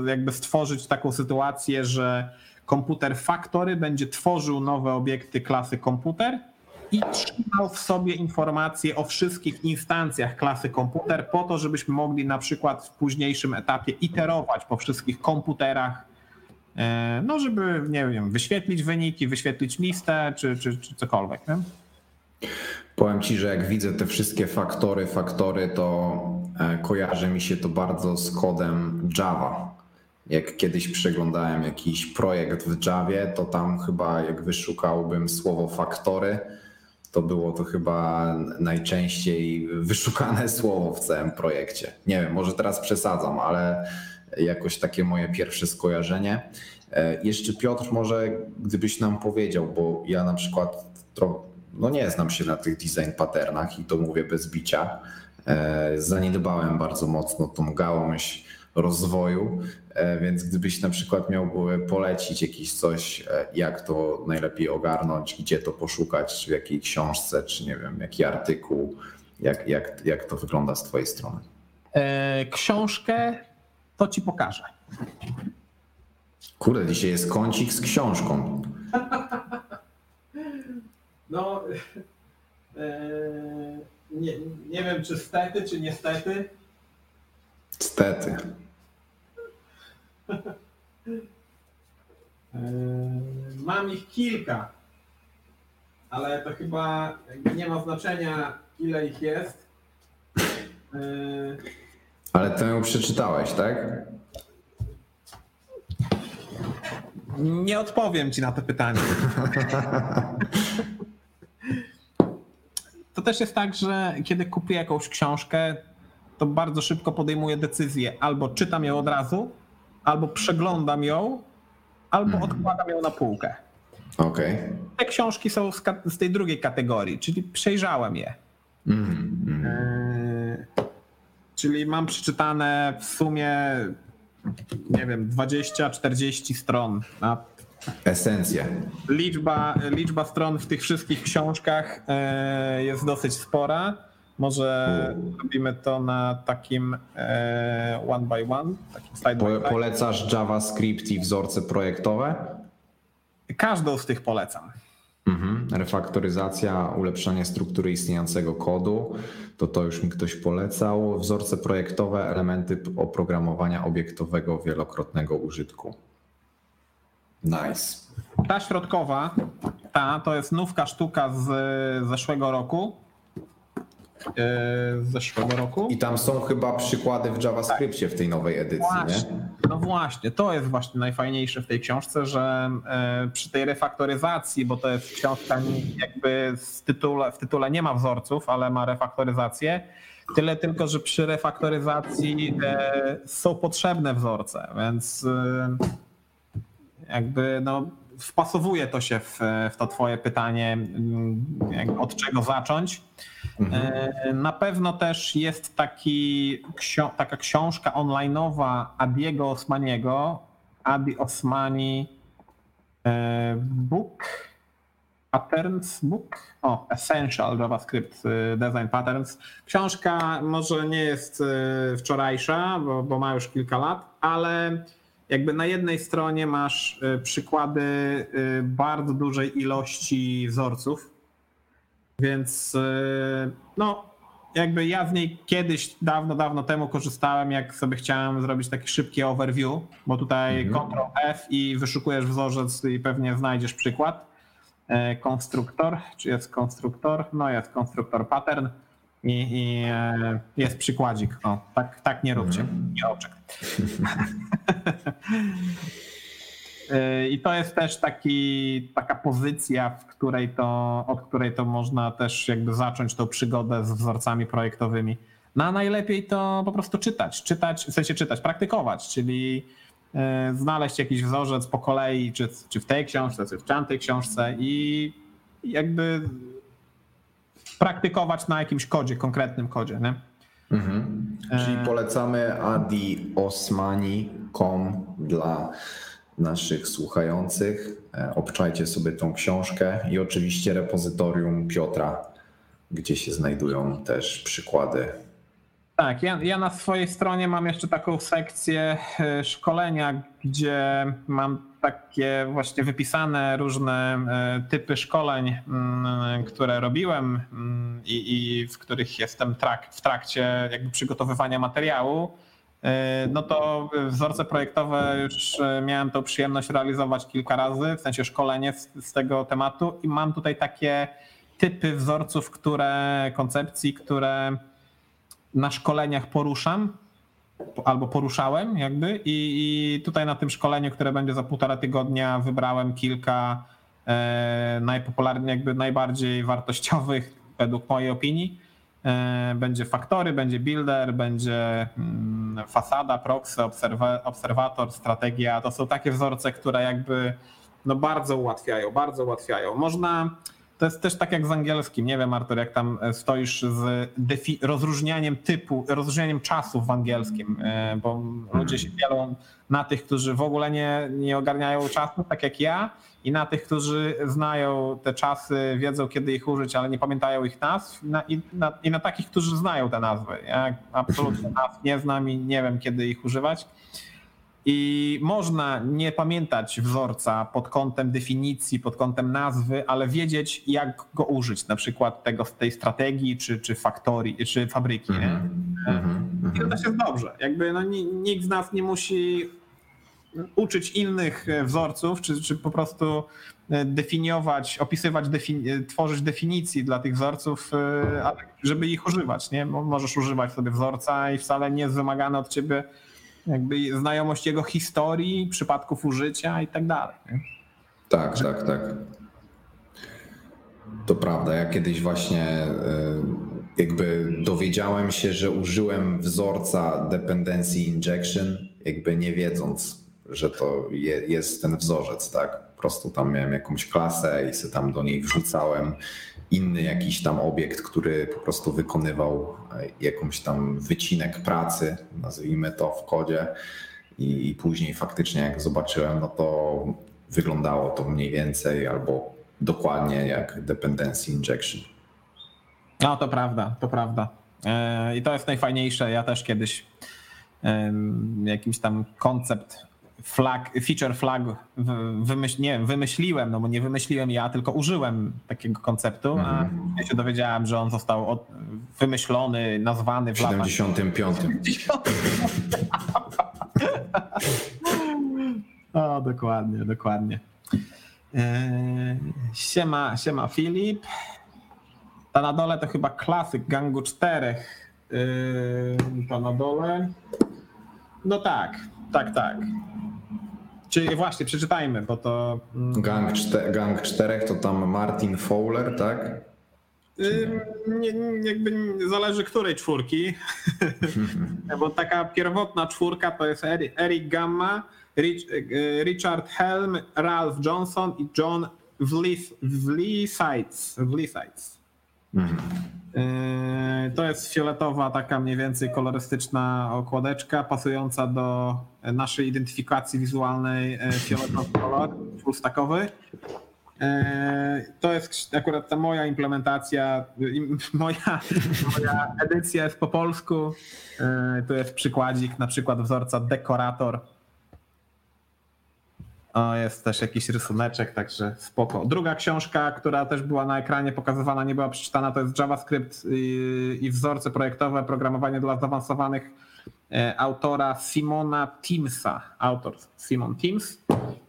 jakby stworzyć taką sytuację, że komputer factory będzie tworzył nowe obiekty klasy komputer i trzymał w sobie informacje o wszystkich instancjach klasy komputer po to, żebyśmy mogli na przykład w późniejszym etapie iterować po wszystkich komputerach no żeby, nie wiem, wyświetlić wyniki, wyświetlić listę, czy, czy, czy cokolwiek. Nie? Powiem ci, że jak widzę te wszystkie faktory, faktory, to e, kojarzy mi się to bardzo z kodem Java. Jak kiedyś przeglądałem jakiś projekt w Javie, to tam chyba jak wyszukałbym słowo faktory, to było to chyba najczęściej wyszukane [laughs] słowo w całym projekcie. Nie wiem, może teraz przesadzam, ale jakoś takie moje pierwsze skojarzenie. E, jeszcze Piotr, może gdybyś nam powiedział, bo ja na przykład no nie znam się na tych design patternach i to mówię bez bicia. E, zaniedbałem bardzo mocno tą gałąź rozwoju, e, więc gdybyś na przykład miał polecić jakieś coś, jak to najlepiej ogarnąć, gdzie to poszukać, w jakiej książce, czy nie wiem, jaki artykuł, jak, jak, jak to wygląda z twojej strony? Książkę to ci pokażę. Kurde, dzisiaj jest kącik z książką. [laughs] No, e, nie, nie wiem czy stety, czy niestety. Stety. [laughs] E, mam ich kilka, ale to chyba nie ma znaczenia, ile ich jest. Ale to ją przeczytałeś, tak? Nie odpowiem ci na to pytanie. [laughs] To też jest tak, że kiedy kupuję jakąś książkę, to bardzo szybko podejmuję decyzję. Albo czytam ją od razu, albo przeglądam ją, albo mm. odkładam ją na półkę. Okay. Te książki są z, tej drugiej kategorii, czyli przejrzałem je. Mm. Czyli mam przeczytane w sumie, nie wiem, 20-40 stron. Esencja. Liczba, liczba stron w tych wszystkich książkach e, jest dosyć spora, Może robimy to na takim e, one by one, takim slide by Po, slide. polecasz JavaScript i wzorce projektowe? Każdą z tych polecam. Mhm. Refaktoryzacja, ulepszanie struktury istniejącego kodu, to to już mi ktoś polecał. Wzorce projektowe, elementy oprogramowania obiektowego wielokrotnego użytku. Nice. Ta środkowa, ta to jest nówka sztuka z zeszłego roku. E, Z zeszłego roku. I tam są chyba przykłady w JavaScriptie w tej nowej edycji, nie? Właśnie, no właśnie, to jest właśnie najfajniejsze w tej książce, że e, przy tej refaktoryzacji, bo to jest książka nie- jakby z tytule, w tytule nie ma wzorców, ale ma refaktoryzację, tyle tylko, że przy refaktoryzacji e, są potrzebne wzorce, więc jakby no, wpasowuje to się w, w to twoje pytanie, od czego zacząć. E, Na pewno też jest taki, taka książka online'owa Adiego Osmaniego, Adi Osmani e, Book Patterns Book, o Essential JavaScript e, Design Patterns. Książka może nie jest wczorajsza, bo, bo ma już kilka lat, ale jakby na jednej stronie masz przykłady bardzo dużej ilości wzorców, więc y, no, jakby ja z niej kiedyś, dawno, dawno temu korzystałem, jak sobie chciałem zrobić taki szybki overview, bo tutaj Ctrl F i wyszukujesz wzorzec i pewnie znajdziesz przykład. E, Konstruktor, czy jest konstruktor? No jest konstruktor pattern i, i e, jest przykładzik. O, tak, tak nie róbcie, nie oczek. [laughs] I to jest też taki, taka pozycja, w której to, od której to można też jakby zacząć tą przygodę z wzorcami projektowymi. No a najlepiej to po prostu czytać, czytać, w sensie czytać, praktykować, czyli y, znaleźć jakiś wzorzec po kolei, czy, czy w tej książce, czy w tamtej książce i jakby praktykować na jakimś kodzie, konkretnym kodzie, nie? Mhm. Czyli polecamy adiosmani.com dla naszych słuchających. E, Obczajcie sobie tą książkę i oczywiście repozytorium Piotra, gdzie się znajdują też przykłady. Tak, ja, ja na swojej stronie mam jeszcze taką sekcję e, szkolenia, gdzie mam takie właśnie wypisane różne e, typy szkoleń, mm, które robiłem mm, i, i w których jestem trak, w trakcie jakby przygotowywania materiału. E, No to wzorce projektowe już e, miałem tą przyjemność realizować kilka razy, w sensie szkolenie z, tego tematu i mam tutaj takie typy wzorców, które, koncepcji, które na szkoleniach poruszam albo poruszałem jakby i, i tutaj na tym szkoleniu, które będzie za półtora tygodnia wybrałem kilka e, najpopularniej, jakby najbardziej wartościowych według mojej opinii. E, będzie faktory, będzie builder, będzie mm, fasada, proxy, obserwa- obserwator, strategia. To są takie wzorce, które jakby no bardzo ułatwiają, bardzo ułatwiają. Można, to jest też tak jak z angielskim, nie wiem Artur, jak tam stoisz z rozróżnianiem typu, rozróżnianiem czasów w angielskim, e, bo ludzie się dzielą na tych, którzy w ogóle nie, nie ogarniają czasu, tak jak ja, i na tych, którzy znają te czasy, wiedzą kiedy ich użyć, ale nie pamiętają ich nazw, na, i, na, i na takich, którzy znają te nazwy. Ja absolutnie [clears throat] nazw nie znam i nie wiem kiedy ich używać. I można nie pamiętać wzorca pod kątem definicji, pod kątem nazwy, ale wiedzieć, jak go użyć, na przykład tego z tej strategii, czy, czy faktorii, czy fabryki. Nie? Mhm. I to też jest dobrze. Jakby no, ni- nikt z nas nie musi uczyć innych e, wzorców, czy, czy po prostu e, definiować, opisywać, defini- e, tworzyć definicji dla tych wzorców, ale żeby ich używać. Nie? Mo- Możesz używać sobie wzorca i wcale nie jest wymagane od ciebie jakby znajomość jego historii, przypadków użycia i tak dalej. Tak, tak, tak. To prawda. Ja kiedyś właśnie jakby dowiedziałem się, że użyłem wzorca dependency injection, jakby nie wiedząc, że to je, jest ten wzorzec, tak? Po prostu tam miałem jakąś klasę i sobie tam do niej wrzucałem inny jakiś tam obiekt, który po prostu wykonywał e, jakąś tam wycinek pracy, nazwijmy to w kodzie. I, I później faktycznie jak zobaczyłem, no to wyglądało to mniej więcej albo dokładnie jak dependency injection. No to prawda, to prawda. E, I to jest najfajniejsze. Ja też kiedyś jakiś tam koncept flag, feature flag wymyśl, nie, wymyśliłem, no bo nie wymyśliłem ja, tylko użyłem takiego konceptu, a mhm. ja się dowiedziałem, że on został od, wymyślony, nazwany w 75. [laughs] o, dokładnie, dokładnie. E, siema, siema Filip. Ta na dole to chyba klasyk gangu czterech. E, ta na dole. No tak, tak, tak. Czyli właśnie, przeczytajmy, bo to. Mm, gang, gang czterech to tam Martin Fowler, tak? Nie, jakby zależy której czwórki, [laughs] bo taka pierwotna czwórka to jest Eric Gamma, Rich, e, Richard Helm, Ralph Johnson i John Vliesides. Vliesides. Mhm. E, to jest fioletowa, taka mniej więcej kolorystyczna okładeczka, pasująca do naszej identyfikacji wizualnej e, fioletowy [laughs] kolor, fullstackowy. To jest akurat ta moja implementacja, [laughs] moja, moja edycja jest po polsku. To jest przykładzik, na przykład wzorca dekorator o, jest też jakiś rysuneczek, także spoko. Druga książka, która też była na ekranie pokazywana, nie była przeczytana, to jest JavaScript i wzorce projektowe, programowanie dla zaawansowanych e, autora Simona Timsa, autor Simon Tims.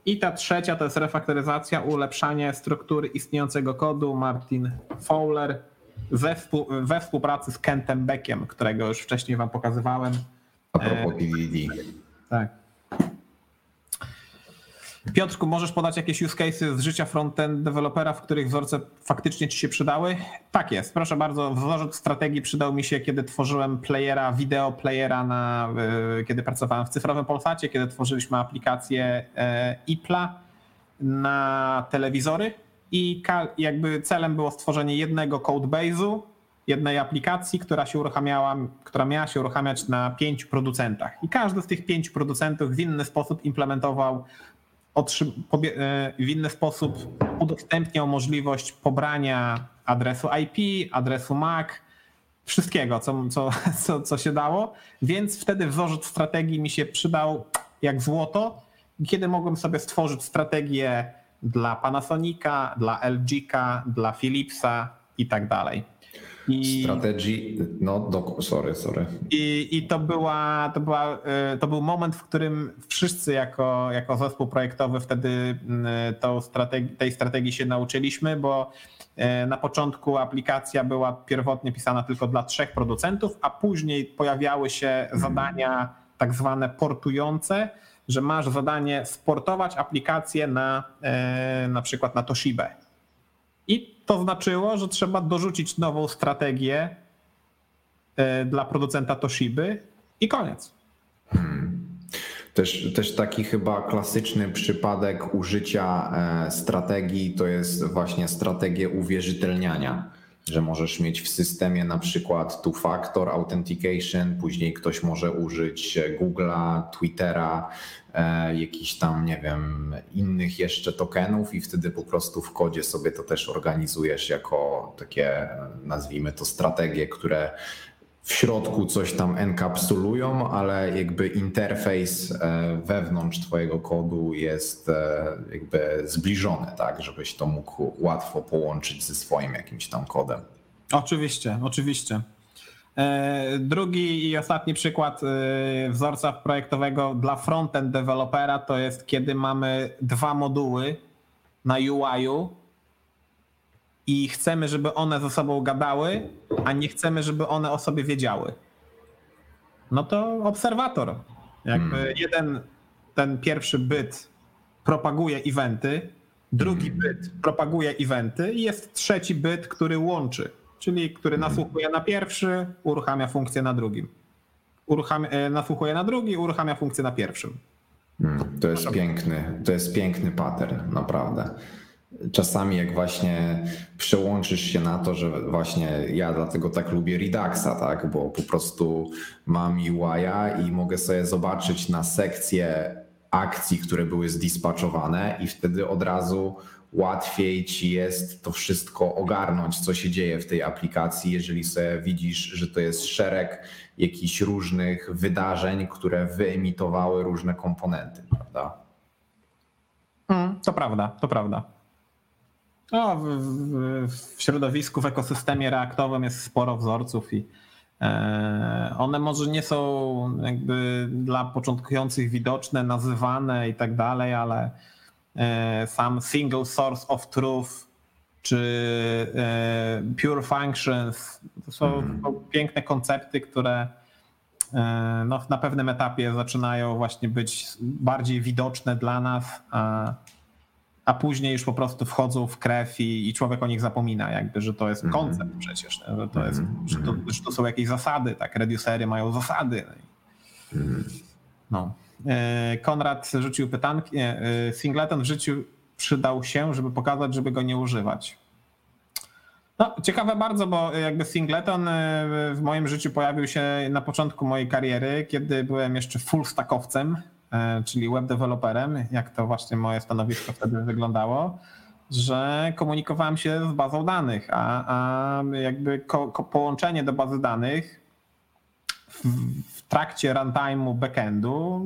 I ta trzecia to jest refaktoryzacja, ulepszanie struktury istniejącego kodu Martin Fowler we współpracy z Kentem Beckiem, którego już wcześniej wam pokazywałem. A propos PVD. Tak. Piotrku, możesz podać jakieś use cases z życia frontend dewelopera, w których wzorce faktycznie ci się przydały? Tak jest, proszę bardzo. Wzorzec strategii przydał mi się, kiedy tworzyłem playera, wideo playera, na, e, kiedy pracowałem w cyfrowym Polsacie, kiedy tworzyliśmy aplikację e, IPLA na telewizory i jakby celem było stworzenie jednego codebase'u, jednej aplikacji, która się uruchamiała, która miała się uruchamiać na pięciu producentach. I każdy z tych pięciu producentów w inny sposób implementował w inny sposób udostępniał możliwość pobrania adresu IP, adresu MAC, wszystkiego, co, co, [laughs] co, co się dało, więc wtedy wzorzec strategii mi się przydał jak złoto, kiedy mogłem sobie stworzyć strategię dla Panasonica, dla LG'ka, dla Philipsa i tak dalej. I, Strategii, no do, sorry, sorry. I, i to, była, to, była, y, to był moment, w którym wszyscy jako, jako zespół projektowy wtedy y, tą strategi tej strategii się nauczyliśmy, bo y, na początku aplikacja była pierwotnie pisana tylko dla trzech producentów, a później pojawiały się mhm. zadania tak zwane portujące, że masz zadanie sportować aplikację na na przykład na Toshibę. I to znaczyło, że trzeba dorzucić nową strategię e, dla producenta Toshiby i koniec. Hmm. Też, też taki chyba klasyczny przypadek użycia e, strategii to jest właśnie strategia uwierzytelniania że możesz mieć w systemie na przykład two-factor authentication, później ktoś może użyć Google'a, Twittera, e, jakichś tam, nie wiem, innych jeszcze tokenów i wtedy po prostu w kodzie sobie to też organizujesz jako takie, nazwijmy to, strategie, które w środku coś tam enkapsulują, ale jakby interfejs e, wewnątrz Twojego kodu jest e, jakby zbliżony, tak, żebyś to mógł łatwo połączyć ze swoim jakimś tam kodem. Oczywiście, oczywiście. E, drugi i ostatni przykład wzorca projektowego dla frontend dewelopera to jest kiedy mamy dwa moduły na UI-u i chcemy, żeby one ze sobą gadały, a nie chcemy, żeby one o sobie wiedziały. No to obserwator. Jakby hmm. jeden, ten pierwszy byt propaguje eventy, drugi hmm. byt propaguje eventy i jest trzeci byt, który łączy, czyli który hmm. nasłuchuje na pierwszy, uruchamia funkcję na drugim. Uruchamia, e, nasłuchuje na drugi, uruchamia funkcję na pierwszym. Hmm. To jest piękny, to jest piękny pattern, naprawdę czasami jak właśnie przełączysz się na to, że właśnie ja dlatego tak lubię Reduxa, tak, bo po prostu mam UI i mogę sobie zobaczyć na sekcję akcji, które były zdispatchowane i wtedy od razu łatwiej ci jest to wszystko ogarnąć, co się dzieje w tej aplikacji, jeżeli sobie widzisz, że to jest szereg jakichś różnych wydarzeń, które wyemitowały różne komponenty, prawda? Mm, to prawda, to prawda. No, w, w, w, środowisku, w ekosystemie reaktowym jest sporo wzorców i e, one może nie są jakby dla początkujących widoczne, nazywane i tak dalej, ale e, sam single source of truth czy e, pure functions to są, mm. piękne koncepty, które no, na pewnym etapie zaczynają właśnie być bardziej widoczne dla nas, a a później już po prostu wchodzą w krew i, i człowiek o nich zapomina, jakby, że to jest mhm. koncept mm -hmm. przecież, że to, jest, mm -hmm. że, to, że to są jakieś zasady, tak, reducery mają zasady. Mm. No. E, Konrad rzucił pytanki, nie, e, Singleton w życiu przydał się, żeby pokazać, żeby go nie używać. No, ciekawe bardzo, bo jakby singleton e, w moim życiu pojawił się na początku mojej kariery, kiedy byłem jeszcze full stackowcem, czyli web developerem, jak to właśnie moje stanowisko wtedy wyglądało, że komunikowałem się z bazą danych, a, a jakby ko, ko połączenie do bazy danych w, w trakcie runtime'u backendu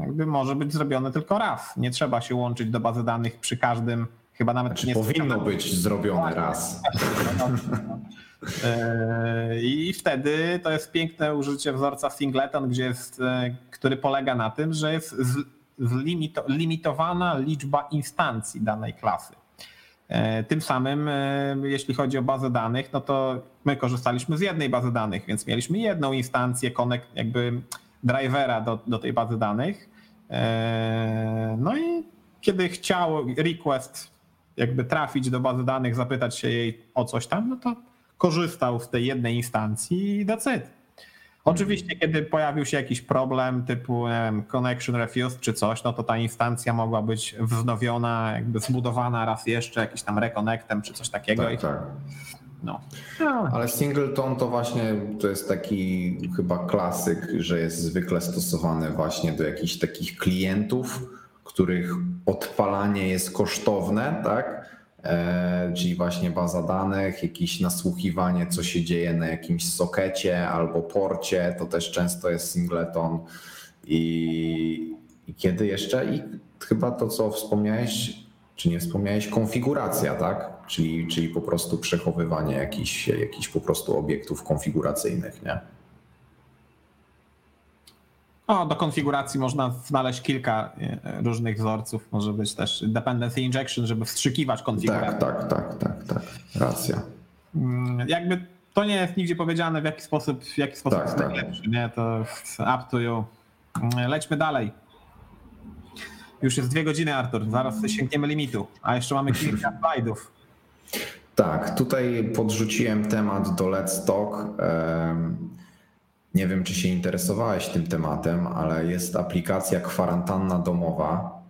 jakby może być zrobione tylko raz. Nie trzeba się łączyć do bazy danych przy każdym, chyba nawet znaczy, nie powinno być zrobione raz. E, [laughs] I wtedy to jest piękne użycie wzorca singleton, gdzie jest, e, który polega na tym, że jest limitowana liczba instancji danej klasy. E, tym samym, jeśli chodzi o bazę danych, no to my korzystaliśmy z jednej bazy danych, więc mieliśmy jedną instancję, connect, jakby drivera do, do tej bazy danych. No i kiedy chciał request jakby trafić do bazy danych, zapytać się jej o coś tam, no to korzystał z tej jednej instancji i that's it. Oczywiście, kiedy pojawił się jakiś problem typu wiem, connection refused czy coś, no to ta instancja mogła być wznowiona, jakby zbudowana raz jeszcze, jakiś tam reconnectem czy coś takiego. Tak, tak. No. Ale singleton to właśnie to jest taki chyba klasyk, że jest zwykle stosowany właśnie do jakichś takich klientów, których odpalanie jest kosztowne, tak? E, czyli właśnie baza danych, jakieś nasłuchiwanie, co się dzieje na jakimś sokecie albo porcie, to też często jest singleton. I, i kiedy jeszcze? I chyba to, co wspomniałeś, czy nie wspomniałeś, konfiguracja, tak? Czyli, czyli po prostu przechowywanie jakichś, jakichś po prostu obiektów konfiguracyjnych, nie? No, do konfiguracji można znaleźć kilka e, różnych wzorców. Może być też dependency injection, żeby wstrzykiwać konfigurację. Tak, tak, tak, tak, tak. Racja. Mm, jakby to nie jest nigdzie powiedziane, w jaki sposób, w jaki sposób tak, jest tak. najlepszy. Nie? To up to you. Mm, lećmy dalej. Już jest dwie godziny, Artur. Zaraz sięgniemy limitu, a jeszcze mamy kilka [laughs] slajdów. Tak, tutaj podrzuciłem temat do Let's Talk. Nie wiem, czy się interesowałeś tym tematem, ale jest aplikacja kwarantanna domowa,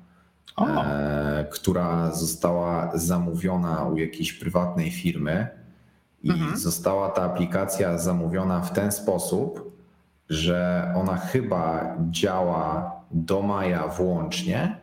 e, która została zamówiona u jakiejś prywatnej firmy. I mhm. została ta aplikacja zamówiona w ten sposób, że ona chyba działa do maja włącznie,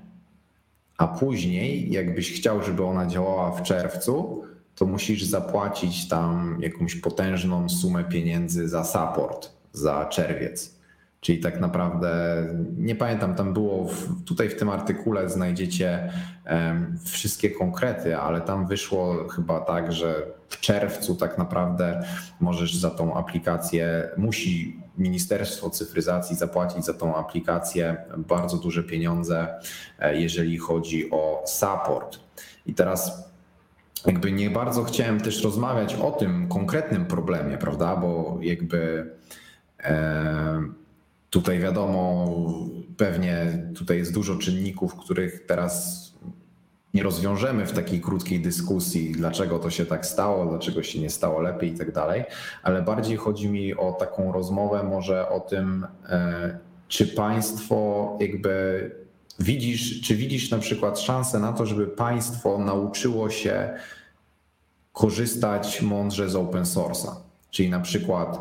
a później, jakbyś chciał, żeby ona działała w czerwcu, to musisz zapłacić tam jakąś potężną sumę pieniędzy za support za czerwiec. Czyli tak naprawdę, nie pamiętam, tam było, w, tutaj w tym artykule znajdziecie um, wszystkie konkrety, ale tam wyszło chyba tak, że w czerwcu tak naprawdę możesz za tą aplikację, musi Ministerstwo Cyfryzacji zapłacić za tą aplikację bardzo duże pieniądze, e, jeżeli chodzi o support. I teraz jakby nie bardzo chciałem też rozmawiać o tym konkretnym problemie, prawda, bo jakby Tutaj wiadomo, pewnie tutaj jest dużo czynników, których teraz nie rozwiążemy w takiej krótkiej dyskusji, dlaczego to się tak stało, dlaczego się nie stało lepiej i tak dalej, ale bardziej chodzi mi o taką rozmowę może o tym, e, czy państwo jakby widzisz, czy widzisz na przykład szansę na to, żeby państwo nauczyło się korzystać mądrze z open source'a. Czyli na przykład,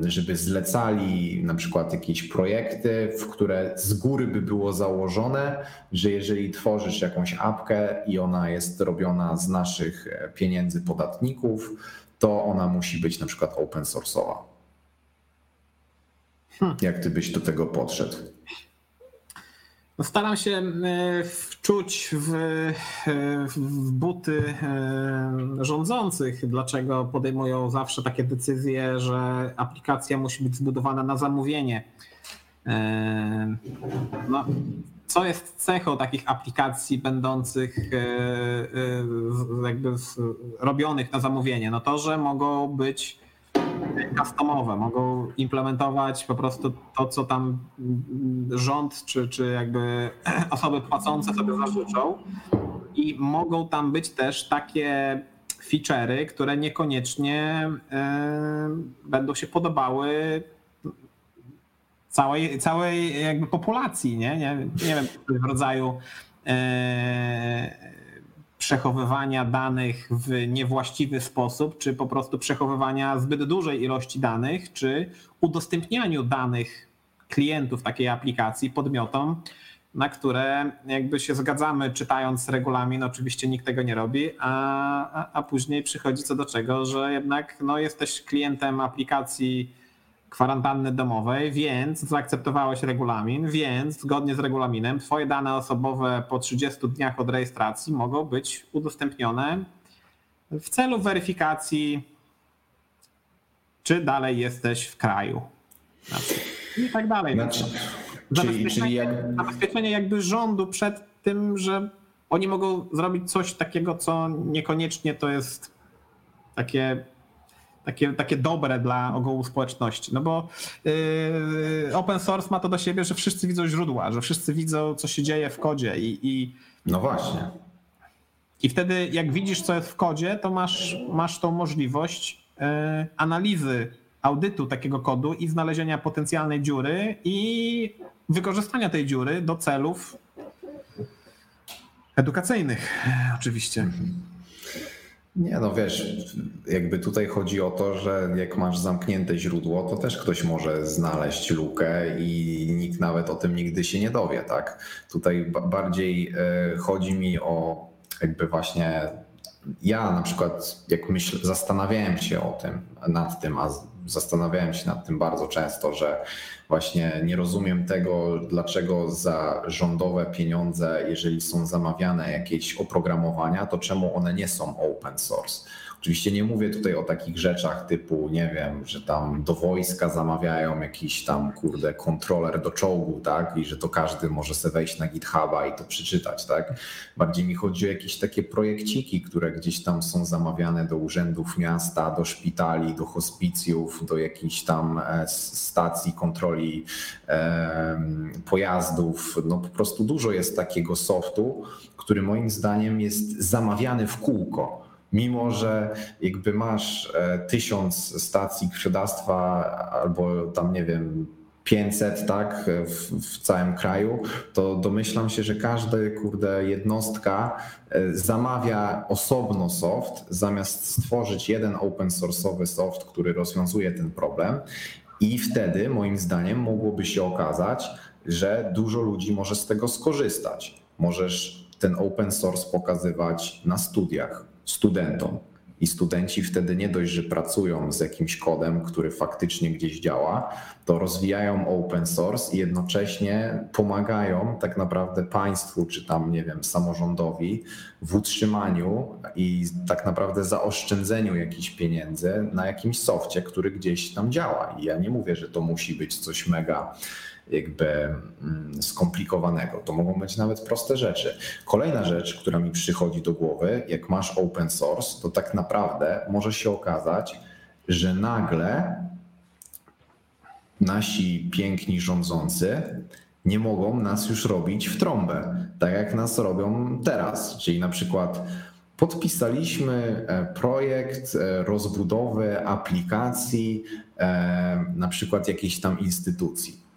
żeby zlecali na przykład jakieś projekty, w które z góry by było założone, że jeżeli tworzysz jakąś apkę i ona jest robiona z naszych pieniędzy podatników, to ona musi być na przykład open source'owa. Hmm. Jak ty byś do tego podszedł? Staram się e, wczuć w, e, w buty e, rządzących, dlaczego podejmują zawsze takie decyzje, że aplikacja musi być zbudowana na zamówienie. No, co jest cechą takich aplikacji będących jakby robionych na zamówienie? No to, że mogą być customowe, mogą implementować po prostu to, co tam rząd czy, czy jakby [clears throat] osoby płacące sobie zażyczą i mogą tam być też takie feature'y, które niekoniecznie będą się podobały całej, całej jakby populacji, nie? Nie, nie wiem, w rodzaju przechowywania danych w niewłaściwy sposób, czy po prostu przechowywania zbyt dużej ilości danych, czy udostępnianiu danych klientów takiej aplikacji podmiotom, na które jakby się zgadzamy, czytając regulamin, oczywiście nikt tego nie robi, a, a, później przychodzi co do czego, że jednak no, jesteś klientem aplikacji kwarantanny domowej, więc zaakceptowałeś regulamin, więc zgodnie z regulaminem twoje dane osobowe po 30 dniach od rejestracji mogą być udostępnione w celu weryfikacji, czy dalej jesteś w kraju. I tak dalej. Znaczy, zabezpieczenie, czyli jak... zabezpieczenie jakby rządu przed tym, że oni mogą zrobić coś takiego, co niekoniecznie to jest takie takie, takie dobre dla ogółu społeczności. No bo yy, open source ma to do siebie, że wszyscy widzą źródła, że wszyscy widzą, co się dzieje w kodzie i. i no właśnie. I wtedy, jak widzisz, co jest w kodzie, to masz, masz tą możliwość yy, analizy, audytu takiego kodu i znalezienia potencjalnej dziury i wykorzystania tej dziury do celów edukacyjnych, oczywiście. Nie, no wiesz, jakby tutaj chodzi o to, że jak masz zamknięte źródło, to też ktoś może znaleźć lukę i nikt nawet o tym nigdy się nie dowie, tak? Tutaj bardziej e, chodzi mi o jakby właśnie ja na przykład, jak myśl, zastanawiałem się o tym, nad tym, a zastanawiałem się nad tym bardzo często, że właśnie nie rozumiem tego, dlaczego za rządowe pieniądze, jeżeli są zamawiane jakieś oprogramowania, to czemu one nie są open source. Oczywiście nie mówię tutaj o takich rzeczach typu, nie wiem, że tam do wojska zamawiają jakiś tam, kurde, kontroler do czołgu, tak? I że to każdy może sobie wejść na GitHuba i to przeczytać, tak? Bardziej mi chodzi o jakieś takie projekciki, które gdzieś tam są zamawiane do urzędów miasta, do szpitali, do hospicjów, do jakichś tam e, stacji kontroli pojazdów. No po prostu dużo jest takiego softu, który moim zdaniem jest zamawiany w kółko mimo że jakby masz e, tysiąc stacji krwiodawstwa albo tam nie wiem 500 tak w, w, całym kraju, to domyślam się, że każda kurde jednostka e, zamawia osobno soft zamiast stworzyć jeden open source'owy soft, który rozwiązuje ten problem i wtedy moim zdaniem mogłoby się okazać, że dużo ludzi może z tego skorzystać. Możesz ten open source pokazywać na studiach, studentom. I studenci wtedy nie dość, że pracują z jakimś kodem, który faktycznie gdzieś działa, to rozwijają open source i jednocześnie pomagają tak naprawdę państwu, czy tam, nie wiem, samorządowi w utrzymaniu i tak naprawdę zaoszczędzeniu jakichś pieniędzy na jakimś softie, który gdzieś tam działa. I ja nie mówię, że to musi być coś mega jakby mm, skomplikowanego. To mogą być nawet proste rzeczy. Kolejna rzecz, która mi przychodzi do głowy, jak masz open source, to tak naprawdę może się okazać, że nagle nasi piękni rządzący nie mogą nas już robić w trąbę, tak jak nas robią teraz. Czyli na przykład podpisaliśmy e, projekt e, rozbudowy aplikacji, e, na przykład jakiejś tam instytucji.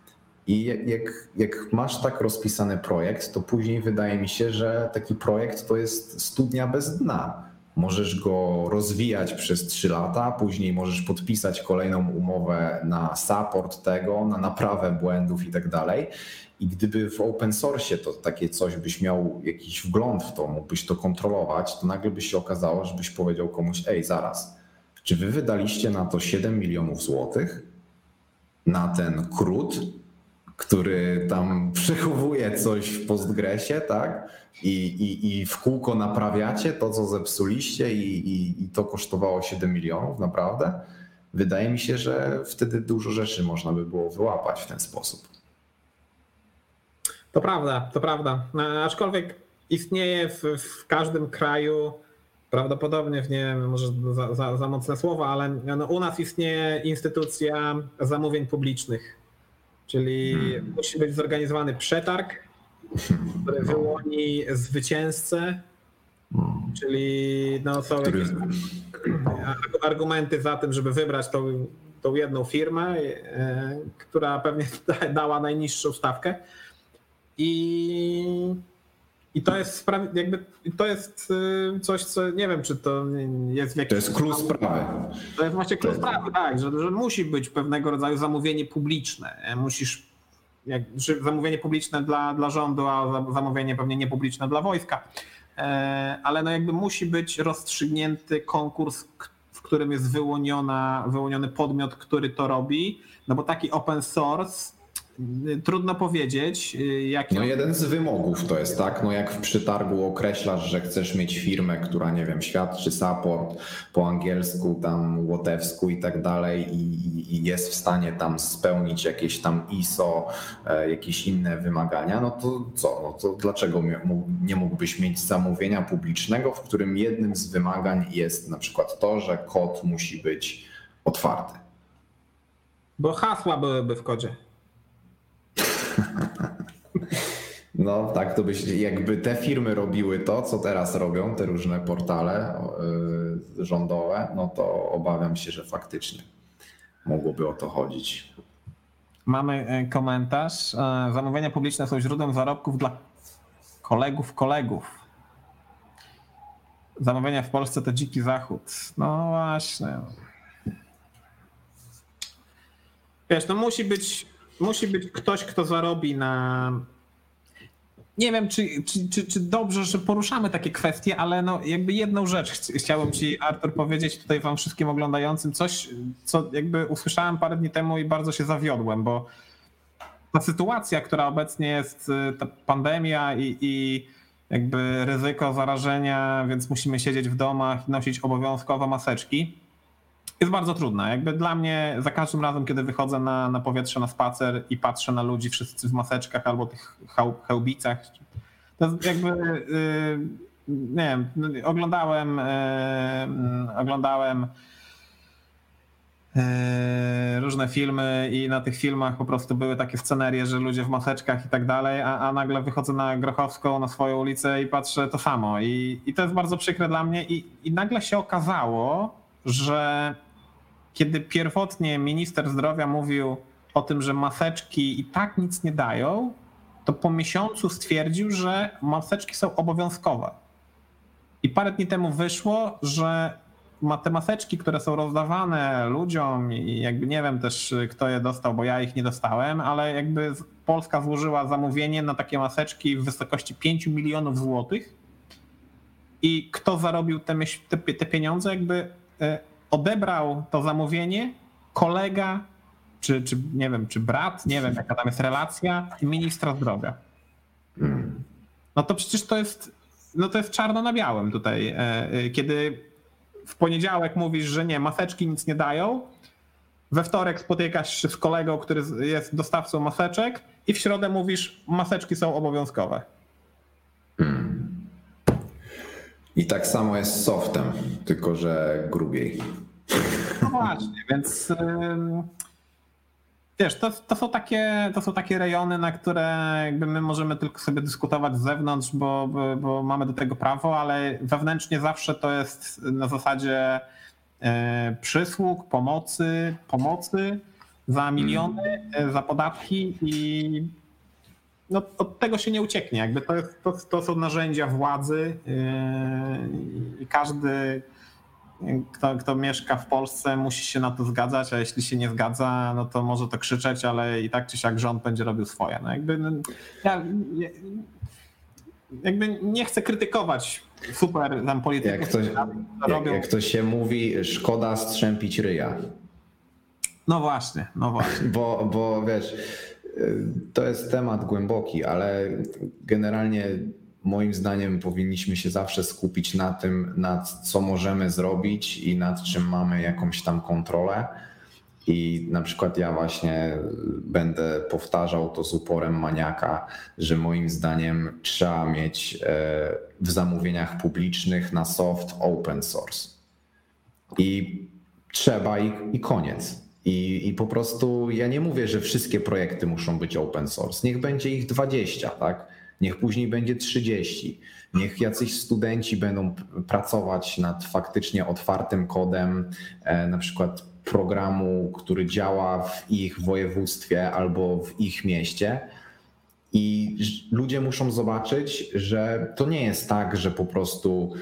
I jak, jak masz tak rozpisany projekt, to później wydaje mi się, że taki projekt to jest studnia bez dna. możesz go rozwijać przez 3 lata, później możesz podpisać kolejną umowę na support tego, na naprawę błędów i tak dalej. I gdyby w open source to takie coś byś miał jakiś wgląd w to, mógłbyś to kontrolować, to nagle by się okazało, żebyś powiedział komuś, ej, zaraz, czy wy wydaliście na to 7 milionów złotych? Na ten krót, który tam przechowuje coś w Postgresie, tak? I, i, i w kółko naprawiacie to, co zepsuliście, i, i, i to kosztowało 7 milionów, naprawdę? Wydaje mi się, że wtedy dużo rzeczy można by było wyłapać w ten sposób. To prawda, to prawda. No, aczkolwiek istnieje w, w każdym kraju, prawdopodobnie nie może za, za, za mocne słowa, ale no, u nas istnieje instytucja zamówień publicznych. Czyli hmm. musi być zorganizowany przetarg, który wyłoni zwycięzcę, hmm. czyli no, są który... argumenty za tym, żeby wybrać tą, tą jedną firmę, e, która pewnie [laughs] dała najniższą stawkę. I, i to jest jakby to jest y, coś, co nie wiem, czy to jest w jakiś. To jest klucz sprawy. To jest właśnie klucz sprawy, tak, że, że musi być pewnego rodzaju zamówienie publiczne. Musisz jak, zamówienie publiczne dla, dla rządu, a zamówienie pewnie niepubliczne dla wojska. E, ale no jakby musi być rozstrzygnięty konkurs, w którym jest wyłoniona, wyłoniony podmiot, który to robi, no bo taki open source Trudno powiedzieć. Y, jak no jeden z wymogów to jest tak, no jak w przetargu określasz, że chcesz mieć firmę, która nie wiem, świadczy support po angielsku, tam łotewsku i tak dalej i, i jest w stanie tam spełnić jakieś tam ISO, e, jakieś inne wymagania, no to co, no to dlaczego nie mógłbyś mieć zamówienia publicznego, w którym jednym z wymagań jest na przykład to, że kod musi być otwarty? Bo hasła byłyby w kodzie. [laughs] No tak, to byś, jakby te firmy robiły to, co teraz robią, te różne portale yy, rządowe, no to obawiam się, że faktycznie mogłoby o to chodzić. Mamy e, komentarz. E, zamówienia publiczne są źródłem zarobków dla kolegów kolegów. Zamówienia w Polsce to dziki zachód. No właśnie. Wiesz, no musi być musi być ktoś, kto zarobi na. Nie wiem, czy, czy, czy, czy dobrze, że poruszamy takie kwestie, ale no jakby jedną rzecz chciałem ci, Artur, powiedzieć tutaj wam wszystkim oglądającym. Coś, co jakby usłyszałem parę dni temu i bardzo się zawiodłem, bo ta sytuacja, która obecnie jest, y, ta pandemia i, i jakby ryzyko zarażenia, więc musimy siedzieć w domach i nosić obowiązkowo maseczki jest bardzo trudna. Jakby dla mnie za każdym razem, kiedy wychodzę na, na powietrze, na spacer i patrzę na ludzi wszyscy w maseczkach albo tych hełbicach, to jest jakby yy, nie wiem, no, oglądałem yy, oglądałem yy, różne filmy i na tych filmach po prostu były takie scenerie, że ludzie w maseczkach i tak dalej, a, a nagle wychodzę na Grochowską, na swoją ulicę i patrzę to samo. I, i to jest bardzo przykre dla mnie i, i nagle się okazało, że kiedy pierwotnie minister zdrowia mówił o tym, że maseczki i tak nic nie dają, to po miesiącu stwierdził, że maseczki są obowiązkowe. I parę dni temu wyszło, że te maseczki, które są rozdawane ludziom i jakby nie wiem też kto je dostał, bo ja ich nie dostałem, ale jakby Polska złożyła zamówienie na takie maseczki w wysokości 5 milionów złotych i kto zarobił te, te, pieniądze, jakby e, odebrał to zamówienie kolega, czy, czy nie wiem, czy brat, nie wiem jaka tam jest relacja, ministra zdrowia. No to przecież to jest, no to jest czarno na białym tutaj, e, e, kiedy w poniedziałek mówisz, że nie, maseczki nic nie dają, we wtorek spotykasz się z kolegą, który jest dostawcą maseczek i w środę mówisz, maseczki są obowiązkowe. I tak samo jest z softem, tylko że grubiej. No właśnie, więc wiesz, to, to, są takie, to są takie rejony, na które jakby my możemy tylko sobie dyskutować z zewnątrz, bo, bo, bo mamy do tego prawo, ale wewnętrznie zawsze to jest na zasadzie e, przysług, pomocy, pomocy za miliony, mm. za podatki i no, od tego się nie ucieknie. Jakby to, to, to są narzędzia władzy yy, i każdy, kto, kto mieszka w Polsce, musi się na to zgadzać, a jeśli się nie zgadza, no to może to krzyczeć, ale i tak czy siak rząd będzie robił swoje. No jakby, no, ja, jakby nie chcę krytykować super tam polityków. Jak ktoś, jak, jak to się mówi, szkoda strzępić ryja. No właśnie, no właśnie. [laughs] Bo, bo wiesz, to jest temat głęboki, ale generalnie moim zdaniem powinniśmy się zawsze skupić na tym, nad co możemy zrobić i nad czym mamy jakąś tam kontrolę. I na przykład ja właśnie będę powtarzał to z uporem maniaka, że moim zdaniem trzeba mieć e, w zamówieniach publicznych na soft open source. I trzeba i, i koniec. I, I po prostu ja nie mówię, że wszystkie projekty muszą być open source. Niech będzie ich 20, tak? Niech później będzie 30. Niech jacyś studenci będą pracować nad faktycznie otwartym kodem, e, na przykład programu, który działa w ich województwie albo w ich mieście. I ludzie muszą zobaczyć, że to nie jest tak, że po prostu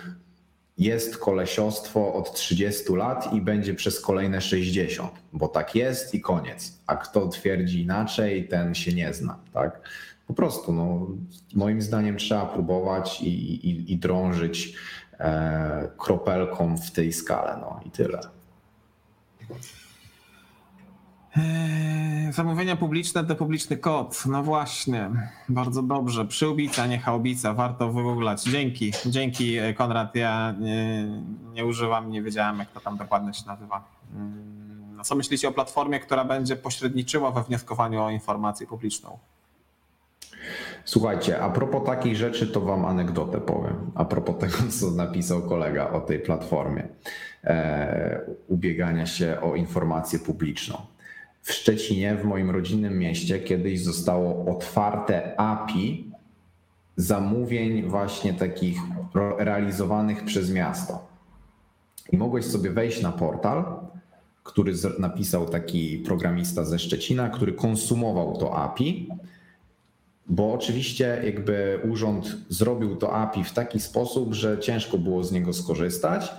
jest kolesiostwo od 30 lat i będzie przez kolejne 60, bo tak jest i koniec. A kto twierdzi inaczej, ten się nie zna. Tak? Po prostu, no, moim zdaniem trzeba próbować i, i, i drążyć e, kropelką w tej skale. No i tyle. Eee, zamówienia publiczne to publiczny kod. No właśnie, bardzo dobrze. Przyłbica, nie chałubica, warto wygooglać. Dzięki, dzięki Konrad. Ja nie, nie, używam, nie wiedziałem jak to tam dokładnie się nazywa. Mm, no co myślicie o platformie, która będzie pośredniczyła we wnioskowaniu o informację publiczną? Słuchajcie, a propos takich rzeczy, to wam anegdotę powiem. A propos tego, co napisał kolega o tej platformie e, ubiegania się o informację publiczną. W Szczecinie, w moim rodzinnym mieście, kiedyś zostało otwarte API zamówień właśnie takich realizowanych przez miasto. I mogłeś sobie wejść na portal, który napisał taki programista ze Szczecina, który konsumował to API bo oczywiście jakby urząd zrobił to API w taki sposób, że ciężko było z niego skorzystać,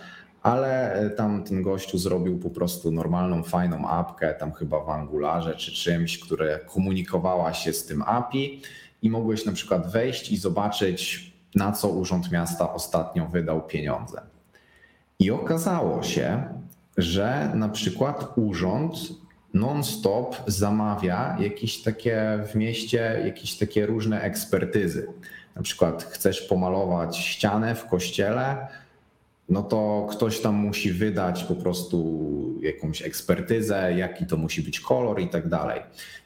ale e, tam ten gościu zrobił po prostu normalną, fajną apkę, tam chyba w Angularze czy czymś, które komunikowała się z tym API i mogłeś na przykład wejść i zobaczyć, na co Urząd Miasta ostatnio wydał pieniądze. I okazało się, że na przykład urząd non-stop zamawia jakieś takie w mieście, jakieś takie różne ekspertyzy. Na przykład chcesz pomalować ścianę w kościele, no to ktoś tam musi wydać po prostu jakąś ekspertyzę, jaki to musi być kolor i tak dalej.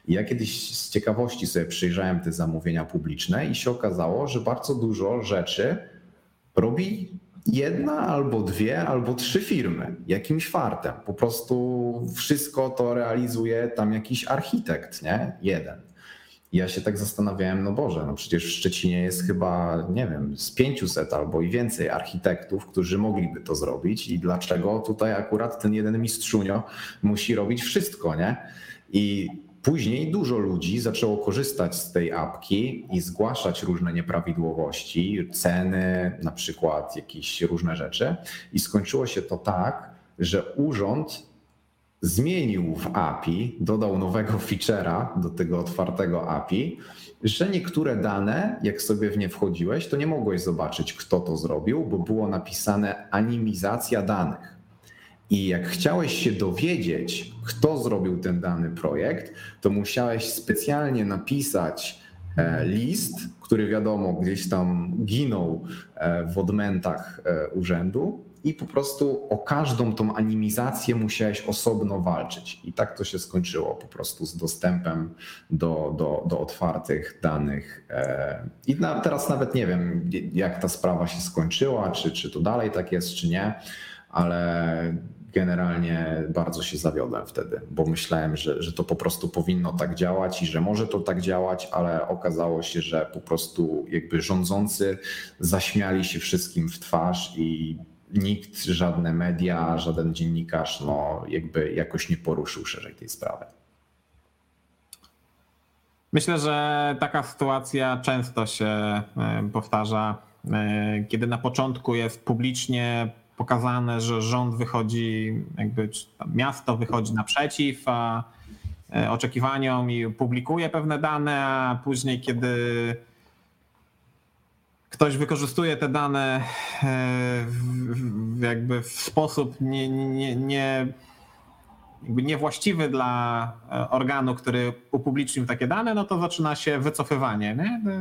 I ja kiedyś z ciekawości sobie przyjrzałem te zamówienia publiczne i się okazało, że bardzo dużo rzeczy robi jedna albo dwie, albo trzy firmy, jakimś fartem. Po prostu wszystko to realizuje tam jakiś architekt, nie? Jeden. Ja się tak zastanawiałem, no Boże, no przecież w Szczecinie jest chyba, nie wiem, z 500 albo i więcej architektów, którzy mogliby to zrobić i dlaczego tutaj akurat ten jeden mistrzunio musi robić wszystko, nie? I Później dużo ludzi zaczęło korzystać z tej apki i zgłaszać różne nieprawidłowości, ceny, na przykład jakieś różne rzeczy. I skończyło się to tak, że urząd zmienił w API, dodał nowego [laughs] feature'a do tego otwartego API, że niektóre dane, jak sobie w nie wchodziłeś, to nie mogłeś zobaczyć, kto to zrobił, bo było napisane animizacja danych. I jak chciałeś się dowiedzieć, kto zrobił ten dany projekt, to musiałeś specjalnie napisać e, list, który wiadomo gdzieś tam ginął e, w odmętach e, urzędu i po prostu o każdą tą animizację musiałeś osobno walczyć. I tak to się skończyło po prostu z dostępem do, do, do otwartych danych. I na, teraz nawet nie wiem, jak ta sprawa się skończyła, czy, czy to dalej tak jest, czy nie, ale generalnie bardzo się zawiodłem wtedy, bo myślałem, że, że to po prostu powinno tak działać i że może to tak działać, ale okazało się, że po prostu jakby rządzący zaśmiali się wszystkim w twarz i nikt, żadne media, żaden dziennikarz, no jakby jakoś nie poruszył szerzej tej sprawy. Myślę, że taka sytuacja często się e, powtarza, e, kiedy na początku jest publicznie pokazane, że rząd wychodzi, jakby miasto wychodzi naprzeciw a e, oczekiwaniom i publikuje pewne dane, a później, kiedy ktoś wykorzystuje te dane jakby w sposób nie, nie, nie jakby niewłaściwy dla e, organu, który upublicznił takie dane, no to zaczyna się wycofywanie. Nie? No,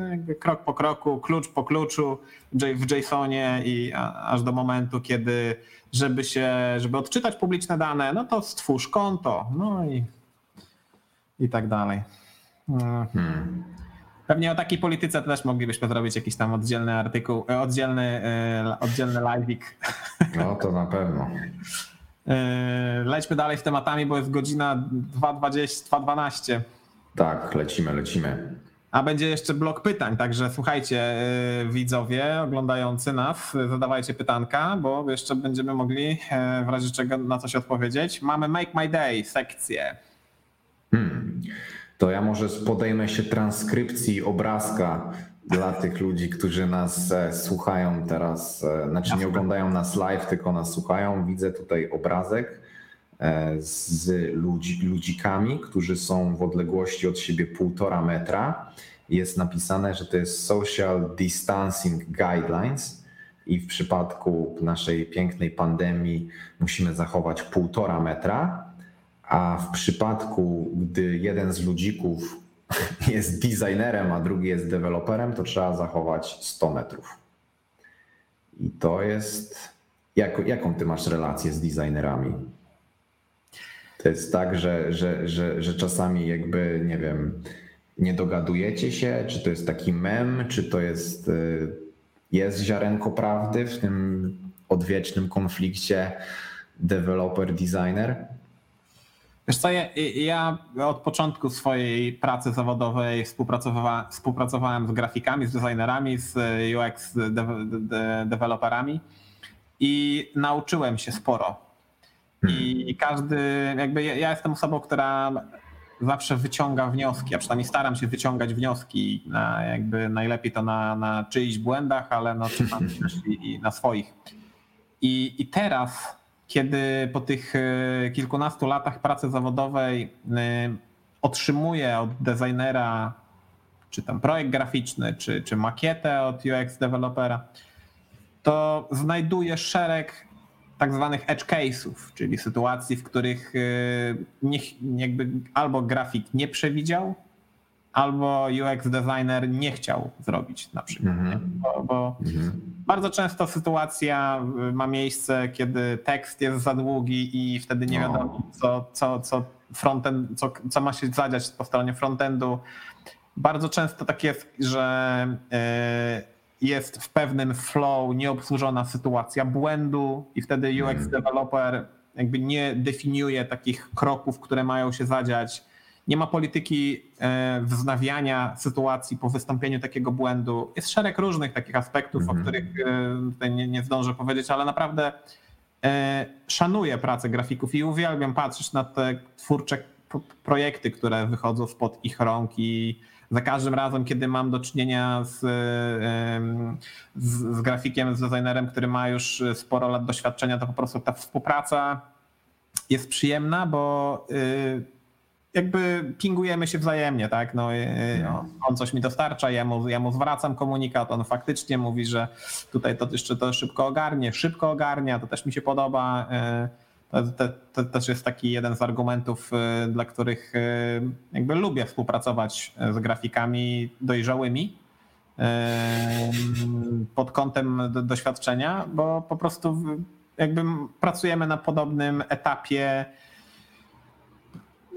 krok po kroku, klucz po kluczu w JSONie i aż do momentu, kiedy żeby się, żeby odczytać publiczne dane, no to stwórz konto, no i, i tak dalej. No. Hmm. Pewnie o takiej polityce też moglibyśmy zrobić jakiś tam oddzielny artykuł, e, oddzielny, e, oddzielny live'ik. No to na pewno. Yy, lećmy dalej z tematami, bo jest godzina 2.20, 2.12. Tak, lecimy, lecimy. A będzie jeszcze blok pytań, także słuchajcie, widzowie oglądający nas, zadawajcie pytanka, bo jeszcze będziemy mogli w razie czego na coś odpowiedzieć. Mamy Make My Day sekcję. Hmm. To ja może podejmę się transkrypcji obrazka dla tych ludzi, którzy nas e, słuchają teraz, e, znaczy nie oglądają nas live, tylko nas słuchają. Widzę tutaj obrazek e, z ludzi, ludzikami, którzy są w odległości od siebie półtora metra. Jest napisane, że to jest Social Distancing Guidelines i w przypadku naszej pięknej pandemii musimy zachować półtora metra, a w przypadku, gdy jeden z ludzików [laughs] jest designerem, a drugi jest deweloperem, to trzeba zachować 100 metrów. I to jest. Jak, jaką ty masz relację z designerami? To jest tak, że, że, że, że czasami jakby, nie wiem, nie dogadujecie się, czy to jest taki mem, czy to jest, y, jest ziarenko prawdy w tym odwiecznym konflikcie developer-designer? Wiesz co, ja, ja, od początku swojej pracy zawodowej współpracowałem, współpracowałem z grafikami, z designerami, z UX de, de, deweloperami i nauczyłem się sporo. I hmm. każdy, jakby ja jestem osobą, która zawsze wyciąga wnioski, a przynajmniej staram się wyciągać wnioski, na jakby najlepiej to na, na czyichś błędach, ale no, też i, i na swoich. I, I teraz kiedy po tych e, kilkunastu latach pracy zawodowej e, otrzymuję od designera czy tam projekt graficzny, czy, czy makietę od UX dewelopera, to znajduję szereg tak zwanych edge case'ów, czyli sytuacji, w których e, nie, jakby albo grafik nie przewidział, albo UX designer nie chciał zrobić na przykład. Mm -hmm. Bo, bo mm -hmm. bardzo często sytuacja y, ma miejsce, kiedy tekst jest za długi i wtedy nie wiadomo, co, co, co, frontend, co, co ma się zadziać po stronie frontendu. Bardzo często tak jest, że y, jest w pewnym flow nieobsłużona sytuacja błędu i wtedy UX mm. developer jakby nie definiuje takich kroków, które mają się zadziać nie ma polityki e, wznawiania sytuacji po wystąpieniu takiego błędu. Jest szereg różnych takich aspektów, mm -hmm. o mhm. których e, tutaj nie, nie zdążę powiedzieć, ale naprawdę e, szanuję pracę grafików i uwielbiam patrzeć na te twórcze projekty, które wychodzą spod ich rąk i za każdym razem, kiedy mam do czynienia z, z, z grafikiem, z designerem, który ma już sporo lat doświadczenia, to po prostu ta współpraca jest przyjemna, bo jakby pingujemy się wzajemnie, tak? No, no, on coś mi dostarcza, ja mu, ja mu zwracam komunikat, on faktycznie mówi, że tutaj to jeszcze to szybko ogarnie, szybko ogarnia, to też mi się podoba. E, to, to, to, też jest taki jeden z argumentów, e, dla których jakby lubię współpracować z grafikami dojrzałymi pod kątem doświadczenia, bo po prostu jakby pracujemy na podobnym etapie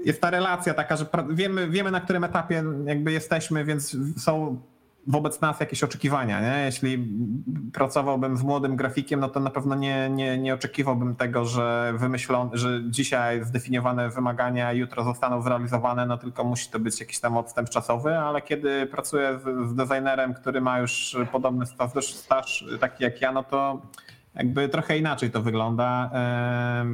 jest ta relacja taka, że wiemy, wiemy na którym etapie jakby jesteśmy, więc są wobec nas jakieś oczekiwania. Nie? Jeśli pracowałbym z młodym grafikiem, no to na pewno nie, nie, nie oczekiwałbym tego, że wymyślą, że dzisiaj zdefiniowane wymagania jutro zostaną zrealizowane, no tylko musi to być jakiś tam odstęp czasowy, ale kiedy pracuję z, z designerem, który ma już podobny staż, staż taki jak ja, no to jakby trochę inaczej to wygląda.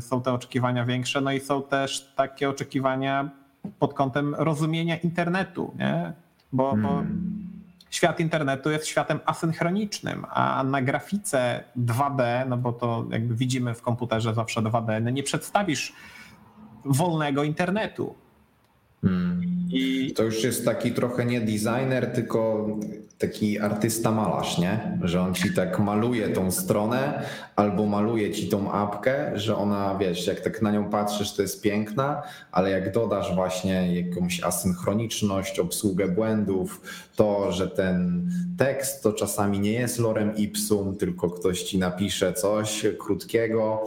Są te oczekiwania większe, no i są też takie oczekiwania pod kątem rozumienia internetu, nie? Bo, hmm. bo świat internetu jest światem asynchronicznym, a na grafice 2D, no bo to jakby widzimy w komputerze zawsze 2D, no nie przedstawisz wolnego internetu. Hmm. I... To już jest taki trochę nie designer, tylko taki artysta malarz, nie? Że on ci tak maluje tą stronę albo maluje ci tą apkę, że ona, wiesz, jak tak na nią patrzysz, to jest piękna, ale jak dodasz właśnie jakąś asynchroniczność, obsługę błędów, to, że ten tekst to czasami nie jest lorem ipsum, tylko ktoś ci napisze coś krótkiego,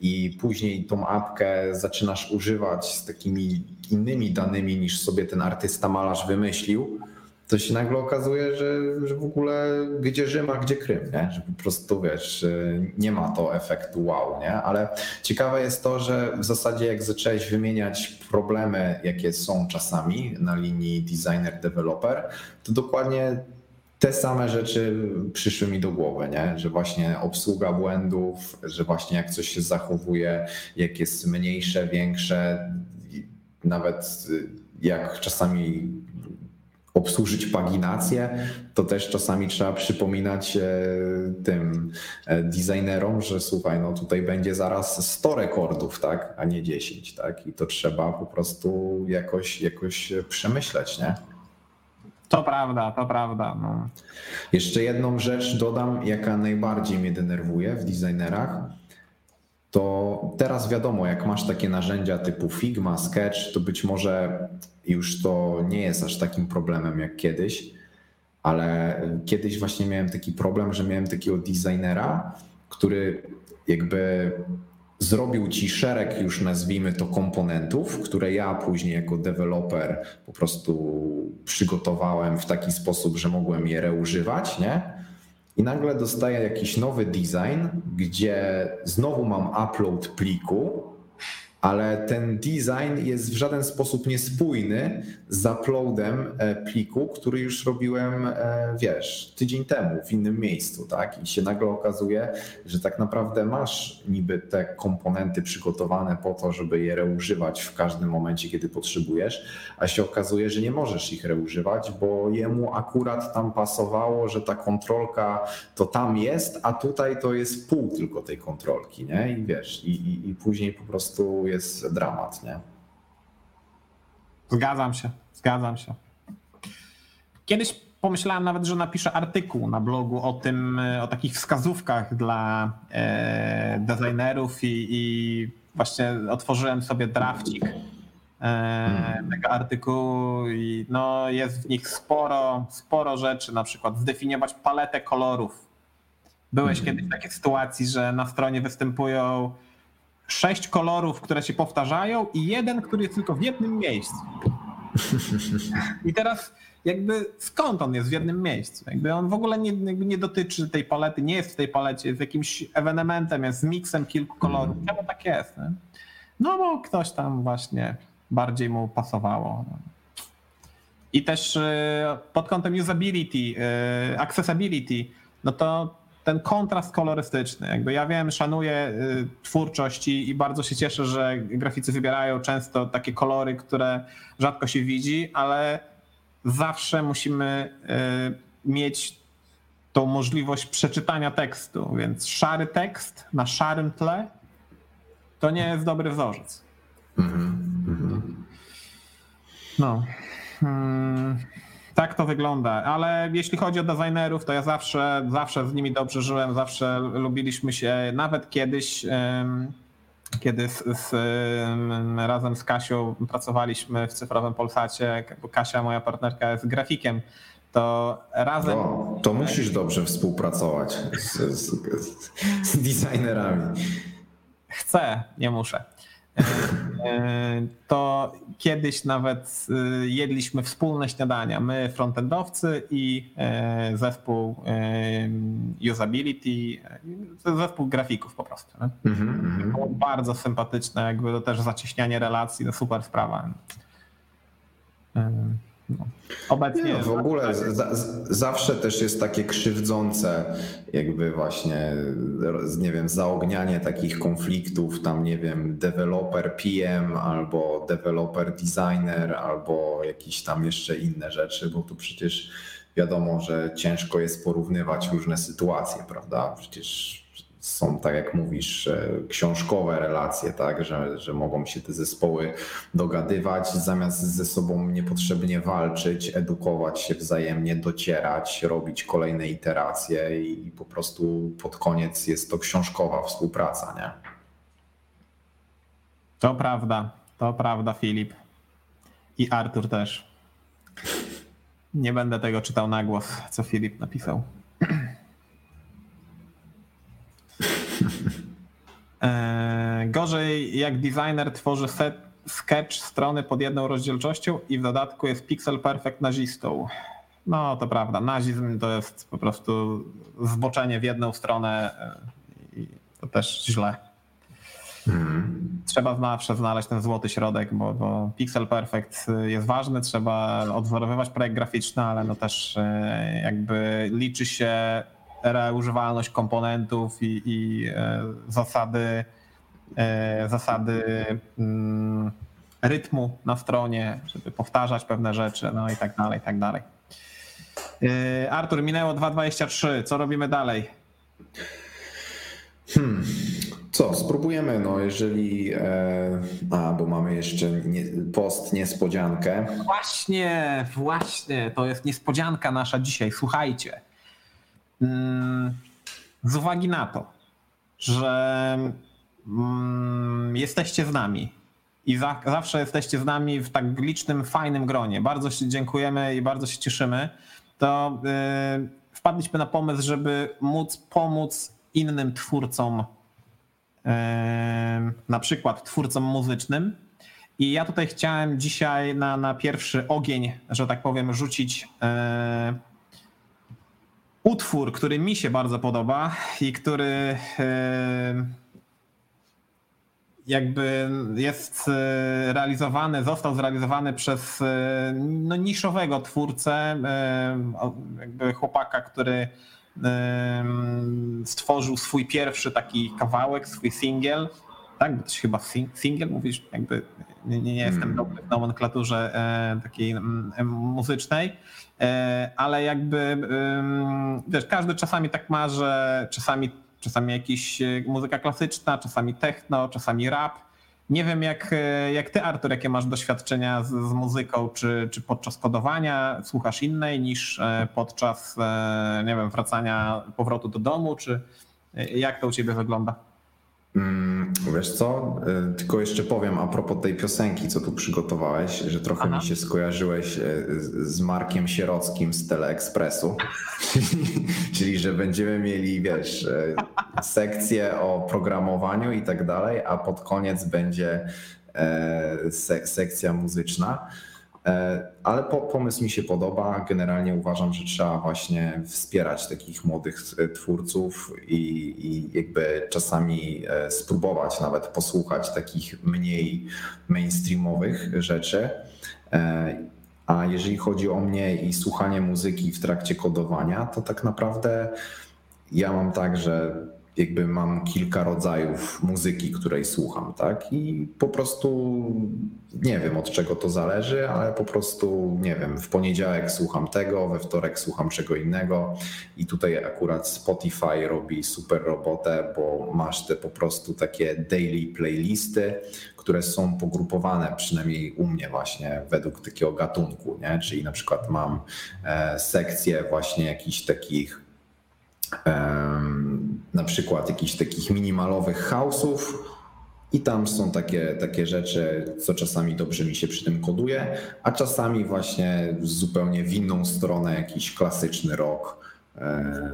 i później tą apkę zaczynasz używać z takimi innymi danymi niż sobie ten artysta malarz wymyślił, to się nagle okazuje, że, że w ogóle gdzie Rzym, a gdzie Krym, nie? że po prostu wiesz, nie ma to efektu wow, nie? ale ciekawe jest to, że w zasadzie jak zacząłeś wymieniać problemy, jakie są czasami na linii designer-developer, to dokładnie te same rzeczy przyszły mi do głowy, nie? że właśnie obsługa błędów, że właśnie jak coś się zachowuje, jak jest mniejsze, większe, nawet jak czasami obsłużyć paginację, to też czasami trzeba przypominać e, tym e, designerom, że słuchaj, no tutaj będzie zaraz 100 rekordów, tak, a nie 10, tak? I to trzeba po prostu jakoś, jakoś przemyśleć, nie? To prawda, to prawda. No. Jeszcze jedną rzecz dodam, jaka najbardziej mnie denerwuje w designerach. To teraz wiadomo, jak masz takie narzędzia typu Figma, Sketch, to być może już to nie jest aż takim problemem jak kiedyś, ale kiedyś właśnie miałem taki problem, że miałem takiego designera, który jakby zrobił ci szereg już nazwijmy to komponentów, które ja później jako deweloper po prostu przygotowałem w taki sposób, że mogłem je reużywać, nie? I nagle dostaję jakiś nowy design, gdzie znowu mam upload pliku, ale ten design jest w żaden sposób niespójny z uploadem e, pliku, który już robiłem, e, wiesz, tydzień temu w innym miejscu, tak? I się nagle okazuje, że tak naprawdę masz niby te komponenty przygotowane po to, żeby je reużywać w każdym momencie, kiedy potrzebujesz, a się okazuje, że nie możesz ich reużywać, bo jemu akurat tam pasowało, że ta kontrolka to tam jest, a tutaj to jest pół tylko tej kontrolki, nie? I wiesz, i, i, i później po prostu jest jest dramat, nie? Zgadzam się, zgadzam się. Kiedyś pomyślałem nawet, że napiszę artykuł na blogu o tym, o takich wskazówkach dla e, designerów i, i, właśnie otworzyłem sobie drafcik e, hmm. tego artykułu i no jest w nich sporo, sporo rzeczy, na przykład zdefiniować paletę kolorów. Byłeś hmm. kiedyś w takiej sytuacji, że na stronie występują sześć kolorów, które się powtarzają i jeden, który jest tylko w jednym miejscu. I teraz jakby skąd on jest w jednym miejscu? Jakby on w ogóle nie, nie dotyczy tej palety, nie jest w tej palecie, jest jakimś ewenementem, jest miksem kilku kolorów. Czemu tak jest? Nie? No bo ktoś tam właśnie bardziej mu pasowało. I też y, pod kątem usability, y, accessibility, no to ten kontrast kolorystyczny. Jakby ja wiem, szanuję y, twórczość i, i, bardzo się cieszę, że graficy wybierają często takie kolory, które rzadko się widzi, ale zawsze musimy y, mieć tą możliwość przeczytania tekstu, więc szary tekst na szarym tle to nie jest dobry wzorzec. Mm -hmm. No. Hmm. Tak to wygląda, ale jeśli chodzi o designerów, to ja zawsze, zawsze z nimi dobrze żyłem, zawsze lubiliśmy się, nawet kiedyś, kiedy z, z, razem z Kasią pracowaliśmy w cyfrowym Polsacie, bo Kasia, moja partnerka, jest grafikiem, to razem. No, to musisz dobrze współpracować z, z, z designerami. Chcę, nie muszę. E, to kiedyś nawet e, jedliśmy wspólne śniadania. My, frontendowcy i e, zespół usability, zespół grafików po prostu. Mm-hmm. Było bardzo sympatyczne, jakby to też zacieśnianie relacji, no super sprawa. No. Obecnie. Nie, w ogóle za, zawsze też jest takie krzywdzące, jakby właśnie, nie wiem, zaognianie takich konfliktów, tam nie wiem, developer PM albo developer designer albo jakieś tam jeszcze inne rzeczy, bo tu przecież wiadomo, że ciężko jest porównywać różne sytuacje, prawda? Przecież są, tak jak mówisz, książkowe relacje, tak, że, że mogą się te zespoły dogadywać, zamiast ze sobą niepotrzebnie walczyć, edukować się wzajemnie, docierać, robić kolejne iteracje i po prostu pod koniec jest to książkowa współpraca, nie? To prawda, to prawda, Filip. I Artur też. Nie będę tego czytał na głos, co Filip napisał. [clears throat] gorzej jak designer tworzy set, sketch strony pod jedną rozdzielczością i w dodatku jest pixel perfect nazistą. No to prawda, nazizm to jest po prostu zboczenie w jedną stronę e, i to też źle. Hmm. Trzeba zawsze znaleźć ten złoty środek, bo, bo, Pixel Perfect jest ważny, trzeba odwzorowywać projekt graficzny, ale no też e, jakby liczy się reużywalność komponentów i, i e, zasady, e, zasady mm, rytmu na stronie, żeby powtarzać pewne rzeczy, no i tak dalej, i tak dalej. E, Artur, minęło 2.23, co robimy dalej? Hmm. Co, spróbujemy, no jeżeli. A, bo mamy jeszcze nie, post niespodziankę. Właśnie, właśnie, to jest niespodzianka nasza dzisiaj. Słuchajcie. Mm, z uwagi na to, że mm, jesteście z nami i za, zawsze jesteście z nami w tak licznym, fajnym gronie. Bardzo się dziękujemy i bardzo się cieszymy. To yy, wpadliśmy na pomysł, żeby móc pomóc innym twórcom, yy, na przykład twórcom muzycznym. I ja tutaj chciałem dzisiaj na, na pierwszy ogień, że tak powiem, rzucić yy, utwór, który mi się bardzo podoba i który jakby jest e, realizowany, został zrealizowany przez e, no, niszowego twórcę, jakby chłopaka, który stworzył swój pierwszy taki kawałek, swój singiel. Tak, to chyba singiel mówisz, jakby nie, nie jestem hmm. dobry w nomenklaturze takiej muzycznej. E, ale jakby wiesz, każdy czasami tak ma, że czasami, czasami jakiś e, muzyka klasyczna, czasami techno, czasami rap. Nie wiem jak, e, jak ty, Artur, jakie masz doświadczenia z, z muzyką, czy, czy podczas kodowania słuchasz innej niż podczas, nie wiem, wracania, powrotu do domu, czy jak to u ciebie wygląda? Mm, wiesz co, y, tylko jeszcze powiem a propos tej piosenki, co tu przygotowałeś, że trochę Aha. mi się skojarzyłeś y, z Markiem Sierockim z Teleekspresu, [laughs] czyli że będziemy mieli, wiesz, y, sekcję o programowaniu i tak dalej, a pod koniec będzie sekcja muzyczna. E, ale pomysł mi się podoba. Generalnie uważam, że trzeba właśnie wspierać takich młodych e, twórców i, i, jakby czasami e, spróbować nawet posłuchać takich mniej mainstreamowych rzeczy. A jeżeli chodzi o mnie i słuchanie muzyki w trakcie kodowania, to tak naprawdę ja mam tak, że jakby mam kilka rodzajów muzyki, której słucham, tak? I po prostu nie wiem od czego to zależy, ale po prostu nie wiem, w poniedziałek słucham tego, we wtorek słucham czego innego i tutaj akurat Spotify robi super robotę, bo masz te po prostu takie daily playlisty, które są pogrupowane, przynajmniej u mnie właśnie według takiego gatunku, nie? Czyli na przykład mam e, sekcję właśnie jakichś takich na przykład jakichś takich minimalowych house'ów i tam są takie, takie rzeczy, co czasami dobrze mi się przy tym koduje, a czasami właśnie zupełnie w inną stronę jakiś klasyczny rock e,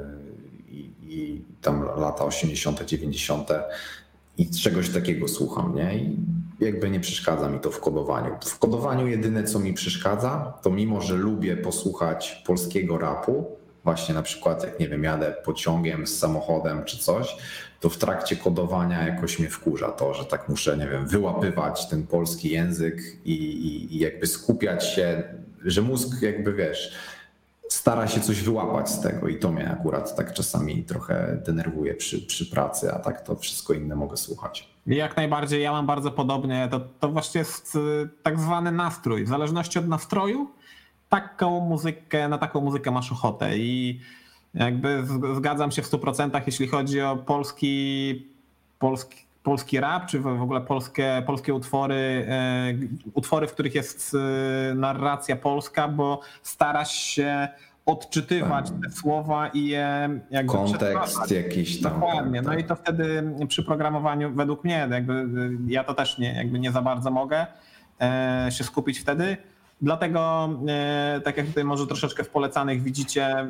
i, i tam lata 80., 90. i czegoś takiego słucham, nie? I jakby nie przeszkadza mi to w kodowaniu. W kodowaniu jedyne co mi przeszkadza, to mimo, że lubię posłuchać polskiego rapu, właśnie na przykład jak nie wiem, jadę pociągiem z samochodem czy coś, to w trakcie kodowania jakoś mnie wkurza to, że tak muszę, nie wiem, wyłapywać ten polski język i, i, i jakby skupiać się że mózg jakby wiesz, stara się coś wyłapać z tego i to mnie akurat tak czasami trochę denerwuje przy, przy pracy, a tak to wszystko inne mogę słuchać. Jak najbardziej, ja mam bardzo podobnie. To, to właśnie jest y, tak zwany nastrój. W zależności od nastroju, taką muzykę, na taką muzykę masz ochotę. I jakby zgadzam się w 100%, jeśli chodzi o polski, polski, polski rap, czy w ogóle polskie, polskie utwory, e, utwory, w których jest e, narracja polska, bo stara się odczytywać te słowa i je jakby Kontekst jakiś tam. Dokładnie. Tak, no tak. i to wtedy przy programowaniu według mnie, jakby ja to też nie, jakby nie za bardzo mogę e, się skupić wtedy. Dlatego, tak jak tutaj może troszeczkę w polecanych widzicie,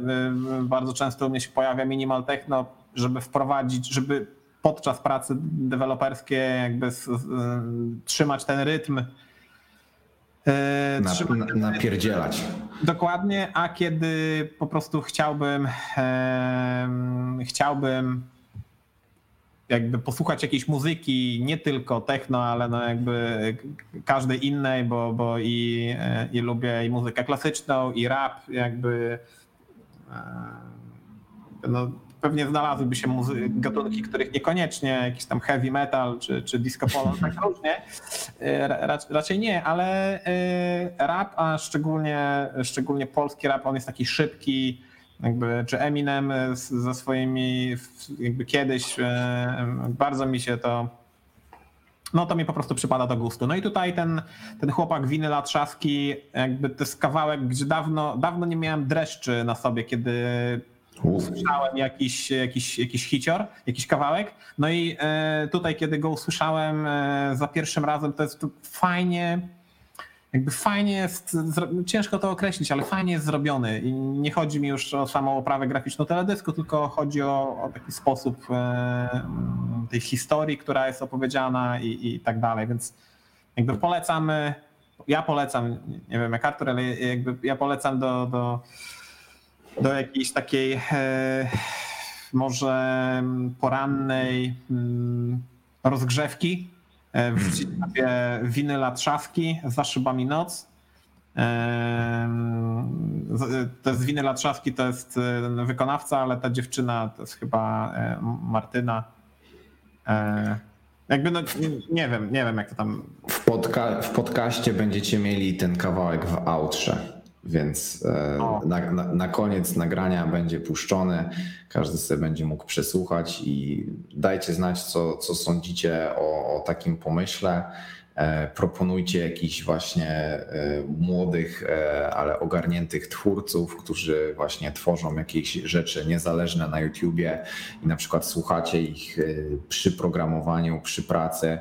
bardzo często u mnie się pojawia minimal techno, żeby wprowadzić, żeby podczas pracy deweloperskiej jakby trzymać ten rytm. E, na, trzymać na, napierdzielać. Dokładnie, a kiedy po prostu chciałbym e, chciałbym jakby posłuchać jakiejś muzyki, nie tylko techno, ale no jakby każdej innej, bo, bo i, e, i lubię i muzykę klasyczną, i rap, jakby e, no, pewnie znalazłyby się muzy- gatunki, których niekoniecznie jakiś tam heavy metal czy, czy disco polo, [laughs] tak różnie. E, raczej nie, ale rap, a szczególnie, szczególnie polski rap, on jest taki szybki, jakby, czy Eminem ze swoimi, jakby kiedyś e, bardzo mi się to no to mi po prostu przypada do gustu. No i tutaj ten, ten chłopak Winyla Trzaski, jakby to jest kawałek, gdzie dawno, dawno nie miałem dreszczy na sobie, kiedy usłyszałem jakiś, jakiś, jakiś hicior, jakiś kawałek. No i e, tutaj, kiedy go usłyszałem e, za pierwszym razem, to jest fajnie, jakby fajnie jest, ciężko to określić, ale fajnie jest zrobiony. I nie chodzi mi już o samą oprawę graficzną teledysku, tylko chodzi o, o taki sposób e, tej historii, która jest opowiedziana i, i tak dalej. Więc jakby polecamy, ja polecam, nie wiem jak Artur, ale jakby ja polecam do, do do jakiejś takiej e, może porannej mm, rozgrzewki. E, wrzucić sobie winyla trzawki za szybami noc. E, to jest winyla trzawki, to jest wykonawca, ale ta dziewczyna to jest chyba Martyna. Jakby no, nie wiem, nie wiem jak to tam. W, podca- w podcaście będziecie mieli ten kawałek w outrze. Więc e, na, na, na, koniec nagrania będzie puszczony, każdy sobie będzie mógł przesłuchać i dajcie znać, co, co sądzicie o, o takim pomyśle. E, proponujcie jakichś właśnie e, młodych, ale ogarniętych twórców, którzy właśnie tworzą jakieś rzeczy niezależne na YouTubie i na przykład słuchacie ich przy programowaniu, przy pracy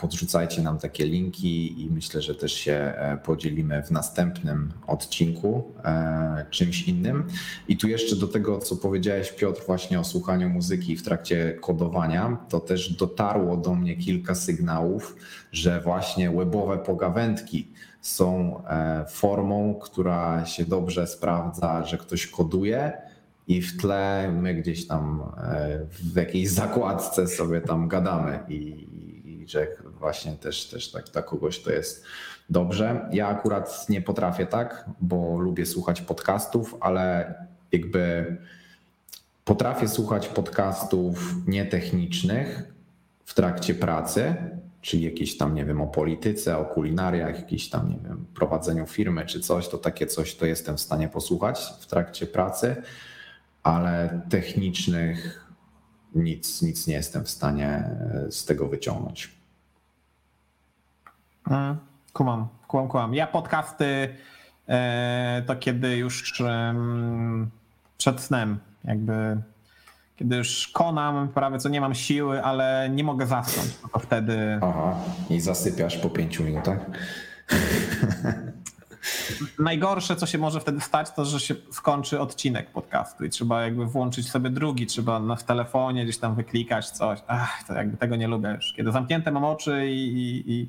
podrzucajcie nam takie linki i myślę, że też się e, podzielimy w następnym odcinku e, czymś innym. I tu jeszcze do tego, co powiedziałeś, Piotr, właśnie o słuchaniu muzyki w trakcie kodowania, to też dotarło do mnie kilka sygnałów, że właśnie webowe pogawędki są formą, która się dobrze sprawdza, że ktoś koduje. I w tle my gdzieś tam w jakiejś zakładce sobie tam gadamy i, że właśnie też, też tak, dla kogoś to jest dobrze. Ja akurat nie potrafię tak, bo lubię słuchać podcastów, ale jakby potrafię słuchać podcastów nietechnicznych w trakcie pracy, czyli jakieś tam, nie wiem, o polityce, o kulinariach, jakieś tam, nie wiem, prowadzeniu firmy czy coś, to takie coś to jestem w stanie posłuchać w trakcie pracy, ale technicznych nic, nic nie jestem w stanie e, z tego wyciągnąć. Mm, kumam, kumam, kumam. Ja podcasty e, to kiedy już przed snem, jakby kiedy już konam, prawie co nie mam siły, ale nie mogę zasnąć, to wtedy... Aha, i zasypiasz po pięciu minutach? [laughs] Najgorsze, co się może wtedy stać, to że się skończy odcinek podcastu i trzeba jakby włączyć sobie drugi, trzeba w telefonie gdzieś tam wyklikać coś. Ach, to jakby tego nie lubię już. Kiedy zamknięte mam oczy i, i, i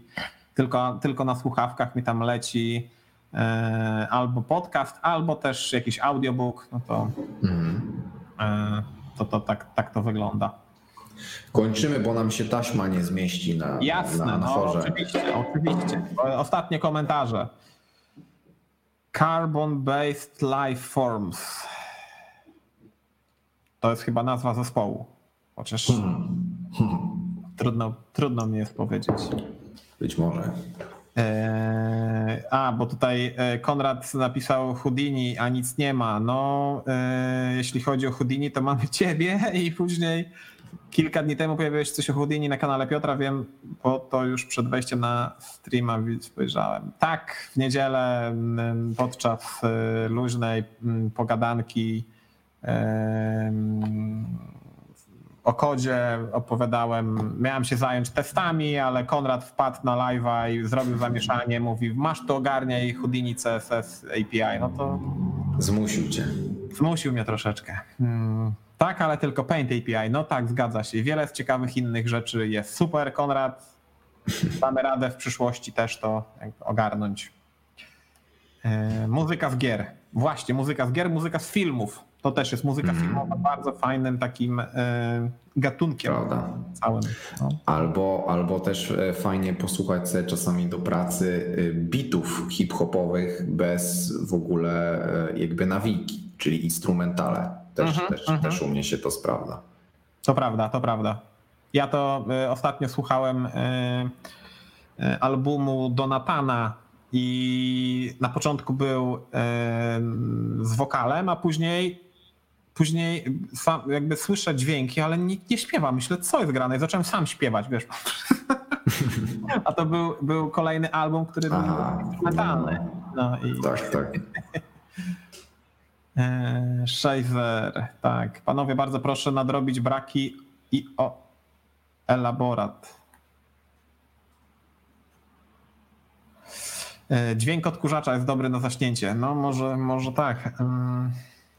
tylko, tylko na słuchawkach mi tam leci e, albo podcast, albo też jakiś audiobook, no to, mm. e, to, to tak, tak to wygląda. Kończymy, bo nam się taśma nie zmieści na Jasne, na, na no, oczywiście, oczywiście. Ostatnie komentarze. Carbon-based life forms. To jest chyba nazwa zespołu. Chociaż trudno, trudno mi jest powiedzieć. Być może. Eee, a, bo tutaj e, Konrad napisał Houdini, a nic nie ma. No, e, jeśli chodzi o Houdini, to mamy [laughs] ciebie i później kilka dni temu pojawiłeś coś o Houdini na kanale Piotra, wiem, bo to już przed wejściem na streama spojrzałem. Tak, w niedzielę m, podczas e, luźnej m, pogadanki o kodzie opowiadałem, miałem się zająć testami, ale Konrad wpadł na live'a i zrobił zamieszanie, mówi masz to ogarniaj Houdini CSS API, no to Zmusił cię. zmusił mnie troszeczkę. Hmm, tak, ale tylko Paint API, no tak, zgadza się. Wiele z ciekawych innych rzeczy jest super, Konrad. [laughs] Damy radę w przyszłości też to ogarnąć. E, muzyka z gier. Właśnie, muzyka z gier, muzyka z filmów. To też jest muzyka filmowa bardzo fajnym takim e, gatunkiem Prawda. całym. No. Albo, albo też e, fajnie posłuchać sobie czasami do pracy bitów hip-hopowych bez w ogóle jakby nawiki, czyli instrumentale. Też, Mhm, też, mhm. też u mnie się to sprawdza. To prawda, to prawda. Ja to y, ostatnio słuchałem y, y, albumu Donatana i na początku był y, z wokalem, a później później sam, jakby słyszę dźwięki, ale nikt nie śpiewa. Myślę, co jest grane? I zacząłem sam śpiewać, wiesz. [laughs] A to był, był kolejny album, który był instrumentalny. No i Tak, tak. E, Shazer, tak. Panowie, bardzo proszę nadrobić braki i o elaborat. E, Dźwięk odkurzacza jest dobry na zaśnięcie. No może, może tak.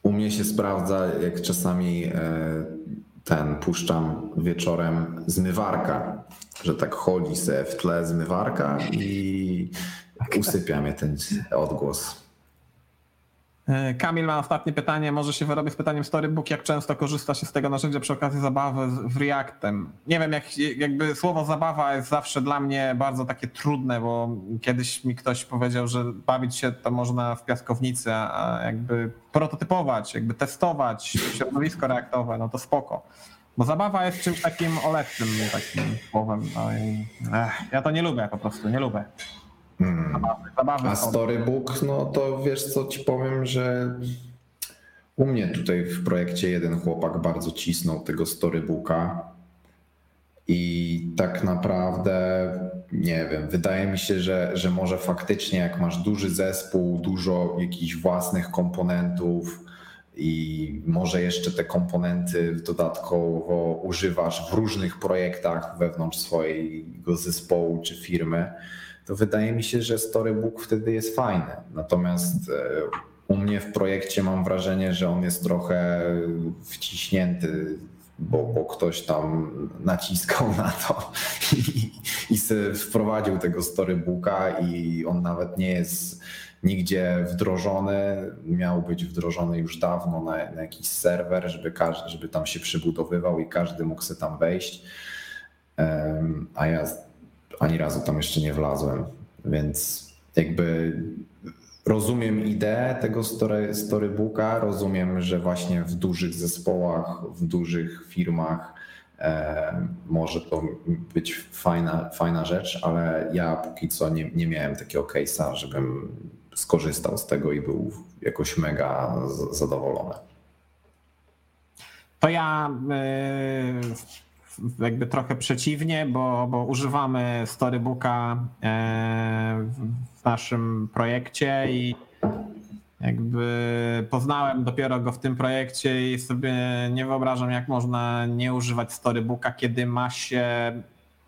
U mnie się sprawdza, jak czasami e, ten puszczam wieczorem zmywarka, że tak chodzi se w tle zmywarka i usypia mnie ten odgłos. E, Kamil ma ostatnie pytanie. Może się wyrobię z pytaniem Storybook. Jak często korzysta się z tego narzędzia przy okazji zabawy w Reactem? Nie wiem, jak, jakby słowo zabawa jest zawsze dla mnie bardzo takie trudne, bo kiedyś mi ktoś powiedział, że bawić się to można w piaskownicy, a jakby prototypować, jakby testować środowisko reaktowe, no to spoko. Bo zabawa jest czymś takim olewnym takim słowem. No i, ech, ja to nie lubię po prostu, nie lubię. Zabawy A. Storybook, no to wiesz co ci powiem, że u mnie tutaj w projekcie jeden chłopak bardzo cisnął tego Storybooka i tak naprawdę nie wiem, wydaje mi się, że, że może faktycznie jak masz duży zespół, dużo jakichś własnych komponentów i może jeszcze te komponenty dodatkowo używasz w różnych projektach wewnątrz swojego zespołu czy firmy, to wydaje mi się, że Storybook wtedy jest fajny. Natomiast e, u mnie w projekcie mam wrażenie, że on jest trochę wciśnięty, bo, bo ktoś tam naciskał na to [laughs] i, i wprowadził tego Storybooka i on nawet nie jest nigdzie wdrożony. Miał być wdrożony już dawno na, na jakiś serwer, żeby, każdy, żeby tam się przybudowywał i każdy mógł sobie tam wejść. A ja ani razu tam jeszcze nie wlazłem, więc jakby rozumiem ideę tego story, storybooka, rozumiem, że właśnie w dużych zespołach, w dużych firmach e, może to być fajna, fajna rzecz, ale ja póki co nie, nie miałem takiego case'a, żebym skorzystał z tego i był jakoś mega zadowolony. To ja y, jakby trochę przeciwnie, bo, bo używamy Storybooka e, w- naszym projekcie i jakby poznałem dopiero go w tym projekcie i sobie nie wyobrażam, jak można nie używać Storybooka, kiedy ma się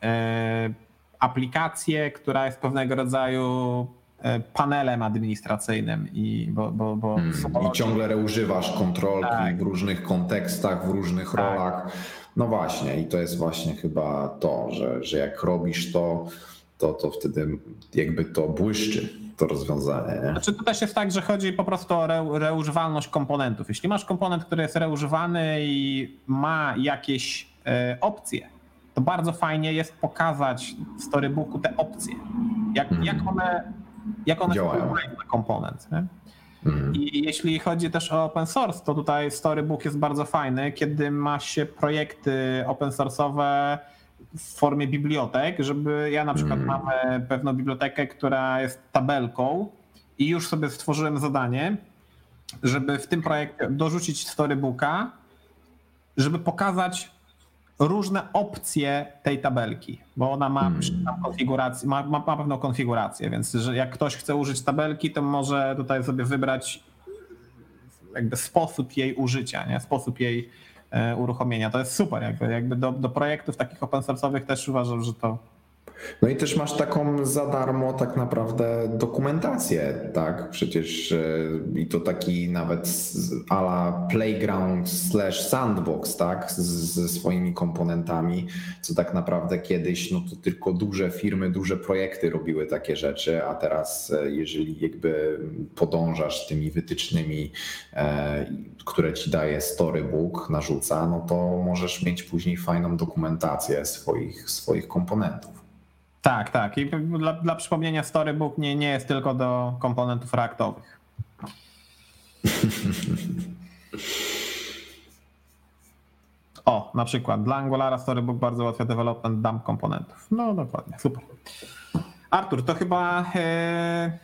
e, aplikację, która jest pewnego rodzaju e, panelem administracyjnym i bo, bo, bo w Mm, I ciągle używasz kontrolki Tak. w różnych kontekstach, w różnych Tak. rolach. No właśnie, i to jest właśnie chyba to, że, że jak robisz to, to, to wtedy jakby to błyszczy, to rozwiązanie. Nie? Znaczy to też jest tak, że chodzi po prostu o re, reużywalność komponentów. Jeśli masz komponent, który jest reużywany i ma jakieś e, opcje, to bardzo fajnie jest pokazać w storybooku te opcje. Jak, jak one jak one Działają. na komponent. Nie? I jeśli chodzi też o open source, to tutaj Storybook jest bardzo fajny, kiedy ma się projekty open source'owe w formie bibliotek, żeby ja na przykład mam e, pewną bibliotekę, która jest tabelką i już sobie stworzyłem zadanie, żeby w tym projekcie dorzucić Storybooka, żeby pokazać różne opcje tej tabelki, bo ona ma tam konfigurację, ma, ma, ma pewną konfigurację, więc że jak ktoś chce użyć tabelki, to może tutaj sobie wybrać jakby sposób jej użycia, nie? sposób jej e, uruchomienia. To jest super, jakby, jakby do, do projektów takich open source'owych też uważam, że to No i też masz taką za darmo tak naprawdę dokumentację, tak? Przecież e, i to taki nawet ala playground slash sandbox, tak? Ze swoimi komponentami, co tak naprawdę kiedyś no to tylko duże firmy, duże projekty robiły takie rzeczy, a teraz e, jeżeli jakby podążasz tymi wytycznymi, e, które ci daje Storybook, narzuca, no to możesz mieć później fajną dokumentację swoich, swoich komponentów. Tak, tak. I dla, dla przypomnienia, Storybook nie, nie jest tylko do komponentów reaktowych. O, na przykład dla Angulara Storybook bardzo ułatwia development dump komponentów. No dokładnie, super. Artur, to chyba e,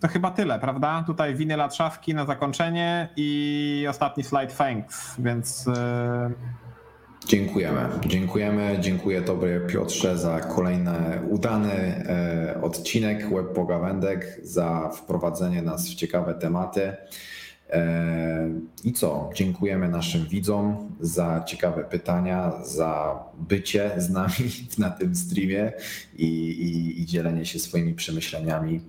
to chyba tyle, prawda? Tutaj winyla trzawki na zakończenie i ostatni slajd thanks, więc e, Dziękujemy. Dziękujemy. Dziękuję Tobie, Piotrze, za kolejny udany e, odcinek Web Pogawędek, za wprowadzenie nas w ciekawe tematy. E, I co? Dziękujemy naszym widzom za ciekawe pytania, za bycie z nami [laughs] na tym streamie i, i, i dzielenie się swoimi przemyśleniami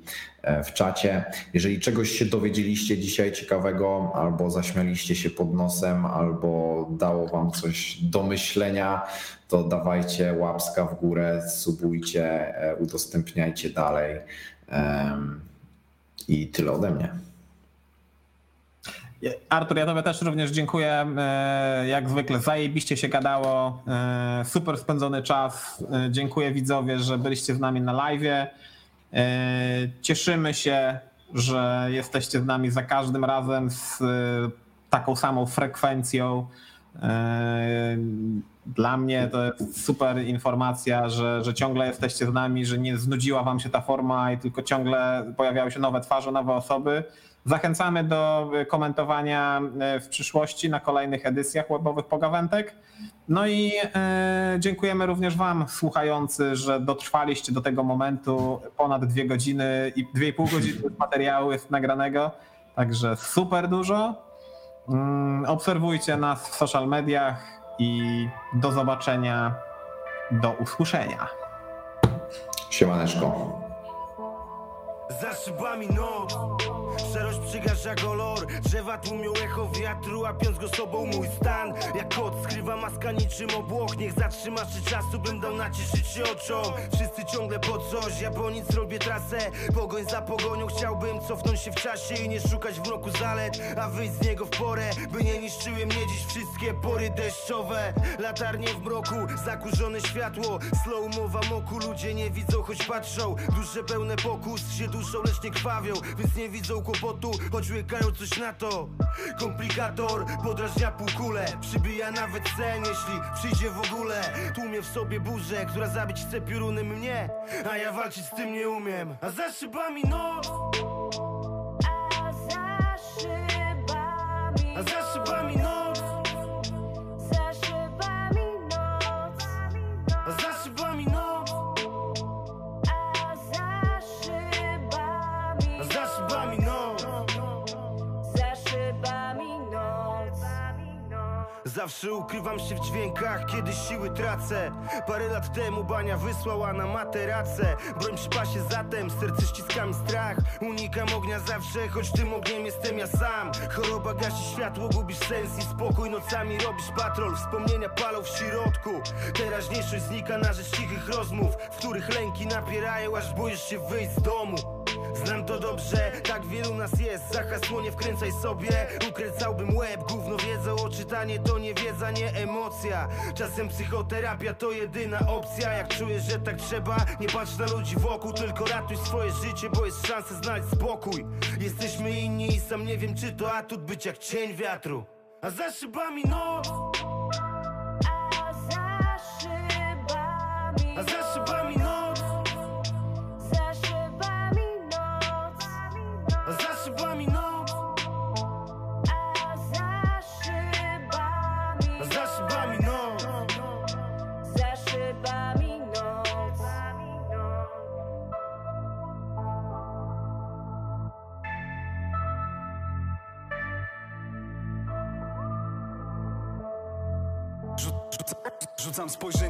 e, w czacie. Jeżeli czegoś się dowiedzieliście dzisiaj ciekawego, albo zaśmialiście się pod nosem, albo dało Wam coś do myślenia, to dawajcie łapska w górę, subujcie, e, udostępniajcie dalej. I tyle ode mnie. Artur, ja tobie też również dziękuję. E, Jak zwykle zajebiście się gadało. E, Super spędzony czas. E, Dziękuję widzowie, że byliście z nami na live. Cieszymy się, że jesteście z nami za każdym razem z taką samą frekwencją. Dla mnie to jest super informacja, że, że ciągle jesteście z nami, że nie znudziła wam się ta forma i tylko ciągle pojawiały się nowe twarze, nowe osoby. Zachęcamy do komentowania e, w przyszłości na kolejnych edycjach webowych pogawętek. No i e, dziękujemy również Wam, słuchający, że dotrwaliście do tego momentu ponad dwie godziny i dwie i pół godziny materiału jest nagranego. Także super dużo. Mm, Obserwujcie nas w social mediach i do zobaczenia, do usłyszenia. Siemaneczko. Za szybami noc Szarość przygasza kolor. Drzewa tłumią echo wiatru Łapiąc go sobą mój stan. Jak kot skrywa maska niczym obłoch Niech zatrzyma się czasu Bym dał nacieszyć się oczom. Wszyscy ciągle po coś Ja po nic robię trasę. Pogoń za pogonią Chciałbym cofnąć się w czasie I nie szukać w mroku zalet A wyjść z niego w porę By nie niszczyły mnie dziś wszystkie pory deszczowe. Latarnie w mroku Zakurzone światło. Slow mowa moku Ludzie nie widzą choć patrzą. Dusze pełne pokus się duszą lecz nie krwawią Więc nie widzą kłopotu choć łykają coś na to. Komplikator podrażnia półkulę Przybija nawet sen jeśli przyjdzie w ogóle. Tłumie w sobie burzę, która zabić chce piorunem mnie A ja walczyć z tym nie umiem. A za szybami noc A za szybami A za szybami Zawsze ukrywam się w dźwiękach, kiedy siły tracę. Parę lat temu bania wysłała na materace. Broń przy pasie zatem, serce ściskam strach. Unikam ognia zawsze, choć tym ogniem jestem ja sam. Choroba gasi światło, gubisz sens i spokój. Nocami robisz patrol, wspomnienia palą w środku. Teraźniejszość znika na rzecz cichych rozmów W których lęki napierają, aż boisz się wyjść z domu Znam to dobrze, tak wielu nas jest. Za hasło nie wkręcaj sobie. Ukręcałbym łeb, gówno wiedzą O czytanie to nie wiedza, nie emocja. Czasem psychoterapia to jedyna opcja. Jak czujesz, że tak trzeba Nie patrz na ludzi wokół, tylko ratuj swoje życie Bo jest szansa znaleźć spokój. Jesteśmy inni i sam nie wiem czy to atut Być jak cień wiatru. A za szybami noc. A za szybami A za szybami Spojrzenie